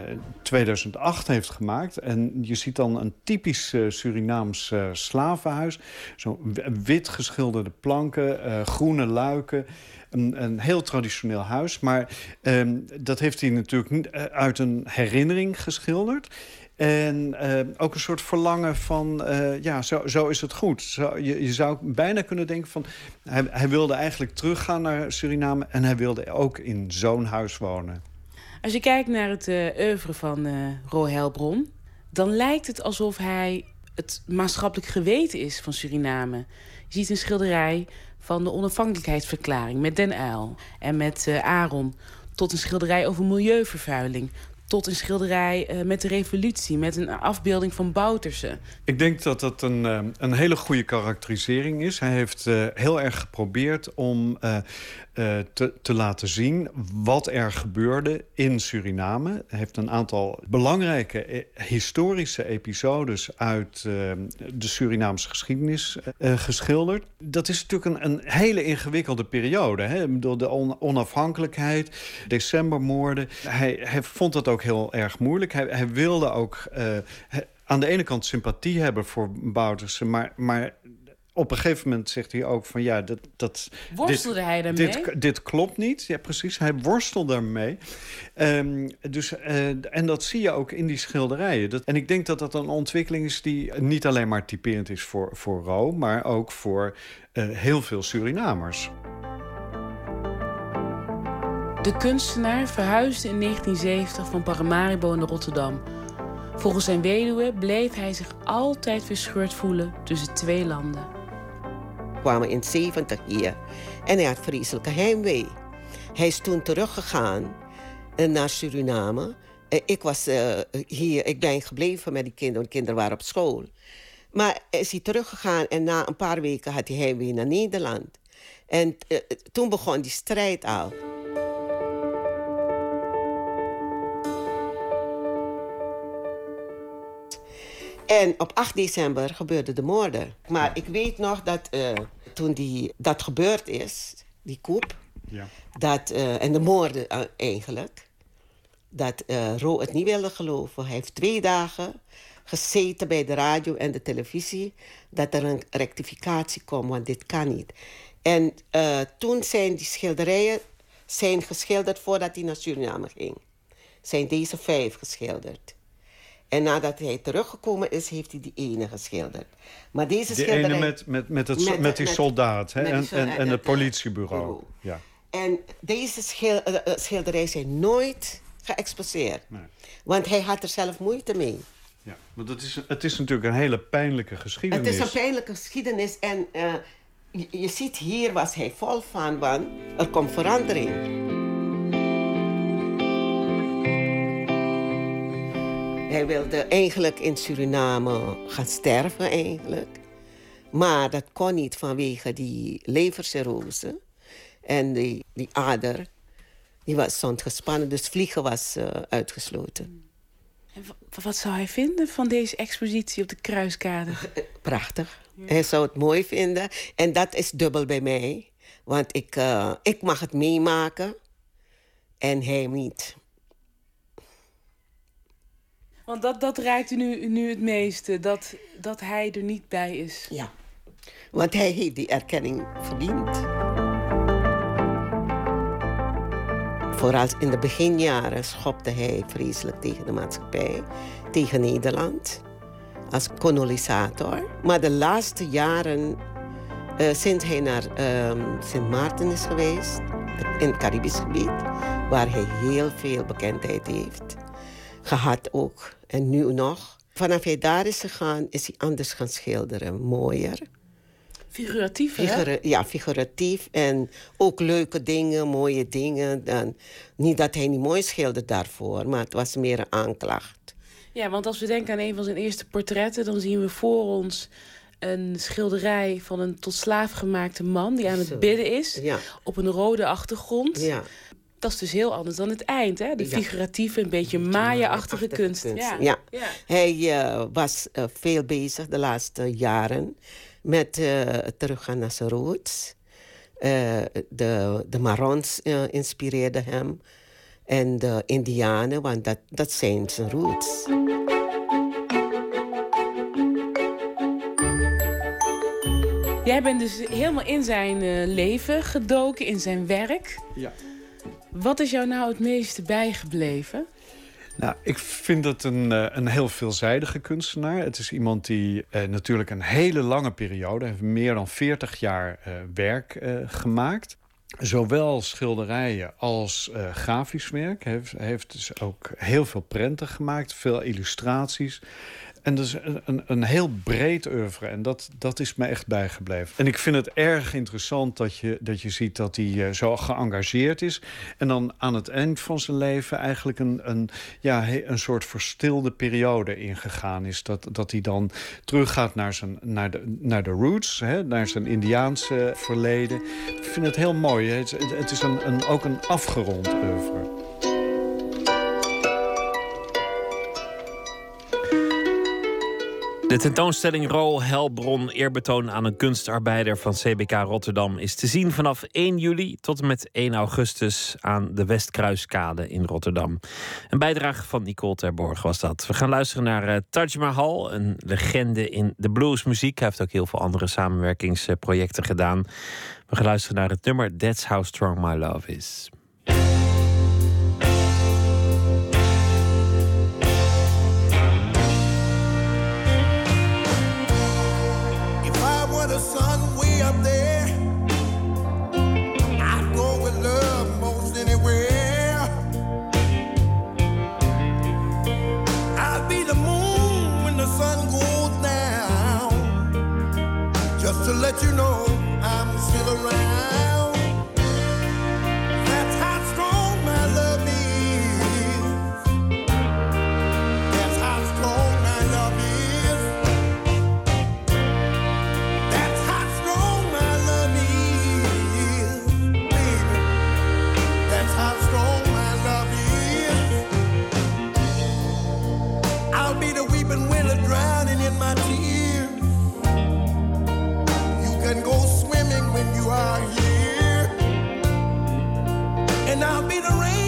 2008 heeft gemaakt. En je ziet dan een typisch eh, Surinaams slavenhuis. Zo'n wit geschilderde planken, groene luiken. Een, een heel traditioneel huis. Maar ehm, dat heeft hij natuurlijk niet, uit een herinnering geschilderd. En eh, ook een soort verlangen van, eh, ja, zo, zo is het goed. Je, je zou bijna kunnen denken van... Hij, hij wilde eigenlijk teruggaan naar Suriname... en hij wilde ook in zo'n huis wonen.
Als je kijkt naar het eh oeuvre van eh Ro Helbron... dan lijkt het alsof hij het maatschappelijk geweten is van Suriname. Je ziet een schilderij van de onafhankelijkheidsverklaring met Den Uyl... en met Aaron, tot een schilderij over milieuvervuiling... tot een schilderij eh, met de revolutie, met een afbeelding van Bouterse.
Ik denk dat dat een, eh, een hele goede karakterisering is. Hij heeft eh, heel erg geprobeerd om te, te laten zien wat er gebeurde in Suriname. Hij heeft een aantal belangrijke historische episodes uit de Surinaamse geschiedenis geschilderd. Dat is natuurlijk een, een hele ingewikkelde periode. Hè? De on- onafhankelijkheid, decembermoorden. Hij, hij vond dat ook heel erg moeilijk. Hij, hij wilde ook eh, aan de ene kant sympathie hebben voor Bouterse, maar, maar op een gegeven moment zegt hij ook van ja, dat. dat
Worstelde
dit,
hij daarmee?
Dit, dit klopt niet. Ja, precies. Hij worstelde ermee. Ehm, dus, eh, en dat zie je ook in die schilderijen. Dat, en ik denk dat dat een ontwikkeling is die niet alleen maar typerend is voor, voor Ro, maar ook voor eh, heel veel Surinamers.
De kunstenaar verhuisde in 1970 van Paramaribo naar Rotterdam. Volgens zijn weduwe bleef hij zich altijd verscheurd voelen tussen twee landen.
kwamen in 70 hier. En hij had vreselijke heimwee. Hij is toen teruggegaan eh, naar Suriname. Eh, Ik was eh, hier, ik ben gebleven met die kinderen. De kinderen waren op school. Maar is hij teruggegaan en na een paar weken had hij heimwee naar Nederland. En toen begon die strijd al. En op 8 december gebeurde de moorden. Maar ik weet nog dat eh, toen die, dat gebeurd is, die koep,
Ja.
dat, eh, en de moorden eh, eigenlijk, dat Ro het niet wilde geloven. Hij heeft twee dagen gezeten bij de radio en de televisie dat er een rectificatie komt, want dit kan niet. En toen zijn die schilderijen zijn geschilderd voordat hij naar Suriname ging. Zijn deze vijf geschilderd. En nadat hij teruggekomen is, heeft hij die ene geschilderd. Maar deze
De
schilderij...
ene met, met, met, het,
Met-
met, die soldaat hè?
met
en, en, en
eh,
het
eh,
politiebureau.
bureau.
Ja.
En deze schil- eh, eh, schilderijen zijn nooit geëxposeerd. Want hij had er zelf moeite mee.
Ja. Want het is, het is natuurlijk een hele pijnlijke geschiedenis.
Het is een pijnlijke geschiedenis. En eh, je, je ziet hier was hij vol van, want er komt verandering. Hij wilde eigenlijk in Suriname gaan sterven eigenlijk. Maar dat kon niet vanwege die levercirrose. En die, die ader, die was stond gespannen. Dus vliegen was eh, uitgesloten.
En wa- wat zou hij vinden van deze expositie op de Kruiskade?
Prachtig. Hij zou het mooi vinden. En dat is dubbel bij mij. Want ik, eh, ik mag het meemaken. En hij niet.
Want dat, dat raakt u nu, nu het meeste, dat, dat hij er niet bij is.
Ja. Want hij heeft die erkenning verdiend. Vooral in de beginjaren schopte hij vreselijk tegen de maatschappij, tegen Nederland, als kolonisator. Maar de laatste jaren, eh, sinds hij naar ehm, Sint Maarten is geweest, in het Caribisch gebied, waar hij heel veel bekendheid heeft gehad ook, en nu nog. Vanaf hij daar is gegaan, is hij anders gaan schilderen, mooier.
Figuratief, hè?
Figura- ja, figuratief en ook leuke dingen, mooie dingen. Dan, niet dat hij niet mooi schilderde daarvoor, maar het was meer een aanklacht.
Ja, want als we denken aan een van zijn eerste portretten, dan zien we voor ons een schilderij van een tot slaaf gemaakte man die aan het
Zo.
bidden is
Ja.
op een rode achtergrond.
Ja.
Dat is dus heel anders dan het eind, hè? De figuratieve, een beetje Maya-achtige kunst.
kunst.
Ja.
Ja. Hij eh, was eh, veel bezig de laatste jaren met eh, teruggaan naar zijn roots. Eh, de, de Marons inspireerden hem. En de Indianen, want dat, dat zijn zijn roots.
Jij bent dus helemaal in zijn eh, leven gedoken, in zijn werk.
Ja.
Wat is jou nou het meeste bijgebleven?
Nou, ik vind het een, eh, een heel veelzijdige kunstenaar. Het is iemand die eh, natuurlijk een hele lange periode... heeft meer dan 40 jaar eh, werk gemaakt. Zowel schilderijen als grafisch werk. Hij heeft, heeft dus ook heel veel prenten gemaakt, veel illustraties. En dus een, een, heel breed oeuvre. En dat, dat is me echt bijgebleven. En ik vind het erg interessant dat je, dat je ziet dat hij eh, zo geëngageerd is. En dan aan het eind van zijn leven eigenlijk een, een, ja, een soort verstilde periode ingegaan is. Dat, dat hij dan teruggaat naar, zijn, naar, de, naar de roots, hè, naar zijn Indiaanse verleden. Ik vind het heel mooi. het, het is een, een, ook een afgerond oeuvre.
De tentoonstelling Rol Helbron eerbetoon aan een kunstarbeider van CBK Rotterdam is te zien vanaf 1 juli tot en met 1 augustus aan de Westkruiskade in Rotterdam. Een bijdrage van Nicole Terborg was dat. We gaan luisteren naar eh, Taj Mahal, een legende in de bluesmuziek. Hij heeft ook heel veel andere samenwerkingsprojecten gedaan. We gaan luisteren naar het nummer That's How Strong My Love Is.
You know be the rainbow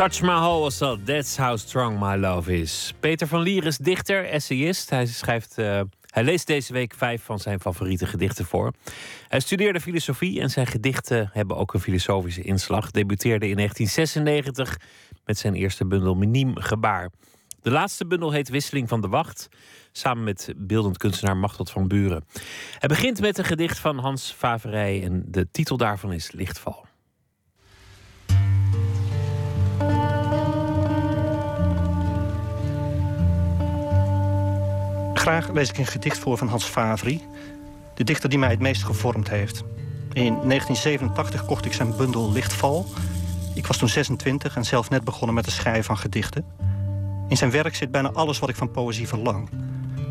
Touch Mahal was dat. That's how strong my love is. Peter van Lier is dichter, essayist. Hij, schrijft, eh, hij leest deze week vijf van zijn favoriete gedichten voor. Hij studeerde filosofie en zijn gedichten hebben ook een filosofische inslag. Debuteerde in 1996 met zijn eerste bundel Miniem Gebaar. De laatste bundel heet Wisseling van de Wacht. Samen met beeldend kunstenaar Machteld van Buren. Hij begint met een gedicht van Hans Faverij. En de titel daarvan is Lichtval.
Graag lees ik een gedicht voor van Hans Favri, de dichter die mij het meest gevormd heeft. In 1987 kocht ik zijn bundel Lichtval. Ik was toen 26 en zelf net begonnen met het schrijven van gedichten. In zijn werk zit bijna alles wat ik van poëzie verlang.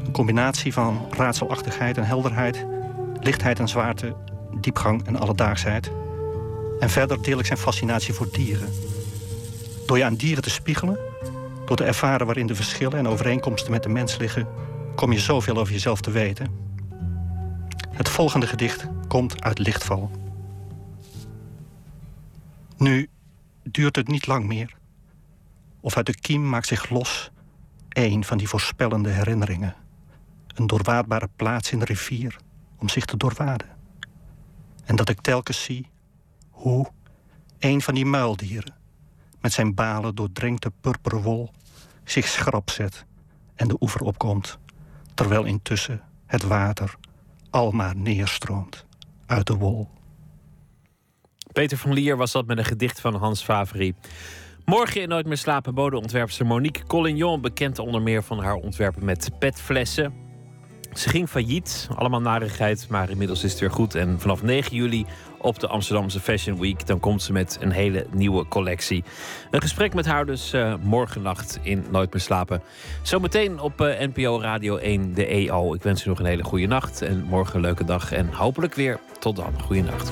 Een combinatie van raadselachtigheid en helderheid, lichtheid en zwaarte, diepgang en alledaagsheid. En verder deel ik zijn fascinatie voor dieren. Door je aan dieren te spiegelen, door te ervaren waarin de verschillen en overeenkomsten met de mens liggen, kom je zoveel over jezelf te weten. Het volgende gedicht komt uit Lichtval. Nu duurt het niet lang meer. Of uit de kiem maakt zich los één van die voorspellende herinneringen. Een doorwaadbare plaats in de rivier om zich te doorwaden. En dat ik telkens zie hoe een van die muildieren met zijn balen doordrenkte purperen wol zich schrap zet en de oever opkomt, terwijl intussen het water almaar neerstroomt uit de wol.
Peter van Lier was dat met een gedicht van Hans Favri. Morgen in Nooit meer slapen modeontwerpster Monique Collignon... bekend onder meer van haar ontwerpen met petflessen. Ze ging failliet, allemaal narigheid, maar inmiddels is het weer goed. En vanaf 9 juli op de Amsterdamse Fashion Week. Dan komt ze met een hele nieuwe collectie. Een gesprek met haar dus uh, morgennacht in Nooit meer slapen. Zometeen op uh, NPO Radio 1, de EO. Ik wens u nog een hele goede nacht en morgen een leuke dag. En hopelijk weer tot dan. Goeienacht.